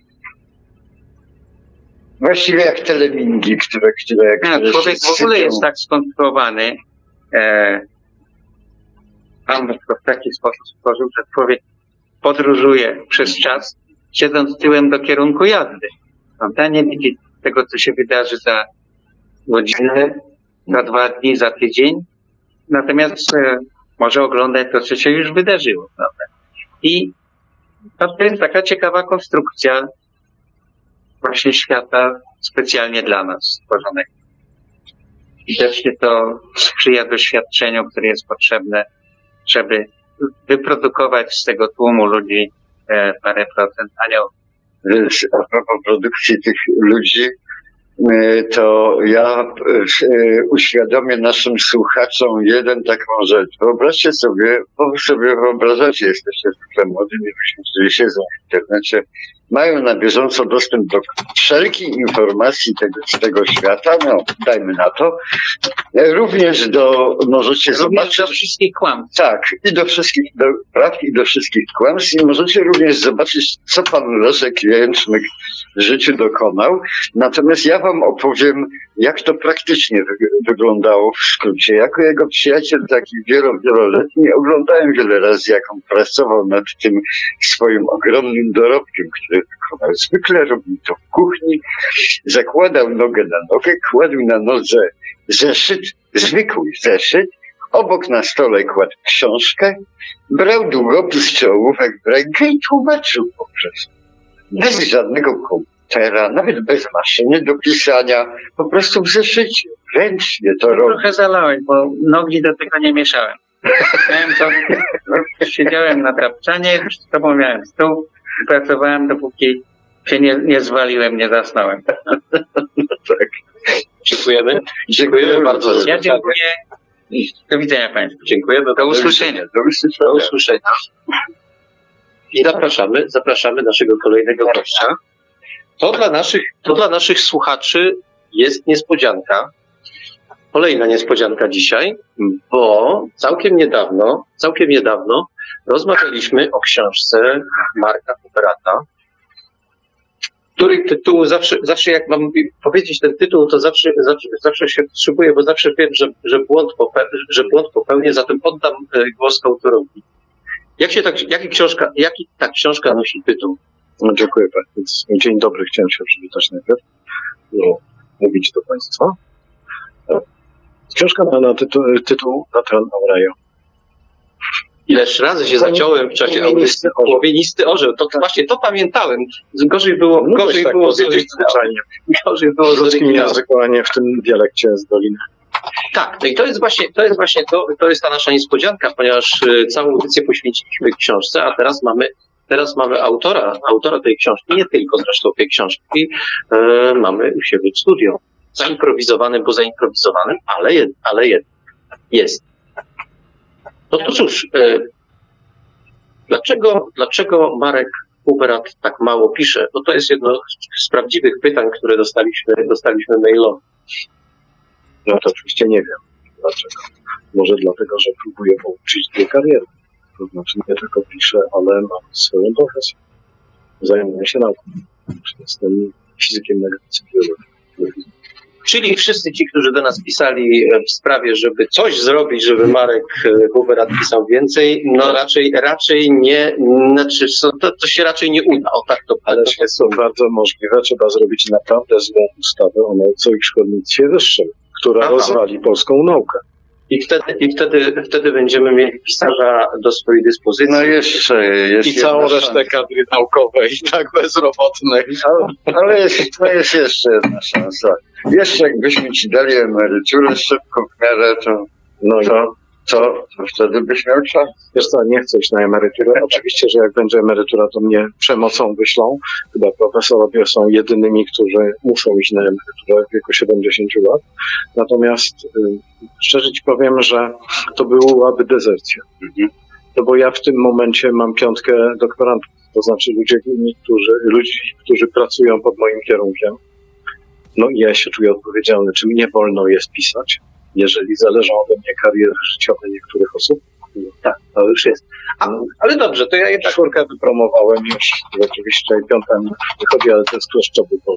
właściwie jak telemingi, które, które, No, człowiek w ogóle jest tak skonstruowany, e, Pan w taki sposób stworzył, że człowiek podróżuje przez czas, siedząc tyłem do kierunku jazdy. Prawda? Nie widzi tego, co się wydarzy za godzinę, za dwa dni, za tydzień. Natomiast e, może oglądać to, co się już wydarzyło. Prawda? I to jest taka ciekawa konstrukcja właśnie świata specjalnie dla nas stworzonego. Widocznie to sprzyja doświadczeniu, które jest potrzebne, żeby wyprodukować z tego tłumu ludzi e, parę procent aniołów. A propos produkcji tych ludzi, to ja e, uświadomię naszym słuchaczom jeden taką rzecz. Wyobraźcie sobie, sobie wyobrażacie, jesteście zwykle młodymi ludźmi, którzy siedzą w internecie, mają na bieżąco dostęp do wszelkich informacji tego, z tego świata, no dajmy na to, E, również do, możecie Również zobaczyć, do wszystkich kłamstw. tak, i do wszystkich do praw, i do wszystkich kłamstw. I możecie również zobaczyć, co pan Leszek Jęczmyk w życiu dokonał. Natomiast ja wam opowiem, jak to praktycznie wy wyglądało w skrócie. Jako jego przyjaciel taki wielo, wieloletni oglądałem wiele razy, jak on pracował nad tym swoim ogromnym dorobkiem, który wykonał. Zwykle robił to w kuchni, zakładał nogę na nogę, kładł na nodze zeszyt, zwykły zeszyt, obok na stole kładł książkę, brał długopis czy ołówek w rękę i tłumaczył poprzez. Bez żadnego komputera, nawet bez maszyny do pisania, po prostu w zeszycie, ręcznie to robił. Trochę zalałem, bo nogi do tego nie mieszałem. Miałem to, siedziałem na tapczanie, z tobą miałem stół pracowałem dopóki się nie, nie zwaliłem, nie zasnąłem. Dziękujemy. Dziękujemy bardzo. Ja dziękuję. Do widzenia Państwu. Dziękujemy. Do usłyszenia. Do usłyszenia. Do usłyszenia. I zapraszamy, zapraszamy naszego kolejnego gościa. To dla naszych, to dla naszych słuchaczy jest niespodzianka. Kolejna niespodzianka dzisiaj, bo całkiem niedawno, całkiem niedawno rozmawialiśmy o książce Marka Kuperata, których tytułu zawsze, zawsze jak mam powiedzieć ten tytuł, to zawsze, zawsze, zawsze się wstrzymuję, bo zawsze wiem, że, że, błąd że błąd popełnię, zatem oddam e, głos autorowi. Jak się tak, jaki książka, jaki ta książka nosi tytuł? No, dziękuję Państwu. Dzień dobry, chciałem się przywitać najpierw. No, mówić do Państwa. E, Książka ma na tytuł, tytuł Natran Aurejo. Ileż razy się zaciąłem w czasie audycji. Płowienisty orzeł. To właśnie to pamiętałem. Gorzej było, No, gorzej tak było z zwyczajnie. Gorzej było W z ludzkim języku, a nie w tym dialekcie z Doliny. Tak, no i to jest właśnie, to jest właśnie to, to jest ta nasza niespodzianka, ponieważ y, całą audycję poświęciliśmy książce, a teraz mamy, teraz mamy autora, autora tej książki, nie tylko zresztą tej książki, e, mamy u siebie w studio. Zaimprowizowanym, bo zaimprowizowanym, ale, jed, ale jed, jest. No to cóż, e, dlaczego, dlaczego Marek Huberat tak mało pisze? Bo to jest jedno z prawdziwych pytań, które dostaliśmy, dostaliśmy mailowo. Ja to oczywiście nie wiem dlaczego. Może dlatego, że próbuję połączyć dwie kariery. To znaczy nie tylko piszę, ale mam swoją profesję. Zajmuję się nauką. Jestem fizykiem nagranicy biologii. Czyli wszyscy ci, którzy do nas pisali e, w sprawie, żeby coś zrobić, żeby Marek e, Huberat pisał więcej, no raczej, raczej nie, znaczy to, to się raczej nie uda. O tak to Ale jest to bardzo możliwe. Trzeba zrobić naprawdę złą ustawę o nauce i szkolnictwie wyższym, która Aha. rozwali polską naukę. I wtedy, i wtedy, wtedy będziemy mieli pisarza do swojej dyspozycji. No jeszcze jest I całą resztę szansa. kadry naukowej, tak bezrobotnej. Ale, ale jest, to jest jeszcze jedna szansa. Jeszcze jakbyśmy ci dali emeryturę szybko w miarę, to, No i to, to wtedy byś miał czas. wiesz co, nie chcę iść na emeryturę. Oczywiście, że jak będzie emerytura, to mnie przemocą wyślą. Chyba profesorowie są jedynymi, którzy muszą iść na emeryturę w wieku 70 lat. Natomiast y, szczerze ci powiem, że to byłaby dezercja. No bo ja w tym momencie mam piątkę doktorantów, to znaczy ludzie, którzy, ludzi, którzy pracują pod moim kierunkiem. No i ja się czuję odpowiedzialny, czy mnie wolno jest pisać, jeżeli zależą ode mnie kariery życiowe niektórych osób. Tak, to już jest. A, ale dobrze, to ja jednak. Czwórkę wypromowałem już, oczywiście piąta mi wychodzi, ale to jest kleszczowy bo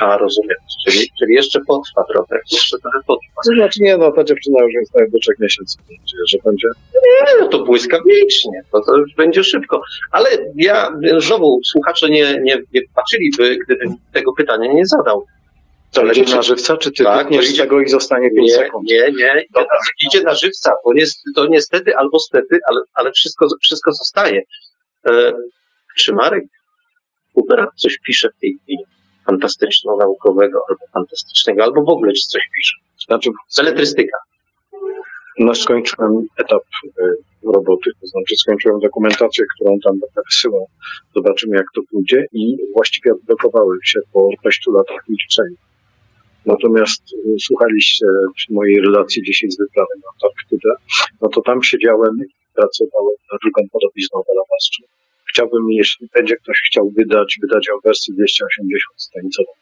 A, rozumiem. Czyli, czyli jeszcze potrwa trochę. Jeszcze trochę potrwa. To znaczy nie, no ta dziewczyna już jest do trzech miesięcy, że będzie. Nie, no to błyskawicznie, to, to już będzie szybko. Ale ja znowu słuchacze nie, nie, nie patrzyliby, gdybym tego pytania nie zadał. To czy- na żywca, czy ty Tak, to z idzie- tego i zostanie 5 Nie, sekund? nie, nie. Idzie na, idzie na żywca. To, nie, to niestety albo stety, ale, ale wszystko, wszystko zostaje. E, czy Marek Huber coś pisze w tej chwili fantastyczno-naukowego albo fantastycznego, albo w ogóle czy coś pisze? Znaczy, Beletrystyka. no skończyłem etap y, roboty, to znaczy skończyłem dokumentację, którą tam będę wysyłał. Zobaczymy, jak to pójdzie i właściwie odblokowałem się po 6 latach milczenia. Natomiast y, słuchaliście mojej relacji dzisiaj z wyprawy na Antarktydę, no to tam siedziałem i pracowałem nad drugą podobizną Belawaszczy. Chciałbym, jeśli będzie ktoś chciał wydać, wydać ją wersji 280 stanicową.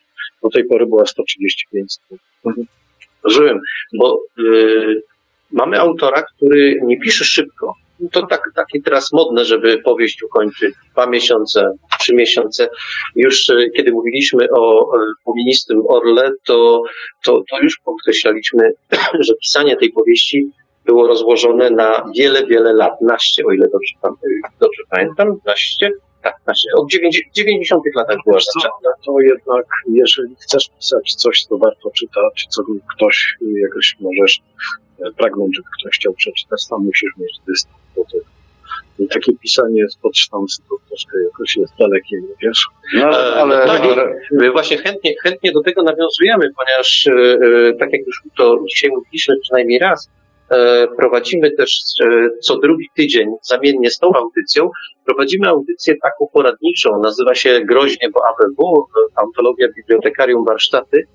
Do tej pory była 135 stron. Rozumiem, bo y, mamy autora, który nie pisze szybko. To tak, takie teraz modne, żeby powieść ukończyć dwa miesiące, trzy miesiące. Już y, kiedy mówiliśmy o feministym Orle, to, to, to już podkreślaliśmy, że pisanie tej powieści było rozłożone na wiele, wiele lat. Naście, o ile dobrze, pam- dobrze pamiętam. Naście? Tak, naście. Od 90, 90 latach była zaczęta. to jednak, jeżeli chcesz pisać coś, co warto czytać, co ktoś jakoś możesz e, pragnąć, żeby ktoś chciał przeczytać, tam musisz mieć dystans I takie pisanie spod sztancy to troszkę jakoś jest dalekie, nie wiesz? No, E, ale, no tak, ale My właśnie chętnie, chętnie do tego nawiązujemy, ponieważ e, e, tak jak już to dzisiaj mówiliśmy przynajmniej raz, e, prowadzimy też e, co drugi tydzień, zamiennie z tą audycją, prowadzimy audycję taką poradniczą, nazywa się Groźnie, bo ABW, e, Antologia Bibliotekarium Warsztaty.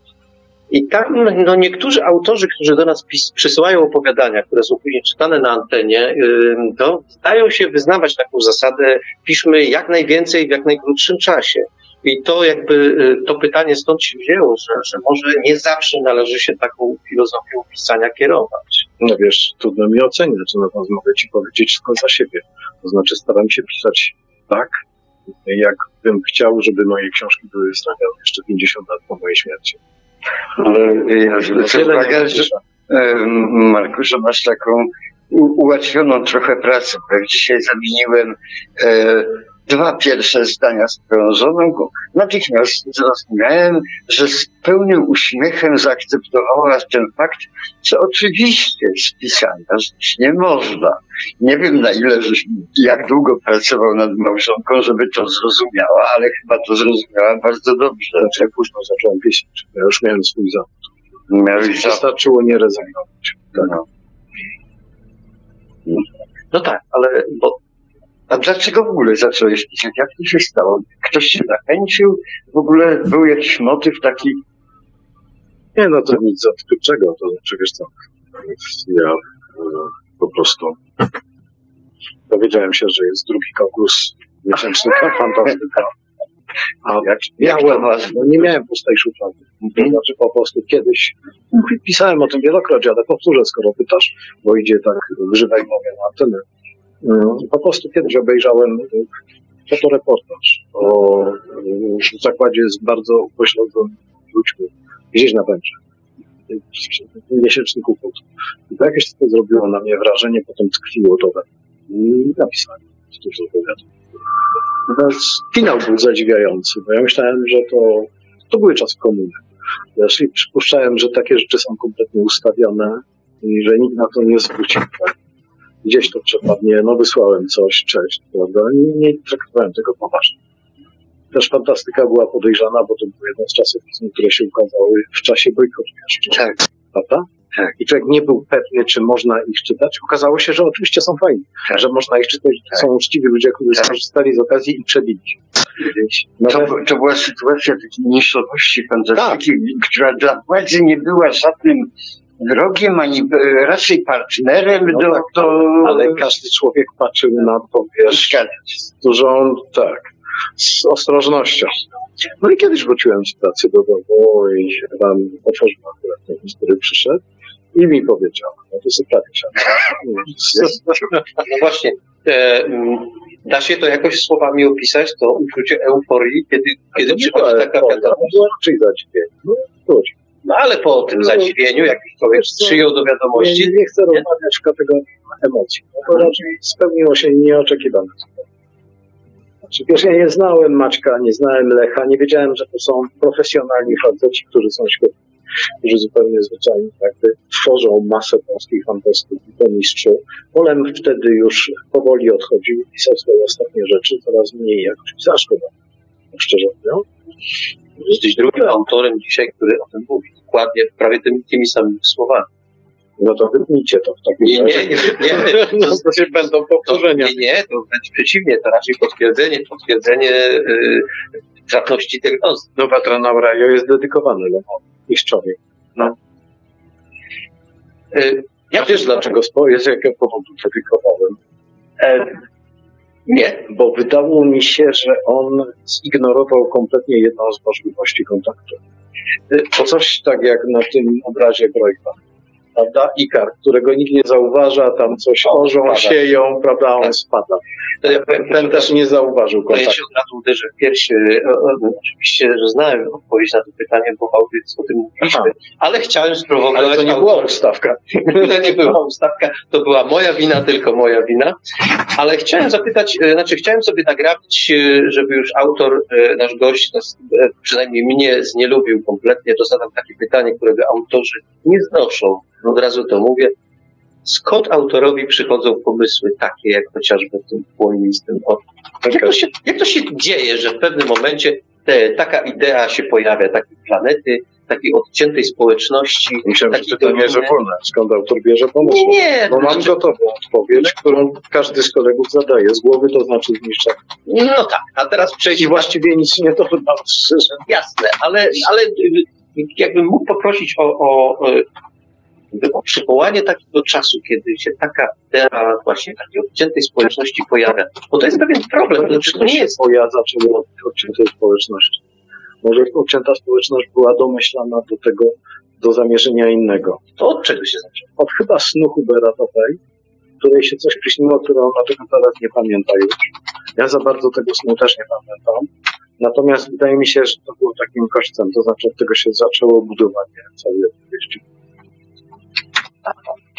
I tam no, niektórzy autorzy, którzy do nas pis- przysyłają opowiadania, które są później czytane na antenie, y, to zdają się wyznawać taką zasadę, piszmy jak najwięcej w jak najkrótszym czasie. I to jakby y, to pytanie stąd się wzięło, że, że może nie zawsze należy się taką filozofią pisania kierować. No wiesz, trudno mi oceniać, natomiast mogę ci powiedzieć tylko za siebie. To znaczy staram się pisać tak, jak bym chciał, żeby moje książki były stawiane jeszcze 50 lat po mojej śmierci. Nie uwagę, że napiszę. Marku, że masz taką ułatwioną trochę pracę, bo jak dzisiaj zamieniłem e, dwa pierwsze zdania z go natychmiast zrozumiałem, że z pełnym uśmiechem zaakceptowałaś ten fakt, że oczywiście z pisania żyć nie można. Nie wiem na ile, jak długo pracował nad małżonką, żeby to zrozumiała, ale chyba to zrozumiała bardzo dobrze. Znaczy, jak późno zacząłem pisać, ja już miałem swój zawód. Wystarczyło nie rezygnować. No. No tak, ale bo A dlaczego w ogóle zacząłeś pisać? Jak to się stało? Ktoś cię zachęcił? W ogóle był jakiś motyw taki? Nie, no to nic odkrywczego, to znaczy, wiesz co, ja e, po prostu dowiedziałem się, że jest drugi konkurs miesięczny na fantastyka. A Jak, jak to miałem, no nie miałem pustej szuflady. To znaczy po prostu kiedyś, pisałem o tym wielokrotnie, ale powtórzę, skoro pytasz, bo idzie tak w żywej mowie na antenę. Mm, Po prostu kiedyś obejrzałem fotoreportaż o y, zakładzie z bardzo upośledzonym ludźmi gdzieś na Węgrzech. Miesięczny kłopot. I to jakieś to zrobiło na mnie wrażenie, potem tkwiło to we. I napisałem cóż za wywiad. Natomiast finał był zadziwiający, bo ja myślałem, że to, to były czasy komuny. Jeśli przypuszczałem, że takie rzeczy są kompletnie ustawione, i że nikt na to nie zwróci uwagi. Gdzieś to przepadnie, no wysłałem coś, cześć, prawda? Nie, nie traktowałem tego poważnie. Też fantastyka była podejrzana, bo to był jeden z czasopism, które się ukazały w czasie bojkotu jeszcze. Tak. Prawda? Tak. I człowiek nie był pewny, czy można ich czytać. Okazało się, że oczywiście są fajni, Tak. że można ich czytać, to są uczciwi ludzie, którzy Tak. skorzystali z okazji i przebili się. To, Nawet, bu- to była sytuacja takiej niższości fantastyki, która dla władzy nie była żadnym wrogiem, ani e, raczej partnerem No do, tak, do... ale każdy człowiek patrzył na to, wiesz, z dużą, tak, z ostrożnością. No i kiedyś wróciłem z pracy do domu i tam otworzył akurat ten, który przyszedł i mi powiedział, no to zupełnie się. No właśnie, e, mm, da się to jakoś słowami opisać, to uczucie euforii, kiedy, kiedy przychodzi taka wiadomość. była raczej zadziwienie. No, chodź. No ale po tym zadziwieniu, jak człowiek przyjął do wiadomości, nie, nie chcę rozmawiać w kategorii emocji. No to raczej spełniło się nieoczekiwane. Znaczy, wiesz, ja nie znałem Maćka, nie znałem Lecha, nie wiedziałem, że to są profesjonalni faceci, którzy są świetni, którzy zupełnie zwyczajnie jakby tworzą masę polskiej fantastyki, to mistrzu. Olem wtedy już powoli odchodził, pisał swoje ostatnie rzeczy, coraz mniej jakoś zaszkoda, szczerze mówiąc. jesteś drugim autorem dzisiaj, który o tym mówi. Dokładnie, prawie tymi, tymi samymi słowami. No to wytnijcie to w takim Nie, nie, razie. nie, nie. No to się będą To, powtórzenia. nie, nie, to wręcz przeciwnie, to raczej potwierdzenie, potwierdzenie y, trafności diagnozy. Nowa Tranaurajo jest dedykowany Lechowi, mistrzowi. Y, Ja wiesz dlaczego, jest jakiego powodu dedykowałem? e, nie, Bo wydało mi się, że on zignorował kompletnie jedną z możliwości kontaktu. Y, To coś tak jak na tym obrazie Brojka. Prawda? Ikar, którego nikt nie zauważa, tam coś orzą, spada. sieją, prawda, a on Tak. spada. Ten też nie zauważył To ja kontaktu. się od razu uderzę w piersi. E, e, Oczywiście, że znałem odpowiedź na to pytanie, bo audycji o tym mówiliśmy, Aha. ale chciałem spróbować. Ale to nie była ustawka. To nie była ustawka, to była moja wina, tylko moja wina. Ale chciałem zapytać, e, znaczy chciałem sobie nagrabić, żeby już autor, nasz gość, nas, przynajmniej mnie znielubił kompletnie, to zadam takie pytanie, którego autorzy nie znoszą. Od razu to mówię. Skąd autorowi przychodzą pomysły takie, jak chociażby w tym płonistym oku? Jak to, się, jak to się dzieje, że w pewnym momencie te, taka idea się pojawia, takiej planety, takiej odciętej społeczności? Myślałem, że pytanie jest ogólne. Skąd autor bierze pomysł? Nie, nie, Bo mam znaczy- gotową odpowiedź, którą każdy z kolegów zadaje. Z głowy to znaczy zniszczenie. No tak, a teraz I przejdźmy. właściwie nic nie to chyba szczerze. Jasne, ale, ale jakbym mógł poprosić o, o, y, o przywołanie takiego czasu, kiedy się taka idea właśnie takiej odciętej społeczności pojawia. Bo to jest pewien problem, to znaczy to nie jest. Ja zacząłem od odciętej społeczności. Może odcięta społeczność była domyślana do tego, do zamierzenia innego. To od czego się zaczęło? Od chyba snu Hubera Tatej, której się coś przyśniło, które ona tego teraz nie pamięta już. Ja za bardzo tego snu też nie pamiętam. Natomiast wydaje mi się, że to było takim kośćcem, to znaczy od tego się zaczęło budowanie całej opowieści.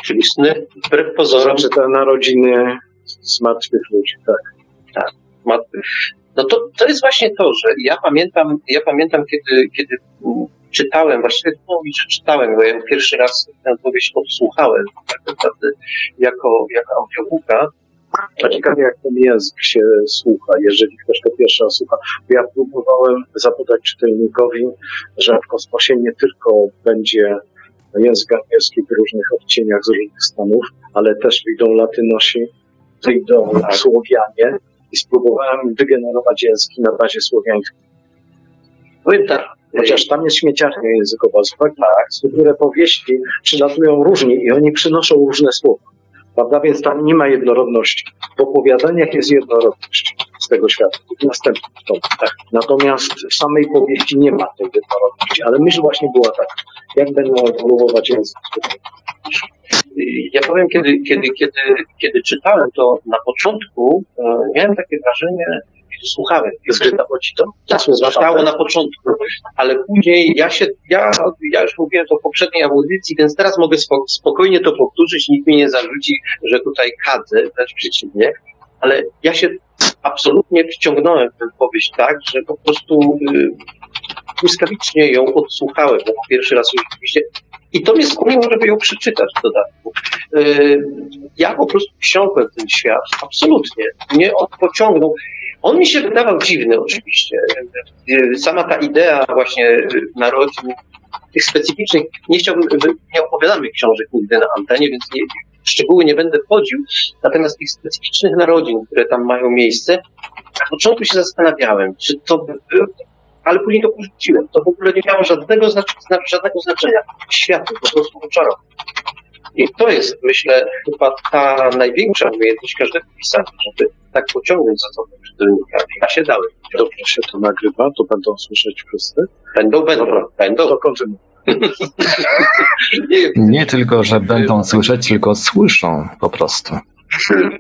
Czyli sny, wbrew pozorom, znaczy te narodziny zmartwych ludzi, tak. ma, no to, to jest właśnie to, że ja pamiętam, ja pamiętam kiedy, kiedy mm, czytałem, właściwie to mówić, że czytałem, bo ja pierwszy raz tę powieść odsłuchałem tak naprawdę jako, jako audiobooka. A ciekawie jak ten język się słucha, jeżeli ktoś to pierwszy raz słucha. Ja próbowałem zapodać czytelnikowi, że w kosmosie nie tylko będzie język angielski w różnych odcieniach z różnych stanów, ale też wyjdą latynosi, wyjdą Słowianie i spróbowałem wygenerować języki na bazie słowiańskiej. Powiem tak, Chociaż tam jest śmieciarnia językowa, z uwagi na strukturę powieści przylatują różni i oni przynoszą różne słowa. Prawda? Więc tam nie ma jednorodności. W opowiadaniach jest jednorodność z tego świata. Następny tom. Tak. Natomiast w samej powieści nie ma tej jednorodności. Ale myśl właśnie była taka. Jak będą ewoluować język? Ja powiem, kiedy, kiedy, kiedy, kiedy czytałem to na początku, e, miałem takie wrażenie, słuchałem. Zgrzytało ci to? Tak, zostało na początku, ale później ja się, ja, ja już mówiłem to w poprzedniej audycji, więc teraz mogę spo, spokojnie to powtórzyć, nikt mi nie zarzuci, że tutaj kadzę, wręcz przeciwnie, ale ja się absolutnie wciągnąłem tę powieść tak, że po prostu y, błyskawicznie ją odsłuchałem, bo pierwszy raz oczywiście I to mnie skłoniło, żeby ją przeczytać w dodatku. Yy, Ja po prostu wsiąkłem w ten świat, absolutnie. Mnie on pociągnął. On mi się wydawał dziwny oczywiście. Yy, Sama ta idea właśnie narodzin, tych specyficznych, nie chciałbym, nie opowiadamy książek nigdy na antenie, więc nie, w szczegóły nie będę wchodził. Natomiast tych specyficznych narodzin, które tam mają miejsce, na początku się zastanawiałem, czy to by, ale później to porzuciłem. To w ogóle nie miało żadnego, znac- zna- żadnego znaczenia. Światu po prostu oczarował. I to jest, myślę, chyba ta największa umiejętność każdego pisarza, żeby tak pociągnąć za sobą czytelnika. Ja się dałem. Dobrze się to nagrywa, to będą słyszeć wszyscy. Będą, będą, będą. To kontynuuj. Nie, tylko, że będą słyszeć, tylko słyszą po prostu.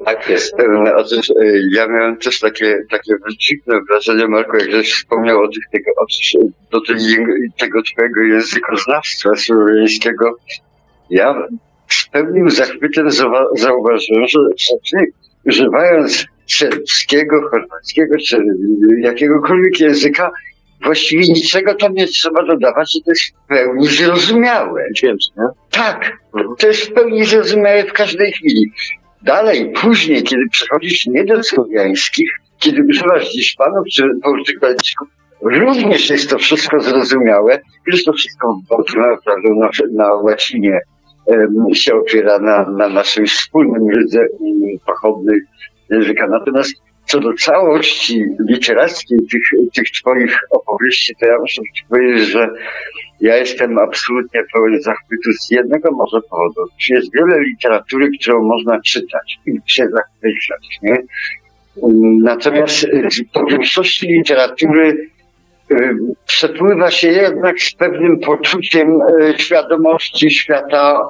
tak jest. E, Otóż e, ja miałem też takie, takie dziwne wrażenie, Marku, jak żeś wspomniał o tych, tego, o, do tej, tego twojego językoznawstwa słowiańskiego. Ja z pewnym zachwytem zauwa- zauważyłem, że, że ty, używając serbskiego, chorwackiego czy jakiegokolwiek języka, właściwie niczego tam nie trzeba dodawać i to jest w pełni zrozumiałe. Dźwięcznie. Tak, to jest w pełni zrozumiałe w każdej chwili. Dalej, później, kiedy przechodzisz nie do słowiańskich, kiedy używasz Hiszpanów czy Portugalczyków, również jest to wszystko zrozumiałe, jest to wszystko naprawdę na, na łacinie em, się opiera na, na naszym wspólnym rydze pochodnych języka. Natomiast co do całości literackiej tych, tych twoich opowieści, to ja muszę ci powiedzieć, że ja jestem absolutnie pełen zachwytu z jednego może powodu. Jest wiele literatury, którą można czytać i się zachwycać, nie? Natomiast y, po większości literatury y, przepływa się jednak z pewnym poczuciem y, świadomości świata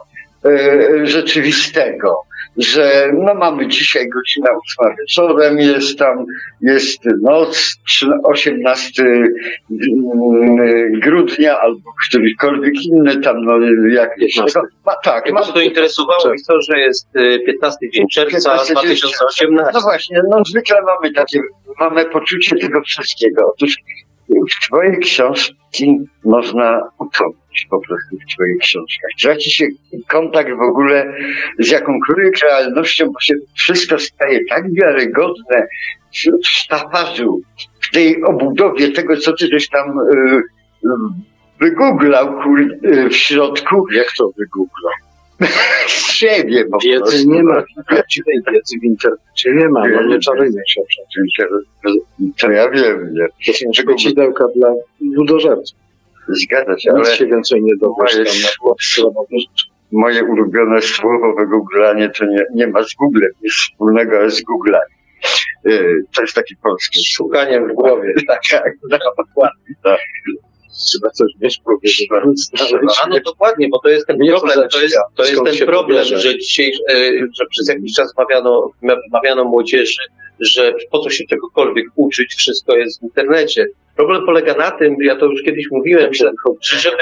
y, rzeczywistego, że no mamy dzisiaj godzina ósma wieczorem, jest tam, jest noc, trzy- 18 mm, grudnia albo którykolwiek inny tam, no jakieś. No, ma, tak, ma, to interesowało i to, że jest y, 15 dzień czerwca 15 dzień 2018. no właśnie, no zwykle mamy takie, mamy poczucie tego wszystkiego. Otóż w twojej książki można utopić po prostu w twoich książkach. Traci się kontakt w ogóle z jakąkolwiek realnością, bo się wszystko staje tak wiarygodne w sztafarzu, w tej obudowie tego, co ty żeś tam y, y, wygooglał y, w środku. Jak to wygooglał? Z siebie po Wiedzy prostu. nie ma, prawdziwej wiedzy w internecie nie ma, no nie czarujmy się przecież. To ja wiem, nie. To są szkodzidełka dla ludożerców. Zgadza się, ale Nic się więcej nie dowiesz tam na moje ulubione słowo wygooglanie to nie, nie ma z Googlem nic wspólnego, ale z Googlaniem. Yy, To jest taki polski Szukaniem w głowie. Tak, tak, no, dokładnie. Tak. Trzeba coś mieć powiedzieć. A no dokładnie, bo to jest ten Nie problem, to jest, to jest ten problem, że dzisiaj, e, że przez jakiś czas mawiano, mawiano młodzieży, że po co się czegokolwiek uczyć, wszystko jest w internecie. Problem polega na tym, ja to już kiedyś mówiłem, że, że żeby,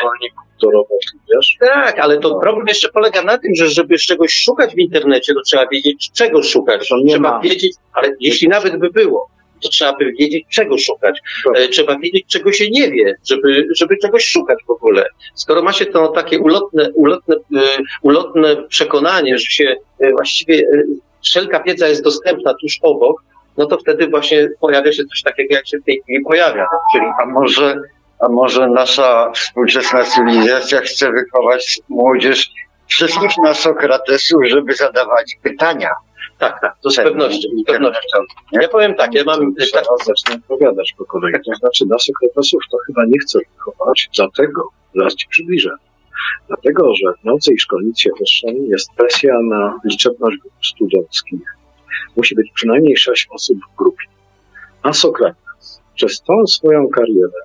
wiesz? tak, ale to problem jeszcze polega na tym, że żeby czegoś szukać w internecie, to trzeba wiedzieć, czego szukać. Trzeba ma. wiedzieć, ale jeśli nawet by było, to trzeba by wiedzieć, czego szukać. Dobrze. E, Trzeba wiedzieć, czego się nie wie, żeby, żeby czegoś szukać w ogóle. Skoro ma się to takie ulotne, ulotne, e, ulotne przekonanie, że się e, właściwie wszelka wiedza jest dostępna tuż obok, no to wtedy właśnie pojawia się coś takiego, jak się w tej chwili pojawia. Czyli A może, a może nasza współczesna cywilizacja chce wychować młodzież wszystkich na Sokratesów, żeby zadawać pytania. Tak, tak, to z pewnością, z pewnością. Ja powiem tak, ja mam tak, zacznę opowiadać po kolei. To znaczy, na sekretosów to chyba nie chcę wychować, dlatego, zaraz ci przybliżę, dlatego, że w nocy i szkolnictwie wyższym jest presja na liczebność grup studenckich. Musi być przynajmniej sześć osób w grupie. A Sokrates przez całą swoją karierę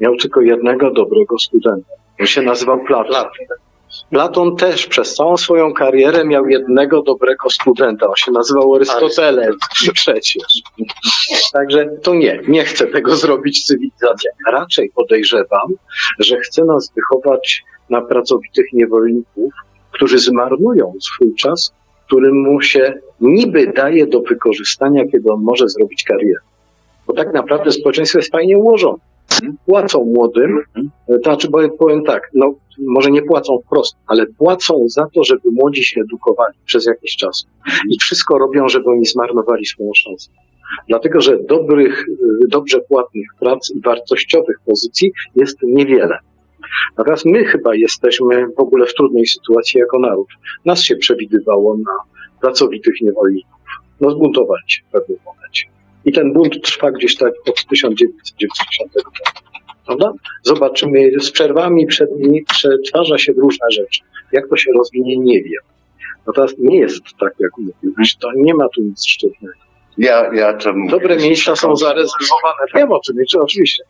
miał tylko jednego dobrego studenta. On się nazywał Platon. Platon też przez całą swoją karierę miał jednego dobrego studenta. On się nazywał Arystotelem przecież. Także to nie, nie chcę tego zrobić cywilizacja. Raczej podejrzewam, że chce nas wychować na pracowitych niewolników, którzy zmarnują swój czas, który mu się niby daje do wykorzystania, kiedy on może zrobić karierę. Bo tak naprawdę społeczeństwo jest fajnie ułożone. Płacą młodym, to znaczy powiem tak, no może nie płacą wprost, ale płacą za to, żeby młodzi się edukowali przez jakiś czas. I wszystko robią, żeby oni zmarnowali swoją szansę. Dlatego, że dobrych, y, dobrze płatnych prac i wartościowych pozycji jest niewiele. Natomiast my chyba jesteśmy w ogóle w trudnej sytuacji jako naród. Nas się przewidywało na pracowitych niewolników. No zbuntowali się w pewnym momencie. I ten bunt trwa gdzieś tak od 1990 roku. Prawda? Zobaczymy, z przerwami przed nimi przetwarza się różne rzeczy. Jak to się rozwinie, nie wiem. Natomiast nie jest tak, jak mówiłeś. To nie ma tu nic szczytnego. Ja, ja to. Dobre miejsca są zarezerwowane. Wiem o czym, czy oczywiście.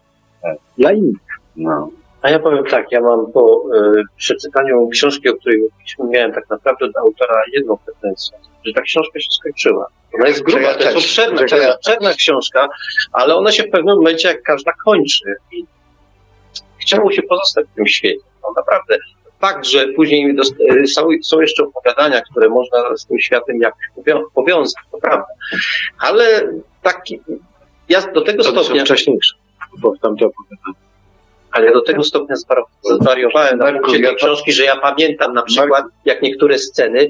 Dla innych. No. A ja powiem tak, ja mam po y, przeczytaniu książki, o której mówiliśmy, miałem tak naprawdę do autora jedną pretensję, że ta książka się skończyła. Ona jest gruba, to jest obszerna, obszerna książka, ale ona się w pewnym momencie, jak każda, kończy. I chciało się pozostać w tym świecie. No naprawdę. Fakt, że później są, są jeszcze opowiadania, które można z tym światem jakoś powiązać, to prawda. Ale taki, ja do tego to stopnia... wcześniejsze, bo tamte opowiadania ale do tego stopnia zwariowałem na punkcie tej książki, że ja pamiętam na przykład, jak niektóre sceny,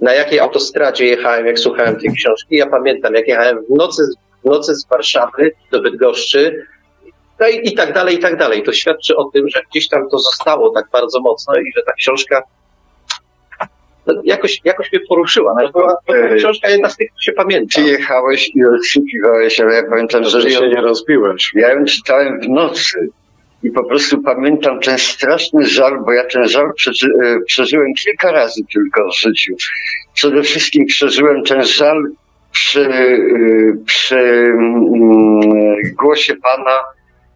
na jakiej autostradzie jechałem, jak słuchałem tej książki. Ja pamiętam, jak jechałem w nocy, w nocy z Warszawy do Bydgoszczy no i, i tak dalej, i tak dalej. To świadczy o tym, że gdzieś tam to zostało tak bardzo mocno i że ta książka no, jakoś, jakoś mnie poruszyła. No, była to książka jedna z tych, które się pamięta. Ty jechałeś i odsłuchiwałeś, ale ja pamiętam, że, że się nie rozbiłeś. Ja ją czytałem w nocy. I po prostu pamiętam ten straszny żal, bo ja ten żal przeży, przeżyłem kilka razy tylko w życiu. Przede wszystkim przeżyłem ten żal przy, przy głosie Pana,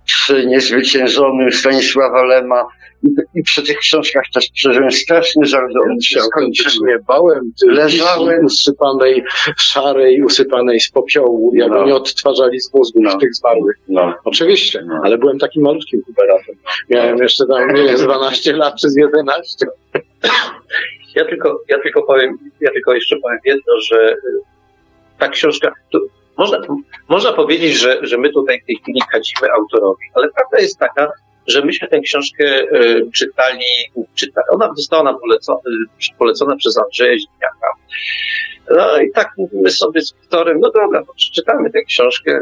przy niezwyciężonym Stanisława Lema i, i przy tych książkach też przeżyłem straszny żal, że on się skończył. Nie bałem leżałem usypanej, szarej, usypanej z popiołu, jak no. nie odtwarzali z mózgu no. tych zmarłych. No. Oczywiście, no. ale byłem takim malutkim kuberatem. Miałem jeszcze tam, nie wiem, 12 lat czy z 11. Ja tylko, ja tylko powiem, ja tylko jeszcze powiem jedno, że ta książka, to można, można powiedzieć, że, że my tutaj w tej chwili kadzimy autorowi, ale prawda jest taka, że myśmy tę książkę y, czytali, czytali, ona została nam polecona, polecona przez Andrzeja Zimniaka. No i tak mówimy sobie z Wiktorem, no dobra, to przeczytamy tę książkę.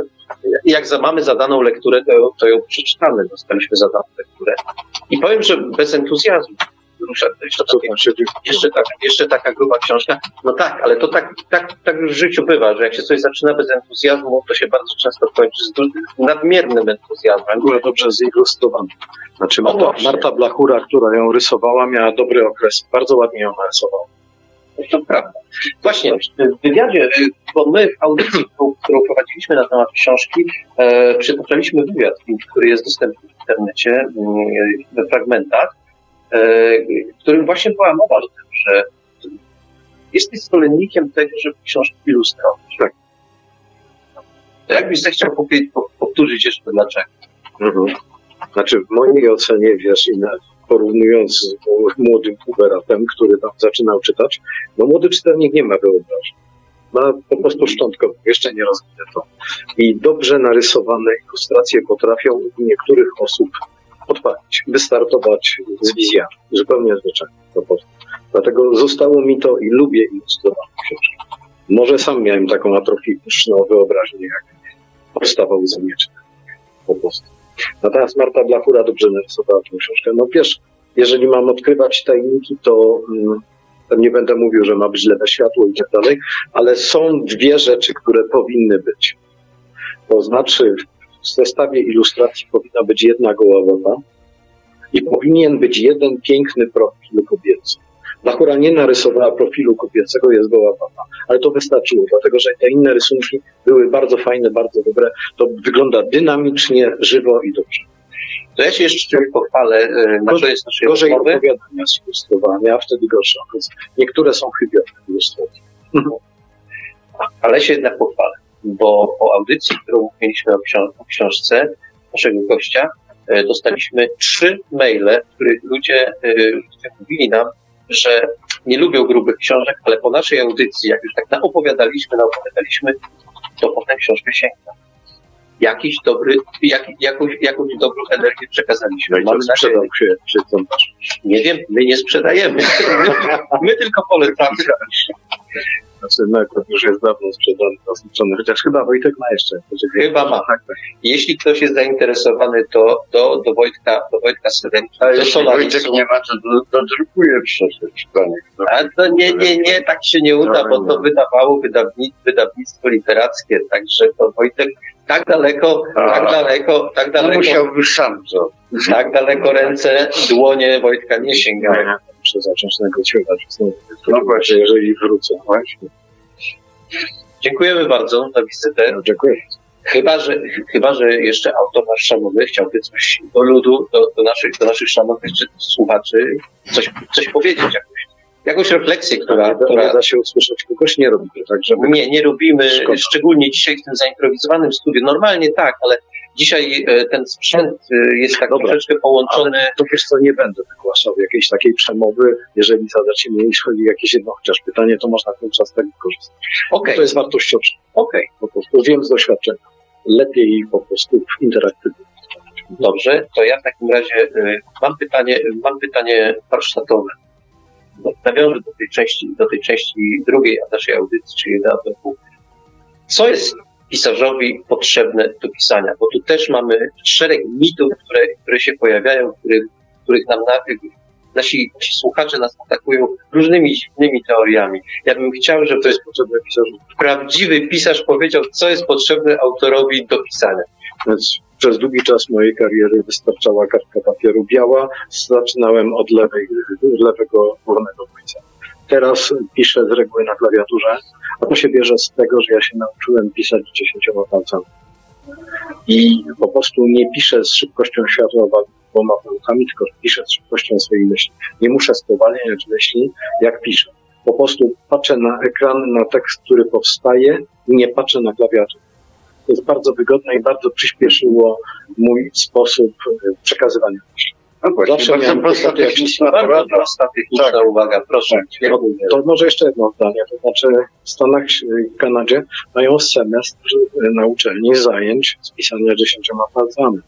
Jak za, mamy zadaną lekturę, to, to ją przeczytamy. Dostaliśmy zadaną lekturę. I powiem, że bez entuzjazmu rusza jeszcze, takie, jeszcze, tak, jeszcze taka gruba książka. No tak, ale to tak, tak, tak w życiu bywa, że jak się coś zaczyna bez entuzjazmu, to się bardzo często kończy z nadmiernym entuzjazmem. W ogóle dobrze zilustrowane. Znaczy Marta, Marta Blachura, która ją rysowała, miała dobry okres. Bardzo ładnie ją narysowała. To prawda. Właśnie, w wywiadzie, bo my w audycji, którą, prowadziliśmy na temat książki, e, przytaczaliśmy wywiad, który jest dostępny w internecie, mm, we fragmentach, e, w którym właśnie była mowa o tym, że jesteś zwolennikiem tego, żeby książki ilustrować. Tak. Jakbyś zechciał powtórzyć jeszcze dlaczego? Mhm. Znaczy, w mojej ocenie, wiesz, porównując z młodym puberatem, który tam zaczynał czytać, no młody czytelnik nie ma wyobraźni. Ma po prostu szczątkowo, jeszcze nie rozwinę to. I dobrze narysowane ilustracje potrafią u niektórych osób odpalić, wystartować z wizjami, zupełnie zwyczajnie. Dlatego zostało mi to i lubię ilustrowane książki. Może sam miałem taką atroficzną wyobraźnię, jak powstawał z po prostu. Natomiast Marta Blachura dobrze narysowała tę książkę. No wiesz, jeżeli mam odkrywać tajniki, to mm, nie będę mówił, że ma być lewe światło i tak dalej, ale są dwie rzeczy, które powinny być. To znaczy, w zestawie ilustracji powinna być jedna goła woda i powinien być jeden piękny profil kobiecy. Blachura nie narysowała profilu kobiecego, jest goła woda, ale to wystarczyło, dlatego że te inne rysunki były bardzo fajne, bardzo dobre. To wygląda dynamicznie, żywo i dobrze. To ja się jeszcze pochwalę e, na jest naszej Gorzej rozmowy. opowiadania z ilustrowania, a wtedy gorsze. Niektóre są chybione ilustracje. Ale się jednak pochwalę, bo po audycji, którą mieliśmy o, książ o książce naszego gościa, e, dostaliśmy trzy maile, w których ludzie, e, ludzie mówili nam, że nie lubią grubych książek, ale po naszej audycji, jak już tak naopowiadaliśmy, naopowiadaliśmy, to potem książkę sięgną. Jakiś dobry, jak, jakąś, jakąś dobrą energię przekazaliśmy. No Mamy nadzieję. sprzedał się. Nie wiem, my nie sprzedajemy. My tylko polecamy. Znaczy, no, to już jest dawno sprzedany, chociaż chyba Wojtek ma jeszcze. Chyba ma. Tak, tak. Jeśli ktoś jest zainteresowany, to do, do Wojtka, do Wojtka Serenki, A do jeśli. Wojtek nie ma, to dodrukuje przecież. A to nie, nie, nie, tak się nie uda, bo to wydawało wydawni, wydawnictwo literackie, także to Wojtek tak daleko, tak daleko, tak No daleko, musiałby sam to. tak daleko ręce, dłonie Wojtka nie sięgają. Ja muszę zacząć negocjować. No właśnie. Jeżeli wrócę. Właśnie. Dziękujemy bardzo za wizytę. No, dziękuję. Chyba, że, chyba, że jeszcze autor nasz szanowny chciałby coś do ludu, do, do, naszych, do naszych szanownych czy- słuchaczy, coś, coś powiedzieć, jakąś, refleksję, która, która da się usłyszeć, kogoś nie robi, tak, żeby nie, nie robimy, Szkoda. szczególnie dzisiaj w tym zaimprowizowanym studiu. Normalnie tak, ale dzisiaj e, ten sprzęt e, jest tak Dobra. troszeczkę połączony. To wiesz co, nie będę wygłaszał jakiejś takiej przemowy. Jeżeli zadacie mi, chodzi jakieś jedno chociaż pytanie, to można ten czas tak wykorzystać. Okej, To jest wartościowe. okej, Po prostu wiem z doświadczenia. Lepiej po prostu interaktywnie. dobrze, to ja w takim razie e, mam pytanie, mam pytanie warsztatowe. Nawiążę do tej części, do tej części drugiej naszej audycji, czyli do AWP. Co jest pisarzowi potrzebne do pisania? Bo tu też mamy szereg mitów, które, które się pojawiają, których, których nam na, nasi, nasi słuchacze nas atakują różnymi dziwnymi teoriami. Ja bym chciał, żeby To jest potrzebne pisarzu. prawdziwy pisarz powiedział, co jest potrzebne autorowi do pisania. Więc przez długi czas mojej kariery wystarczała kartka papieru biała. Zaczynałem od lewej, lewego górnego końca. Teraz piszę z reguły na klawiaturze, a to się bierze z tego, że ja się nauczyłem pisać dziesięcioma palcami. I po prostu nie piszę z szybkością światła dwoma palcami, tylko piszę z szybkością swojej myśli. Nie muszę spowalniać myśli, jak piszę. Po prostu patrzę na ekran, na tekst, który powstaje i nie patrzę na klawiaturę. To jest bardzo wygodne i bardzo przyspieszyło mój sposób e, przekazywania. No właśnie, Zawsze bardzo prosta techniczna Bardzo prosta techniczna Tak. uwaga, proszę. No, to może jeszcze jedno zdanie, to znaczy w Stanach i Kanadzie mają semestr e, na uczelni zajęć z pisania dziesięcioma palcami.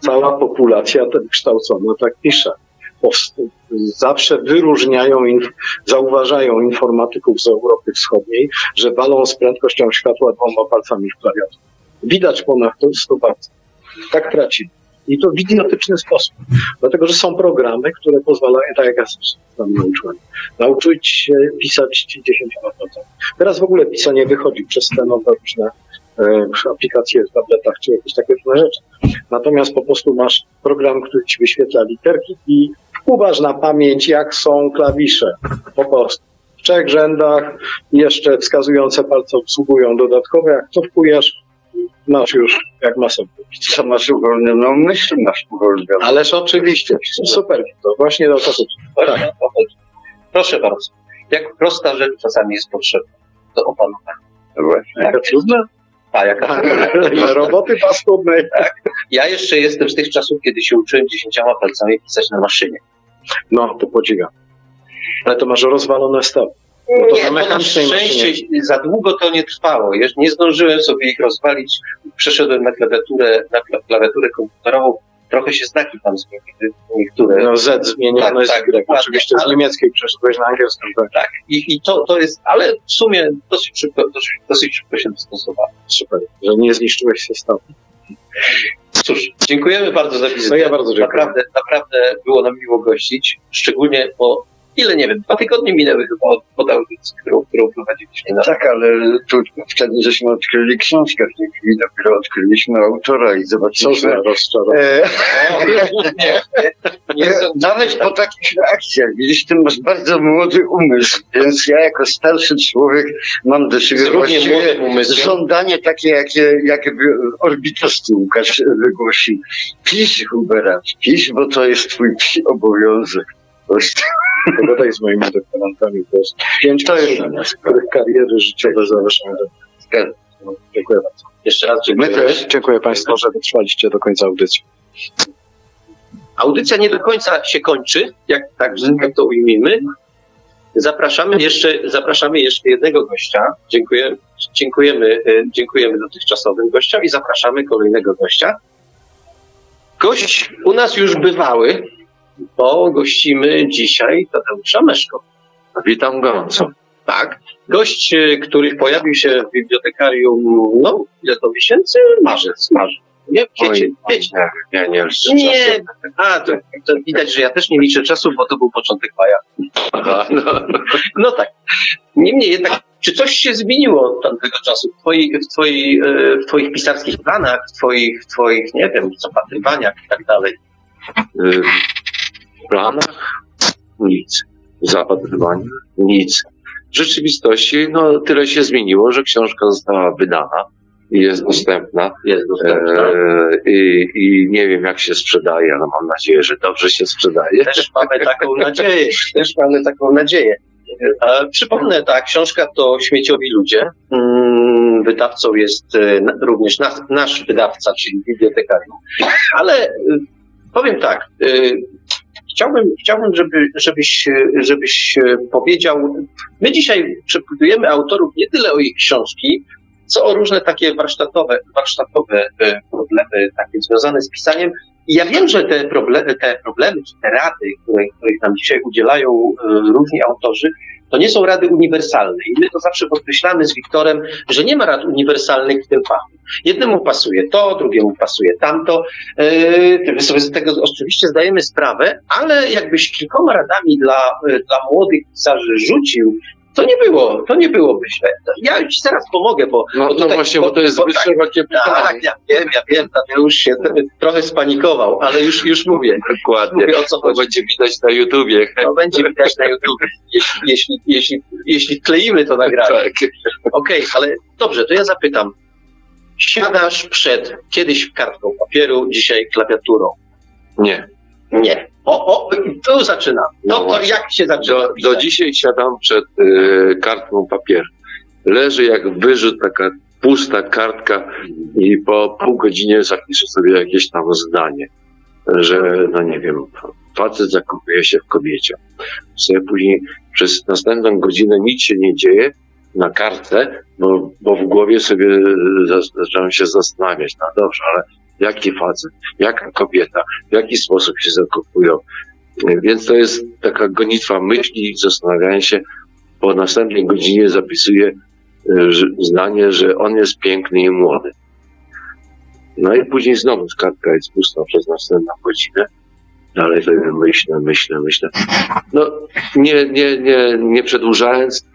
Cała populacja tak kształcona tak pisze. Zawsze wyróżniają, zauważają informatyków z Europy Wschodniej, że walą z prędkością światła dwoma palcami w klawiaturze. Widać ponad to 100 palców. Tak traci. I to w idiotyczny sposób. Dlatego, że są programy, które pozwalają, tak jak ja tam nauczyłem, nauczyć się pisać dziesięcioma palcami. Teraz w ogóle pisanie wychodzi przez te nowe różne e, aplikacje w tabletach czy jakieś takie różne rzeczy. Natomiast po prostu masz program, który ci wyświetla literki i uważ na pamięć, jak są klawisze. Po prostu. W trzech rzędach jeszcze wskazujące palce obsługują dodatkowe. Jak to wpujesz, masz już jak masełko. Co masz uwolnioną myśl, masz uwolnioną. Ależ oczywiście. Super, to właśnie o to. Tak. Proszę bardzo. Jak prosta rzecz czasami jest potrzebna do opanowania. No właśnie. Jaka trudna? A jaka Roboty paskudnej. Ja jeszcze jestem z tych czasów, kiedy się uczyłem dziesięcioma palcami pisać na maszynie. No, to podziwiam. Ale to masz rozwalone stawy. No to nie, na szczęście maszynie. za długo to nie trwało. Jeszcze nie zdążyłem sobie ich rozwalić. Przeszedłem na klawiaturę, na kla- klawiaturę komputerową. Trochę się znaki tam zmieniły, niektóre. No Z zmienione Tak, jest tak, Y. Oczywiście z niemieckiej przeszedłeś na angielską. Tak. Tak. I, I to, to jest, ale w sumie dosyć szybko, dosyć, dosyć szybko się dostosowałem. Super, że nie zniszczyłeś zestawu. Cóż, dziękujemy bardzo za wizytę. No ja bardzo dziękuję. Naprawdę, naprawdę było nam miło gościć. Szczególnie po, ile nie wiem, dwa tygodnie minęły chyba od, od audycji, którą, którą prowadziliśmy na Tak, ale tu wtedy żeśmy odkryli książkę, w tej chwili dopiero odkryliśmy autora i Co zobaczyliśmy. za rozczarowanie. E, nie, nie, e, nawet po takich reakcjach, widzisz, ty masz bardzo młody umysł, więc ja jako starszy człowiek mam do siebie właściwie żądanie takie, jakie, jakie by orbitowski Łukasz wygłosił. Pisz, Hubert, pisz, bo to jest twój obowiązek. Pogadaj z moimi doktorantami. To jest pięć To jest których kariery życiowe zawieszają. No, dziękuję bardzo. Jeszcze raz My dziękuję. też. Dziękuję Państwu, że wytrwaliście do końca audycji. Audycja nie do końca się kończy, jak tak, tak to ujmijmy. Zapraszamy jeszcze, zapraszamy jeszcze jednego gościa. Dziękuję. dziękujemy, e, dziękujemy dotychczasowym gościom i zapraszamy kolejnego gościa. Gość u nas już bywały, bo gościmy dzisiaj Tadeusza Meszko. Witam gorąco. Tak. Gość, e, który pojawił się w bibliotekarium, no, ile to miesięcy? Marzec, marzec. Nie, wiecie, wiecie. Nie, ja nie liczę Nie, czasem. a, to, to widać, że ja też nie liczę czasu, bo to był początek maja. Aha, no. No tak. Niemniej jednak, czy coś się zmieniło od tamtego czasu w, twoi, w, twoi, e, w twoich pisarskich planach, w twoich, w twoich, nie wiem, zapatrywaniach i tak dalej? Planach nic. W zapatrywaniu nic. W rzeczywistości no, tyle się zmieniło, że książka została wydana i jest dostępna. Jest dostępna. E, i, I nie wiem, jak się sprzedaje, ale mam nadzieję, że dobrze się sprzedaje. Też mamy taką nadzieję. Też mamy taką nadzieję. E, przypomnę, ta książka to Śmieciowi Ludzie. Mm, Wydawcą jest e, również nas, nasz wydawca, czyli bibliotekarium. Ale e, powiem tak, chciałbym, chciałbym żeby, żebyś, żebyś e, powiedział, my dzisiaj przepytujemy autorów nie tyle o ich książki, co o różne takie warsztatowe, warsztatowe e, problemy, takie związane z pisaniem. I ja wiem, że te problemy, te problemy czy te rady, które, których nam dzisiaj udzielają e, różni autorzy, to nie są rady uniwersalne. I my to zawsze podkreślamy z Wiktorem, że nie ma rad uniwersalnych w tym fachu. Jednemu pasuje to, drugiemu pasuje tamto. My sobie z tego oczywiście zdajemy sprawę, ale jakbyś kilkoma radami dla, e, dla młodych pisarzy rzucił, to nie było, to nie było myślę. Ja ci zaraz pomogę, bo, No, bo no właśnie, bo to jest zbyt tak, szerokie pytanie. tak, ja wiem, ja wiem, Tadeusz się trochę spanikował, ale już, już mówię. Dokładnie. Mówię o co To chodzi. będzie widać na YouTubie. To będzie widać na YouTube, jeśli, jeśli, jeśli, jeśli kleimy to nagranie. Tak. Okej, ale dobrze, to ja zapytam. Siadasz przed kiedyś kartką papieru, dzisiaj klawiaturą. Nie. Nie. O, o, tu zaczynam. No to właśnie. jak się zaczyna? Do, do dzisiaj siadam przed y, kartką papieru. Leży jak wyrzut taka pusta kartka i po pół godzinie zapiszę sobie jakieś tam zdanie, że no nie wiem, facet zakochuje się w kobiecie. Sobie później przez następną godzinę nic się nie dzieje na kartce, bo, bo w głowie sobie za- zacząłem się zastanawiać, no dobrze, ale jaki facet, jaka kobieta, w jaki sposób się zakochują. Więc to jest taka gonitwa myśli, zastanawianie się. Po następnej godzinie zapisuję e, że- zdanie, że on jest piękny i młody. No i później znowu kartka jest pusta przez następną godzinę. Dalej sobie myślę, myślę, myślę. No, nie, nie, nie, nie przedłużając,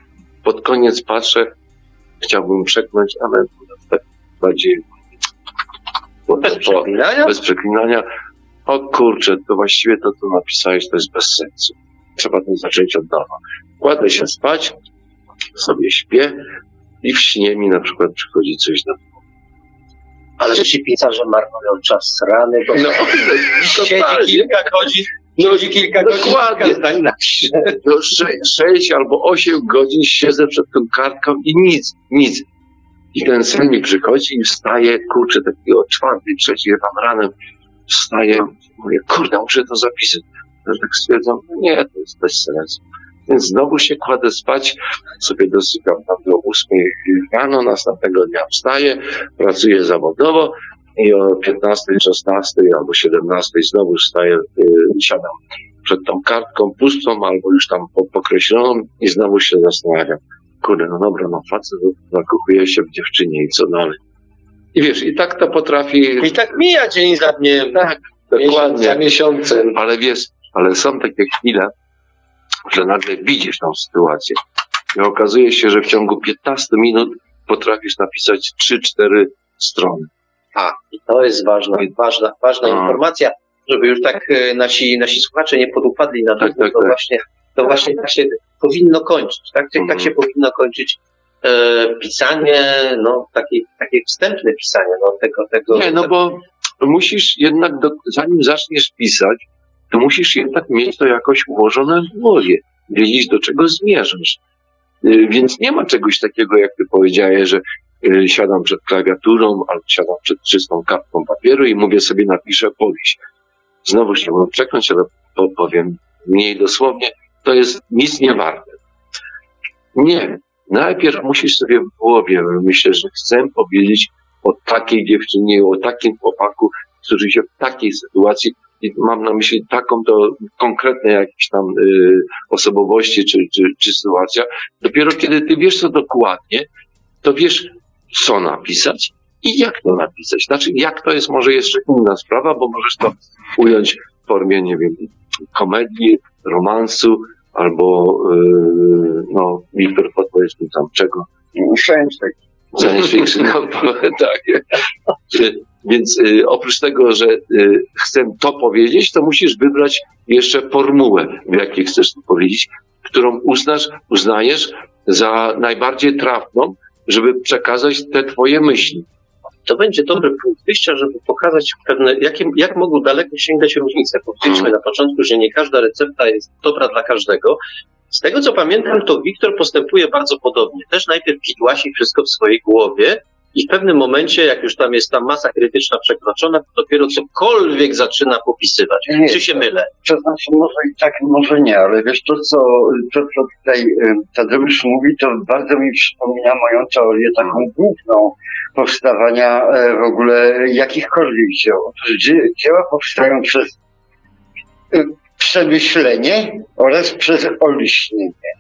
pod koniec patrzę, chciałbym przeknąć, ale tak bardziej Bez przeklinania? bez przeklinania. O kurczę, to właściwie to, co napisałeś, to jest bez sensu. Trzeba to zacząć od nowa. Kładę się spać, sobie śpię i w śnie mi na przykład przychodzi coś na Ale że ci pisarze marnują czas rany, bo No, siedzi kilka godzin, siedzi kilka godzin, dokładnie. zdań napisze. no, sze, sześć albo osiem godzin siedzę przed tą kartką i nic, nic. I ten sen mi przychodzi i wstaję, kurczę, taki o czwartej, trzeciej tam ranem wstaję, mówię, kurde, muszę to zapisać. No, tak stwierdzam, no nie, to jest bez sensu. Więc znowu się kładę spać, sobie dosypiam tam do ósmej rano, następnego dnia wstaję, pracuję zawodowo i o 15, 16 albo 17 znowu wstaję, yy, siadam przed tą kartką pustą albo już tam po- pokreśloną i znowu się zastanawiam. Kurde, no dobra, no facet zakochuje się w dziewczynie i co dalej. I wiesz, i tak to potrafi... I tak mija dzień za dniem, Tak, miesiąc za dokładnie. miesiącem. Ale wiesz, ale są takie chwile, że nagle widzisz tą sytuację i okazuje się, że w ciągu 15 minut potrafisz napisać 3-4 strony. A, i to jest ważna, ważna, ważna No. informacja, żeby już tak e, nasi, nasi słuchacze nie podupadli na to, Tak, tak, to tak. właśnie, to właśnie tak się powinno kończyć, tak, tak Mhm. się powinno kończyć e, pisanie, no, takie, takie wstępne pisanie, no, tego, tego. Nie, no bo musisz jednak, do, zanim zaczniesz pisać, to musisz jednak mieć to jakoś ułożone w głowie, wiedzieć do czego zmierzasz. Y, Więc nie ma czegoś takiego, jak ty powiedziałeś, że y, siadam przed klawiaturą albo siadam przed czystą kartką papieru i mówię sobie, napiszę powieść. Znowu chciałbym przeknąć, ale po, powiem mniej dosłownie, to jest nic nie warte. Nie. najpierw musisz sobie w głowie myśleć, że chcę powiedzieć o takiej dziewczynie, o takim chłopaku, który się w takiej sytuacji, i mam na myśli taką to konkretne jakieś tam y, osobowości czy, czy, czy sytuacja. Dopiero kiedy ty wiesz to dokładnie, to wiesz, co napisać i jak to napisać. Znaczy, jak to jest może jeszcze inna sprawa, bo możesz to ująć w formie, nie wiem, komedii, romansu, albo, yy, no, Wiktor, podpowiedz mi tam czego. Science fiction. Science fiction, tak. Więc y, oprócz tego, że y, chcę to powiedzieć, to musisz wybrać jeszcze formułę, w jakiej chcesz to powiedzieć, którą uznasz, uznajesz za najbardziej trafną, żeby przekazać te twoje myśli. To będzie dobry punkt wyjścia, żeby pokazać pewne, jakie, jak mogą daleko sięgać różnice. Powiedzieliśmy na początku, że nie każda recepta jest dobra dla każdego. Z tego co pamiętam, to Wiktor postępuje bardzo podobnie. Też najpierw kidłasi wszystko w swojej głowie, i w pewnym momencie, jak już tam jest ta masa krytyczna przekroczona, to dopiero cokolwiek zaczyna popisywać. Nie. Czy się mylę? To znaczy może i tak, może nie, ale wiesz, to co, to, co tutaj y, Tadeusz mówi, to bardzo mi przypomina moją teorię taką główną powstawania e, w ogóle jakichkolwiek dzieł. Otóż dzie- dzieła powstają przez y, przemyślenie oraz przez olśnienie.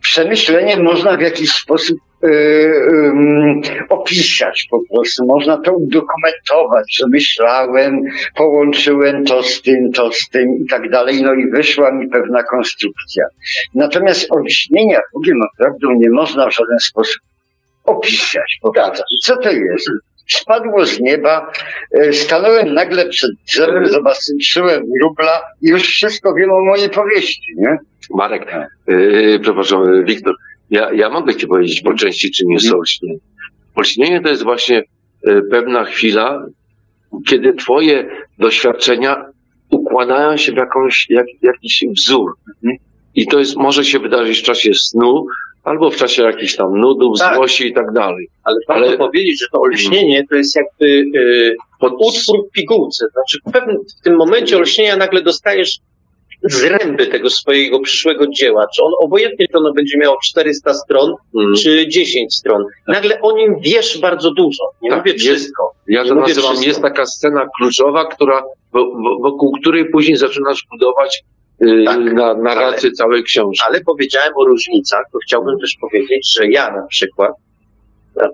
Przemyślenie można w jakiś sposób y, ym, opisać po prostu. Można to udokumentować, że myślałem, połączyłem to z tym, to z tym i tak dalej, no i wyszła mi pewna konstrukcja. Natomiast olśnienia drugim naprawdę nie można w żaden sposób opisać. Po prostu. Co to jest? Spadło z nieba, e, stanąłem nagle przed drzewem, zobaczyłem wróbla i już wszystko wiem o mojej powieści, nie? Marek, yy, przepraszam, yy, Wiktor, ja, ja mogę ci powiedzieć po części, czym jest olśnienie. Olśnienie to jest właśnie pewna chwila, kiedy twoje doświadczenia układają się w jakąś, jak, jakiś wzór. I to jest, może się wydarzyć w czasie snu, albo w czasie jakichś tam nudów, Tak. złości i tak dalej. Ale warto Ale- powiedzieć, że to olśnienie to jest jakby y, utwór w pigułce. Znaczy w pewnym w tym momencie olśnienia nagle dostajesz zręby tego swojego przyszłego dzieła. Czy on obojętnie to ono będzie miało 400 stron, Mm. czy 10 stron. Nagle o nim wiesz bardzo dużo. Nie Tak, mówię jest- wszystko. Ja to nazywam, wszystko. jest taka scena kluczowa, która, wo- wo- wokół której później zaczynasz budować yy, Tak, na, narrację całej książki. Ale powiedziałem o różnicach, to chciałbym też powiedzieć, że ja na przykład, na-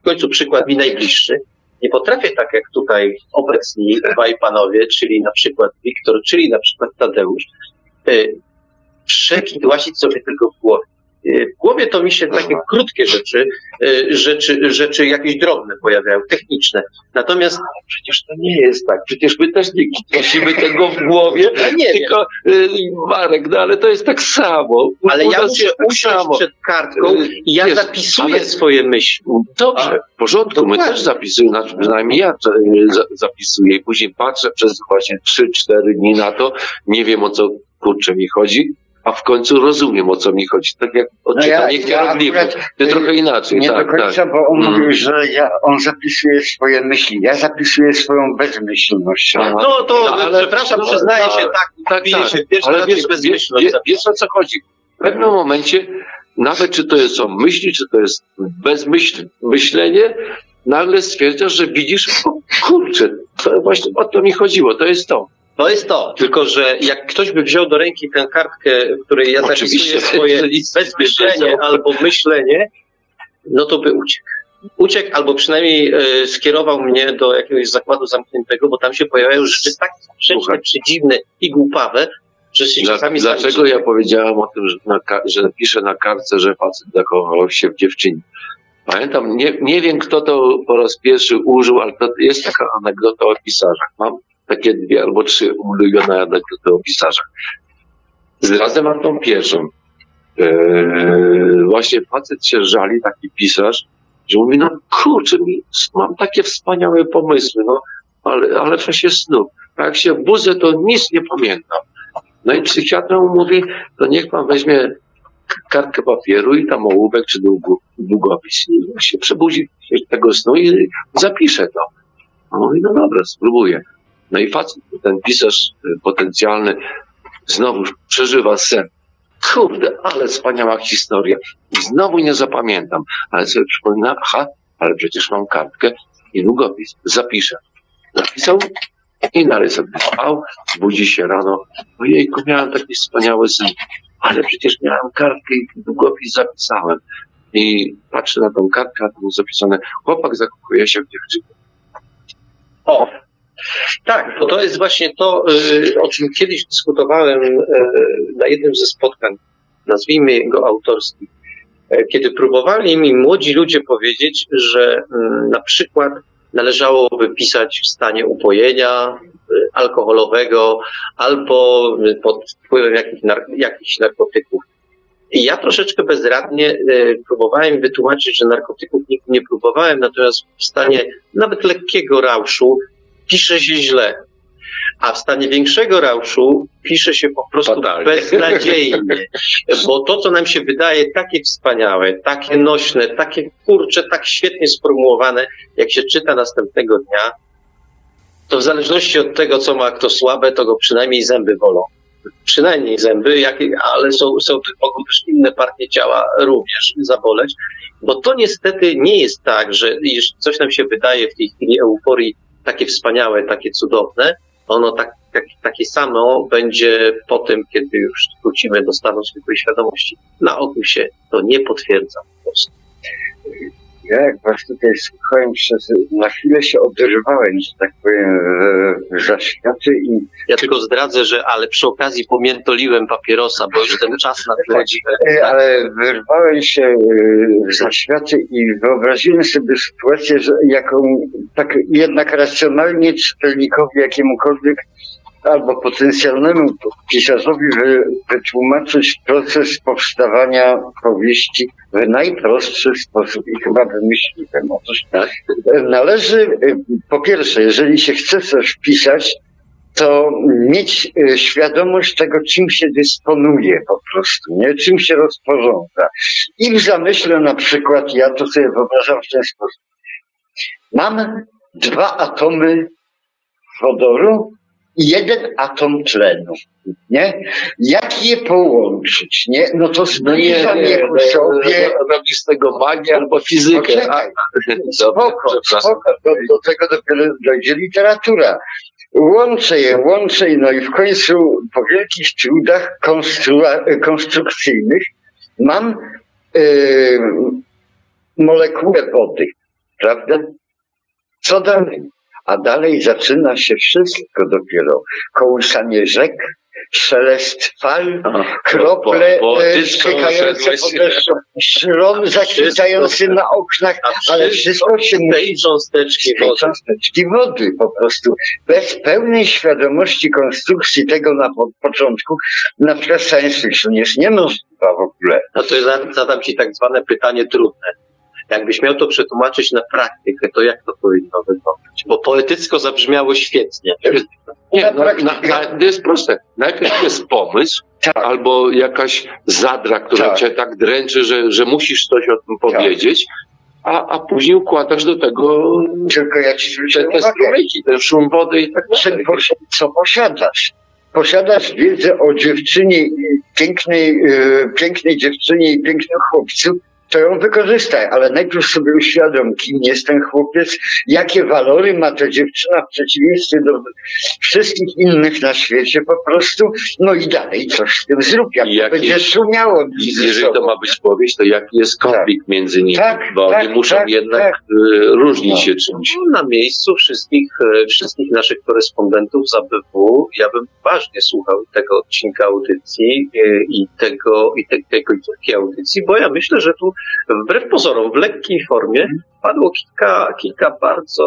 w końcu przykład mi najbliższy, nie potrafię tak jak tutaj obecni dwaj panowie, czyli na przykład Wiktor, czyli na przykład Tadeusz, y, przekidłasić sobie tylko w głowie. Y, W głowie to mi się takie krótkie rzeczy, y, rzeczy, rzeczy jakieś drobne pojawiają, techniczne. Natomiast Przecież to nie jest tak. Przecież my też nie nosimy tego w głowie, nie tylko yy, Marek, no ale to jest tak samo. Ale ja muszę jest tak usiąść samo. przed kartką i ja Wiesz, zapisuję ale- swoje myśli. Dobrze, w porządku, my też zapisujemy, znaczy przynajmniej ja za- zapisuję i później patrzę przez właśnie 3-4 dni na to, nie wiem o co kurczę mi chodzi, a w końcu rozumiem o co mi chodzi. Tak jak odczytanie No ja hieroglifów. akurat, Ty trochę inaczej, Nie tak, do końca, tak. bo on Mm. mówił, że ja, on zapisuje swoje myśli. Ja zapisuję swoją bezmyślność. No to, No, ale- przepraszam, no, przyznaję no, się, tak, tak, piję tak. się Ale wiesz, jest wiesz, bezmyślność. wiesz, wiesz o co chodzi? W pewnym momencie, nawet czy to jest są myśli, czy to jest bezmyśl, myślenie, nagle stwierdzasz, że widzisz, o kurczę, to właśnie o to mi chodziło, to jest to. To jest to, tylko że jak ktoś by wziął do ręki tę kartkę, w której ja zapisuję swoje bezmyślenie nie albo myślenie, no to by uciekł. Uciekł albo przynajmniej e, skierował mnie do jakiegoś zakładu zamkniętego, bo tam się pojawiają rzeczy tak sprzeczne, przedziwne i głupawe, że się Dla, czasami dlaczego ja powiedziałam o tym, że, na, że piszę na kartce, że facet zakochał się w dziewczynie? Pamiętam, nie, nie wiem kto to po raz pierwszy użył, ale to jest taka anegdota o pisarzach. Mam takie dwie albo trzy ulubione anegdoty o pisarzach. Zdradzę wam tą pierwszą. Eee, właśnie facet się żali, taki pisarz, że mówi, no kurczę, mi, mam takie wspaniałe pomysły, no, ale, ale w czasie snu. A jak się budzę, to nic nie pamiętam. No i psychiatra mu mówi, to niech pan weźmie kartkę papieru i tam ołówek czy długo, długopis i się przebudzi tego snu i zapisze to. On mówi, no dobra, spróbuję. No i facet, ten pisarz y, potencjalny znowu przeżywa sen. kurde, ale wspaniała historia. I znowu nie zapamiętam, ale sobie przypominam, aha, ale przecież mam kartkę i długopis, zapiszę. Zapisał i narysował, budzi się rano, ojejku, miałem taki wspaniały sen, ale przecież miałem kartkę i długopis zapisałem. I patrzę na tą kartkę, a tam jest zapisane, chłopak zakochuje się w dziewczynie. O, tak, bo to jest właśnie to, y, o czym kiedyś dyskutowałem y, na jednym ze spotkań, nazwijmy go autorskich, E, kiedy próbowali mi młodzi ludzie powiedzieć, że na przykład należałoby pisać w stanie upojenia y, alkoholowego albo pod wpływem jakich, jakichś narkotyków. I ja troszeczkę bezradnie y, próbowałem wytłumaczyć, że narkotyków nigdy nie próbowałem, natomiast w stanie nawet lekkiego rauszu pisze się źle. A w stanie większego rauszu pisze się po prostu Fatalnie. beznadziejnie. Bo to, co nam się wydaje takie wspaniałe, takie nośne, takie kurcze, tak świetnie sformułowane, jak się czyta następnego dnia, to w zależności od tego, co ma kto słabe, to go przynajmniej zęby bolą. Przynajmniej zęby, jak, ale są, są, mogą też inne partie ciała również zaboleć, bo to niestety nie jest tak, że jeśli coś nam się wydaje w tej chwili euforii takie wspaniałe, takie cudowne, ono tak, tak, takie samo będzie po tym, kiedy już wrócimy do stanu zwykłej świadomości. Na ogół się to nie potwierdza po prostu. Ja jak was tutaj słuchałem, przez, na chwilę się oderwałem, że tak powiem, zaświaty i Ja tylko zdradzę, że ale przy okazji pomiętoliłem papierosa, bo już ten czas nadchodzi. E, ale wyrwałem się e, w zaświaty i wyobraziłem sobie sytuację, że jaką tak jednak racjonalnie czytelnikowi jakiemukolwiek albo potencjalnemu pisarzowi wy, wytłumaczyć proces powstawania powieści w najprostszy sposób i chyba wymyśliłem. Otóż Tak? e, należy, po pierwsze, jeżeli się chce coś pisać, to mieć e, świadomość tego, czym się dysponuje po prostu, nie? czym się rozporządza. I w zamyśle na przykład, ja to sobie wyobrażam w ten sposób. Mam dwa atomy wodoru jeden atom tlenu, nie? Jak je połączyć, nie? No to zbliżam je ku sobie. robisz z tego magię albo fizykę. Poczekaj. Spoko, spoko. Do, do tego dopiero dojdzie literatura. Łączę je, łączę je, no i w końcu po wielkich trudach konstru- konstrukcyjnych mam yy, molekułę wody, prawda? Co dalej? A dalej zaczyna się wszystko dopiero. Kołysanie rzek, szelest fal, krople bo- bo stykające szedłeś- po deszczu, szron zakwitający na oknach, ale wszystko się musi tej cząsteczki wody. cząsteczki wody po prostu. Bez pełnej świadomości konstrukcji tego na po, początku, na przykład science fiction jest niemożliwa w ogóle. No to za- zadam Ci tak zwane pytanie trudne. Jakbyś miał to przetłumaczyć na praktykę, to jak to powinno wyglądać? Bo poetycko zabrzmiało świetnie. Nie, Na na, na, to jest proste. Najpierw jest pomysł, Tak. albo jakaś zadra, która Tak. cię tak dręczy, że, że musisz coś o tym powiedzieć, a, a później układasz do tego Tylko ja ci te, te strumyki, ten szum wody i tak dalej. co posiadasz. Posiadasz wiedzę o dziewczynie, i pięknej, e, pięknej dziewczynie i pięknym chłopcu, to ją wykorzystaj, ale najpierw sobie uświadom, kim jest ten chłopiec, jakie walory ma ta dziewczyna w przeciwieństwie do wszystkich innych na świecie po prostu, no i dalej coś z tym zrób, jak to będzie szumiało I ze Jeżeli to sobą. ma być powieść, to jaki jest konflikt między nimi? Tak, bo tak, oni muszą tak, jednak tak. y, różnić No. się czymś. Na miejscu wszystkich, e, wszystkich naszych korespondentów z ABW, ja bym uważnie słuchał tego odcinka audycji e, i tego, i te, tego i takiej audycji, bo ja myślę, że tu wbrew pozorom, w lekkiej formie padło kilka, kilka bardzo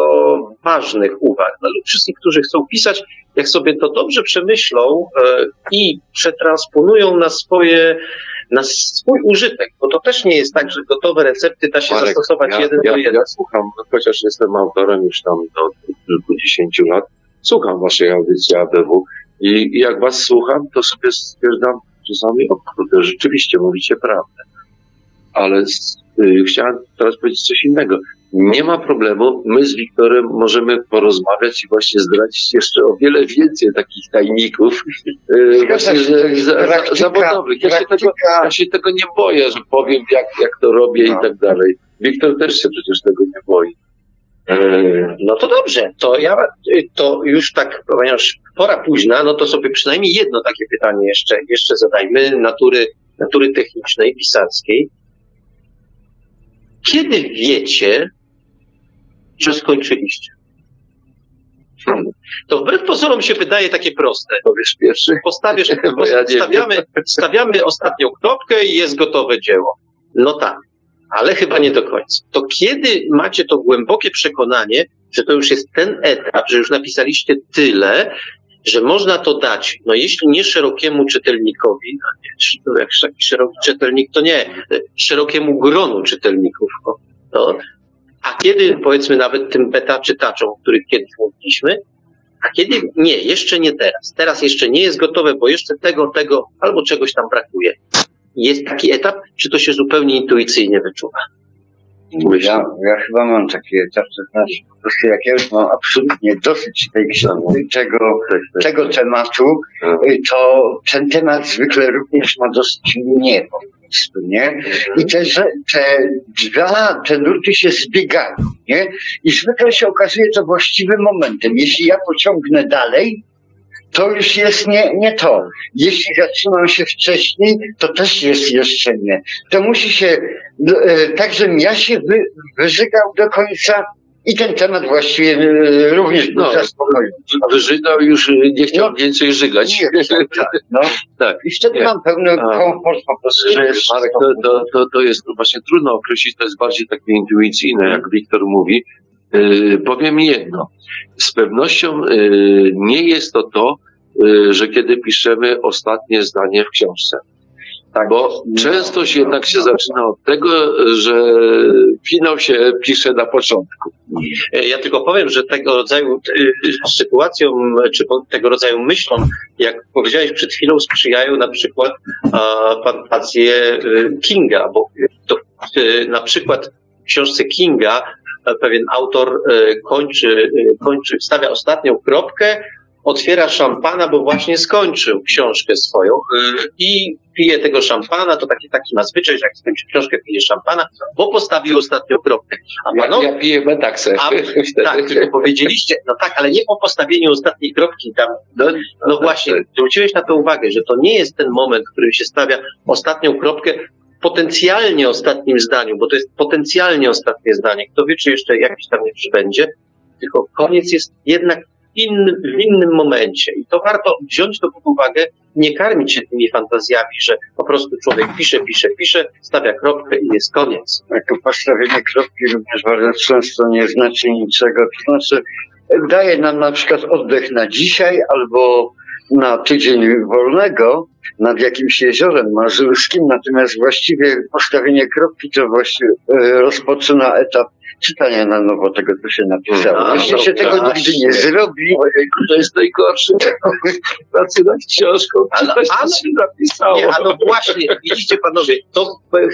ważnych uwag. No, lub wszystkich, którzy chcą pisać, jak sobie to dobrze przemyślą e, i przetransponują na swoje, na swój użytek, bo to też nie jest tak, że gotowe recepty da się Marek, zastosować ja, jeden ja, do jeden. ja słucham, chociaż jestem autorem już tam do kilkudziesięciu lat, słucham waszej audycji ABW i, i jak was słucham, to sobie stwierdzam czasami, o kurde, rzeczywiście mówicie prawdę. Ale y, chciałem teraz powiedzieć coś innego. Nie ma problemu. My z Wiktorem możemy porozmawiać i właśnie zdradzić jeszcze o wiele więcej takich tajników, e, właśnie że, za, praktyka- zawodowych. Ja się, tego, ja się tego nie boję, że powiem jak, jak to robię No. i tak dalej. Wiktor też się przecież tego nie boi. E, No to dobrze, to ja to już tak, ponieważ pora późna, no to sobie przynajmniej jedno takie pytanie jeszcze, jeszcze zadajmy natury, natury technicznej, pisarskiej. Kiedy wiecie, że skończyliście? To wbrew pozorom się wydaje takie proste. Powiesz pierwszy? Postawisz, ja stawiamy, stawiamy ostatnią kropkę i jest gotowe dzieło. No tak, ale chyba nie do końca. To kiedy macie to głębokie przekonanie, że to już jest ten etap, że już napisaliście tyle, że można to dać, no jeśli nie szerokiemu czytelnikowi, no jak taki szeroki czytelnik, to nie, szerokiemu gronu czytelników, o, to, a kiedy powiedzmy nawet tym beta czytaczom, o których kiedyś mówiliśmy, a kiedy nie, jeszcze nie teraz. Teraz jeszcze nie jest gotowe, bo jeszcze tego, tego albo czegoś tam brakuje. Jest taki etap, czy to się zupełnie intuicyjnie wyczuwa? Ja, ja chyba mam taki etap, to znaczy po prostu jak ja już mam absolutnie dosyć tej książki, tego, tego tematu, y, to ten temat zwykle również ma dosyć mnie po prostu, nie? I te, te dwa, te nurty się zbiegają, nie? I zwykle się okazuje to właściwym momentem. Jeśli ja pociągnę dalej, to już jest nie, nie to. Jeśli zatrzymam się wcześniej, to też jest jeszcze nie. To musi się, no, e, tak żebym ja się wy, wyżygał do końca i ten temat właściwie e, również był No. zaspokojący. Wyżygał już y, nie chciał No. więcej żygać. Nie, tak, no. Tak. I wtedy Nie. mam pełny komfort po prostu, że jest Marek, to, to, to, to jest właśnie trudno określić, to jest bardziej takie intuicyjne, jak Wiktor mówi. Yy, powiem jedno. Z pewnością yy, nie jest to to, yy, że kiedy piszemy ostatnie zdanie w książce. Tak. Bo często się jednak się zaczyna od tego, że finał się pisze na początku. E, Ja tylko powiem, że tego rodzaju sytuacjom, czy tego rodzaju myślom, jak powiedziałeś przed chwilą, sprzyjają na przykład fantazje Kinga, bo to, na przykład w książce Kinga e, pewien autor e, kończy, y, kończy, stawia ostatnią kropkę, otwiera szampana, bo właśnie skończył książkę swoją i pije tego szampana, to taki, taki ma zwyczaj, że jak skończy książkę, pije szampana, bo postawił ostatnią kropkę. A Ja, panowie, ja piję metaksę. a, tak, tylko powiedzieliście, no tak, ale nie po postawieniu ostatniej kropki tam. No, no właśnie, zwróciłeś na to uwagę, że to nie jest ten moment, w którym się stawia ostatnią kropkę potencjalnie ostatnim zdaniu, bo to jest potencjalnie ostatnie zdanie. Kto wie, czy jeszcze jakiś tam nie przybędzie, tylko koniec jest jednak inny, w innym momencie. I to warto wziąć to pod uwagę, nie karmić się tymi fantazjami, że po prostu człowiek pisze, pisze, pisze, stawia kropkę i jest koniec. Jako postawienie kropki również bardzo często nie znaczy niczego. To znaczy, daje nam na przykład oddech na dzisiaj albo na tydzień wolnego nad jakimś jeziorem mazurskim, natomiast właściwie postawienie kropki to właściwie e, rozpoczyna etap czytania na nowo tego, co się napisało. A, Jeśli no się tego nigdy właśnie. nie zrobi, Ojejku, to jest najgorsze. Pracy nad książką, Ale- czytać, co ale- się napisało. Nie, a no właśnie, widzicie panowie, to e,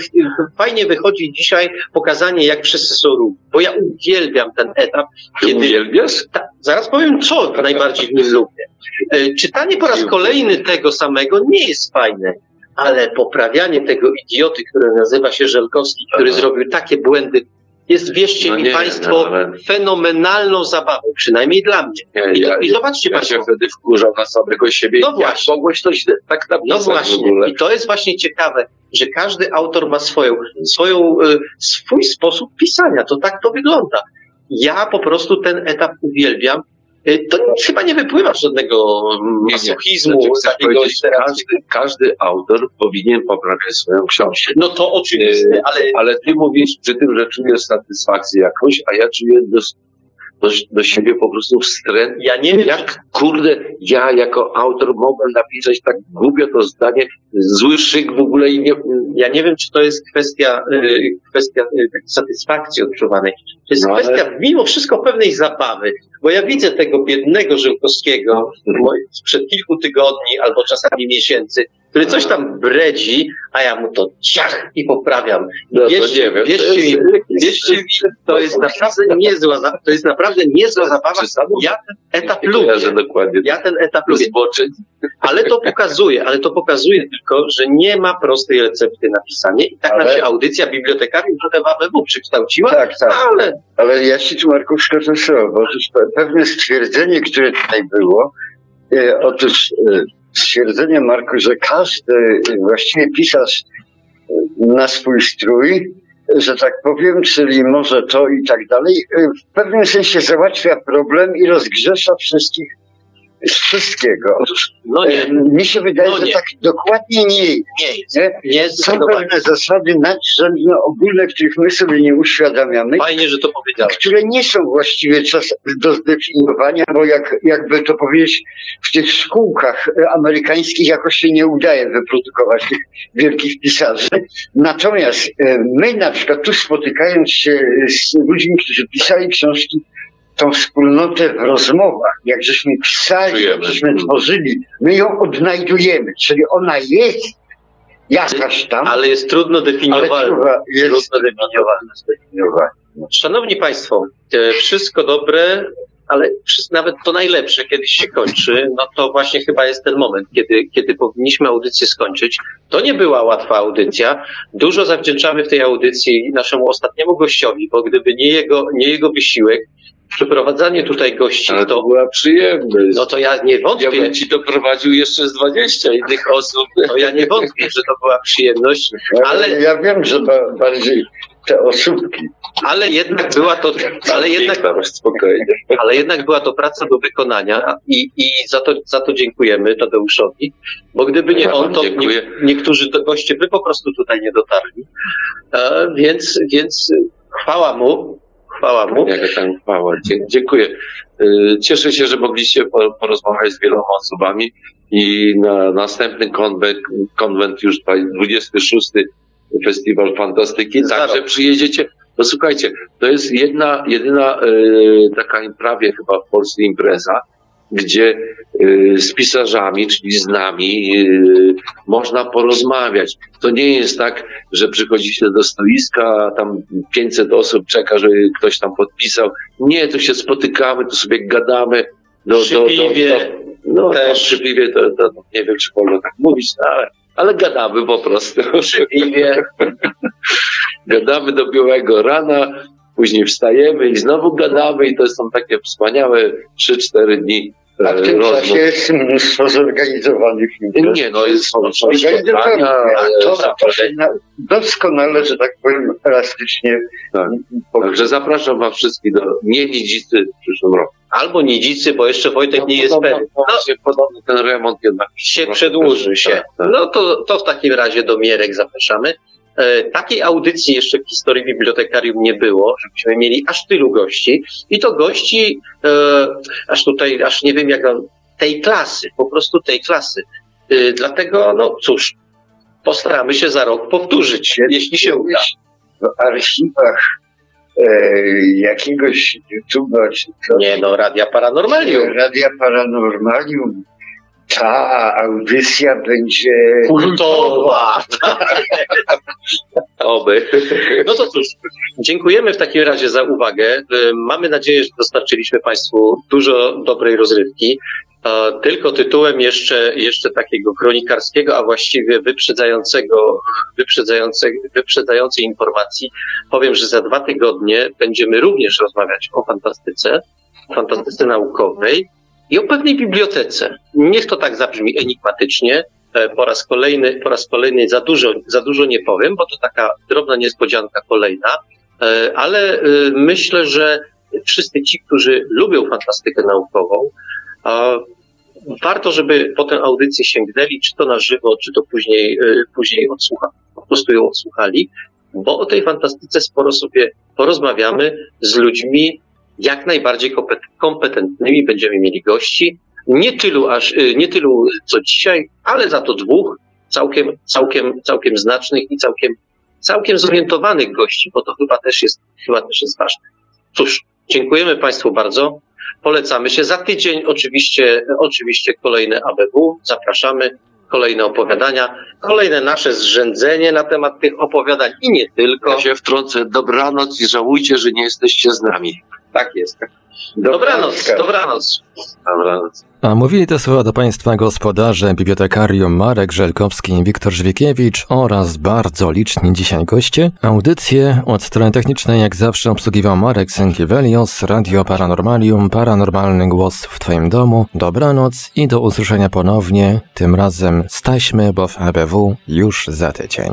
fajnie wychodzi dzisiaj pokazanie, jak wszyscy są równi. Bo ja uwielbiam ten etap, Ty kiedy uwielbiasz? Ta, zaraz powiem, co najbardziej w nim lubię. E, Czytanie po raz kolejny tego samego nie jest fajne, ale poprawianie tego idioty, który nazywa się Żelkowski, który Aha. zrobił takie błędy, jest, wierzcie No mi nie, Państwo, no ale- fenomenalną zabawą, przynajmniej dla mnie. Nie, I, ja- I zobaczcie Ja się Państwo, wtedy wkurzał na samego siebie. No właśnie. mogłeś to źle tak no właśnie, i to jest właśnie ciekawe, że każdy autor ma swoją, swoją, e, swój sposób pisania, to tak to wygląda. Ja po prostu ten etap uwielbiam. E, To chyba nie wypływa z żadnego masochizmu, Znaczy, takiego każdy, każdy autor powinien poprawiać swoją książkę. No to oczywiste, E, ale Ale ty mówisz przy tym, że czujesz satysfakcję jakąś, a ja czuję do, do, do siebie po prostu wstręt. ja nie wiem, Jak kurde, ja jako autor mogłem napisać tak głupio to zdanie, zły szyk w ogóle i nie... ja nie wiem, czy to jest kwestia, y, kwestia y, takiej satysfakcji odczuwanej. To jest No, ale- kwestia mimo wszystko pewnej zabawy, bo ja widzę tego biednego Żółkowskiego mo- sprzed kilku tygodni albo czasami miesięcy, który coś tam bredzi, a ja mu to ciach i poprawiam. No Wierzcie, mi, wierzcie mi, to jest naprawdę niezła, to jest naprawdę niezła zabawa. Ja ten etap lubię. Ja ten etap lubię. Ale to pokazuje, ale to pokazuje tylko, że nie ma prostej recepty na pisanie i tak nam się audycja bibliotekarii trochę w ABW przykształciła, Tak, tak. ale Ale ja się tu Marku wskoczę słowo. Otóż pewne stwierdzenie, które tutaj było, e, otóż e, stwierdzenie Marku, że każdy właściwie pisarz e, na swój strój, że tak powiem, czyli może to i tak dalej, e, w pewnym sensie załatwia problem i rozgrzesza wszystkich wszystkiego. Otóż no e, nie, mi się wydaje, No że tak dokładnie nie jest. nie. Nie? Nie, Są pewne zasady nadrzędne, ogólne, których my sobie nie uświadamiamy Fajnie, że to powiedziałeś. które nie są właściwie czas do zdefiniowania, bo jak, jakby to powiedzieć, w tych szkółkach e, amerykańskich jakoś się nie udaje wyprodukować tych wielkich pisarzy. Natomiast e, my na przykład tu spotykając się z ludźmi, którzy pisali książki, tą wspólnotę w rozmowach, jak żeśmy pisali, jak żeśmy tworzyli, my ją odnajdujemy, czyli ona jest jakaś tam, Ale jest trudno definiowalna. jest Trudno zdefiniowana. Szanowni Państwo, e, wszystko dobre, ale nawet to najlepsze kiedyś się kończy, no to właśnie chyba jest ten moment, kiedy, kiedy powinniśmy audycję skończyć. To nie była łatwa audycja. Dużo zawdzięczamy w tej audycji naszemu ostatniemu gościowi, bo gdyby nie jego, nie jego wysiłek, przeprowadzanie tutaj gości, Ale to to, była przyjemność. no to ja nie Ja wątpię, bym ci doprowadził jeszcze z 20 innych osób. to ja nie wątpię, że to była przyjemność, Ale ja wiem, że ba- bardziej te osóbki. ale jednak była to, ale jednak ale jednak była to praca do wykonania i, i za, to, za to dziękujemy Tadeuszowi, bo gdyby nie Ja on, to nie, niektórzy goście by po prostu tutaj nie dotarli. E, więc, więc chwała mu, chwała mu. Jaka tam chwała. Dziękuję. Y, Cieszę się, że mogliście po- porozmawiać z wieloma osobami i na następny konwent, konwent już tutaj 26. Festiwal Fantastyki. Także przyjedziecie. No słuchajcie, to jest jedna, jedyna y, taka prawie chyba w Polsce impreza, gdzie y, z pisarzami, czyli z nami, y, można porozmawiać. To nie jest tak, że przychodzicie do stoiska, a tam 500 osób czeka, żeby ktoś tam podpisał. Nie, to się spotykamy, to sobie gadamy. Do, Przy do, do, do, no, też. też. przy piwie to, to nie wiem, czy wolno tak mówić, no, ale, ale gadamy po prostu. Przy piwie. gadamy do białego rana, później wstajemy i znowu gadamy i to są takie wspaniałe 3-4 dni A w e, tym rozmów. czasie jest mnóstwo zorganizowanych imprez. Nie, no jest są, spotkania, e, to, to zaproszenia. się na, doskonale, że tak powiem, elastycznie Tak. Także zapraszam Was wszystkich do Nienidzicy w przyszłym roku. Albo Nidzicy, bo jeszcze Wojtek nie jest pewien. No, No, podobno ten remont jednak się przedłuży też- się. tak, tak. No to, to w takim razie do Mierek zapraszamy. E, takiej audycji jeszcze w historii bibliotekarium nie było, żebyśmy mieli aż tylu gości. I to gości, e, aż tutaj, aż nie wiem jak nam, tej klasy, po prostu tej klasy. E, dlatego, no cóż, postaramy się za rok powtórzyć, jeśli się uda. w archiwach e, jakiegoś YouTube'a czy co, Nie no, Radia Paranormalium. Radia Paranormalium, ta audycja będzie Kultowa. Oby. No to cóż, dziękujemy w takim razie za uwagę. Mamy nadzieję, że dostarczyliśmy Państwu dużo dobrej rozrywki. Tylko tytułem jeszcze, jeszcze takiego kronikarskiego, a właściwie wyprzedzającego, wyprzedzającego, wyprzedzającej informacji, powiem, że za dwa tygodnie będziemy również rozmawiać o fantastyce, fantastyce naukowej i o pewnej bibliotece. Niech to tak zabrzmi enigmatycznie, E, po raz kolejny, po raz kolejny za dużo, za dużo nie powiem, bo to taka drobna niespodzianka kolejna, E, ale e, myślę, że wszyscy ci, którzy lubią fantastykę naukową, warto, żeby po tę audycję sięgnęli, czy to na żywo, czy to później, później odsłucha, po prostu ją odsłuchali, bo o tej fantastyce sporo sobie porozmawiamy z ludźmi jak najbardziej kompetentnymi będziemy mieli gości. Nie tylu, aż, y, nie tylu co dzisiaj, ale za to dwóch całkiem, całkiem, całkiem znacznych i całkiem, całkiem zorientowanych gości, bo to chyba też, jest, chyba też jest ważne. Cóż, dziękujemy Państwu bardzo. Polecamy się za tydzień. Oczywiście, oczywiście kolejne ABW. Zapraszamy. Kolejne opowiadania, kolejne nasze zrzędzenie na temat tych opowiadań i nie tylko. Ja się wtrącę. Dobranoc i żałujcie, że nie jesteście z nami tak jest. Dobranoc, dobranoc. Dobranoc. A mówili te słowa do Państwa gospodarze, bibliotekarium Marek Żelkowski i Wiktor Żwikiewicz oraz bardzo liczni dzisiaj goście. Audycję od strony technicznej jak zawsze obsługiwał Marek Sękiewelios, Radio Paranormalium, Paranormalny Głos w Twoim Domu. Dobranoc i do usłyszenia ponownie, tym razem staśmy, bo w ABW już za tydzień.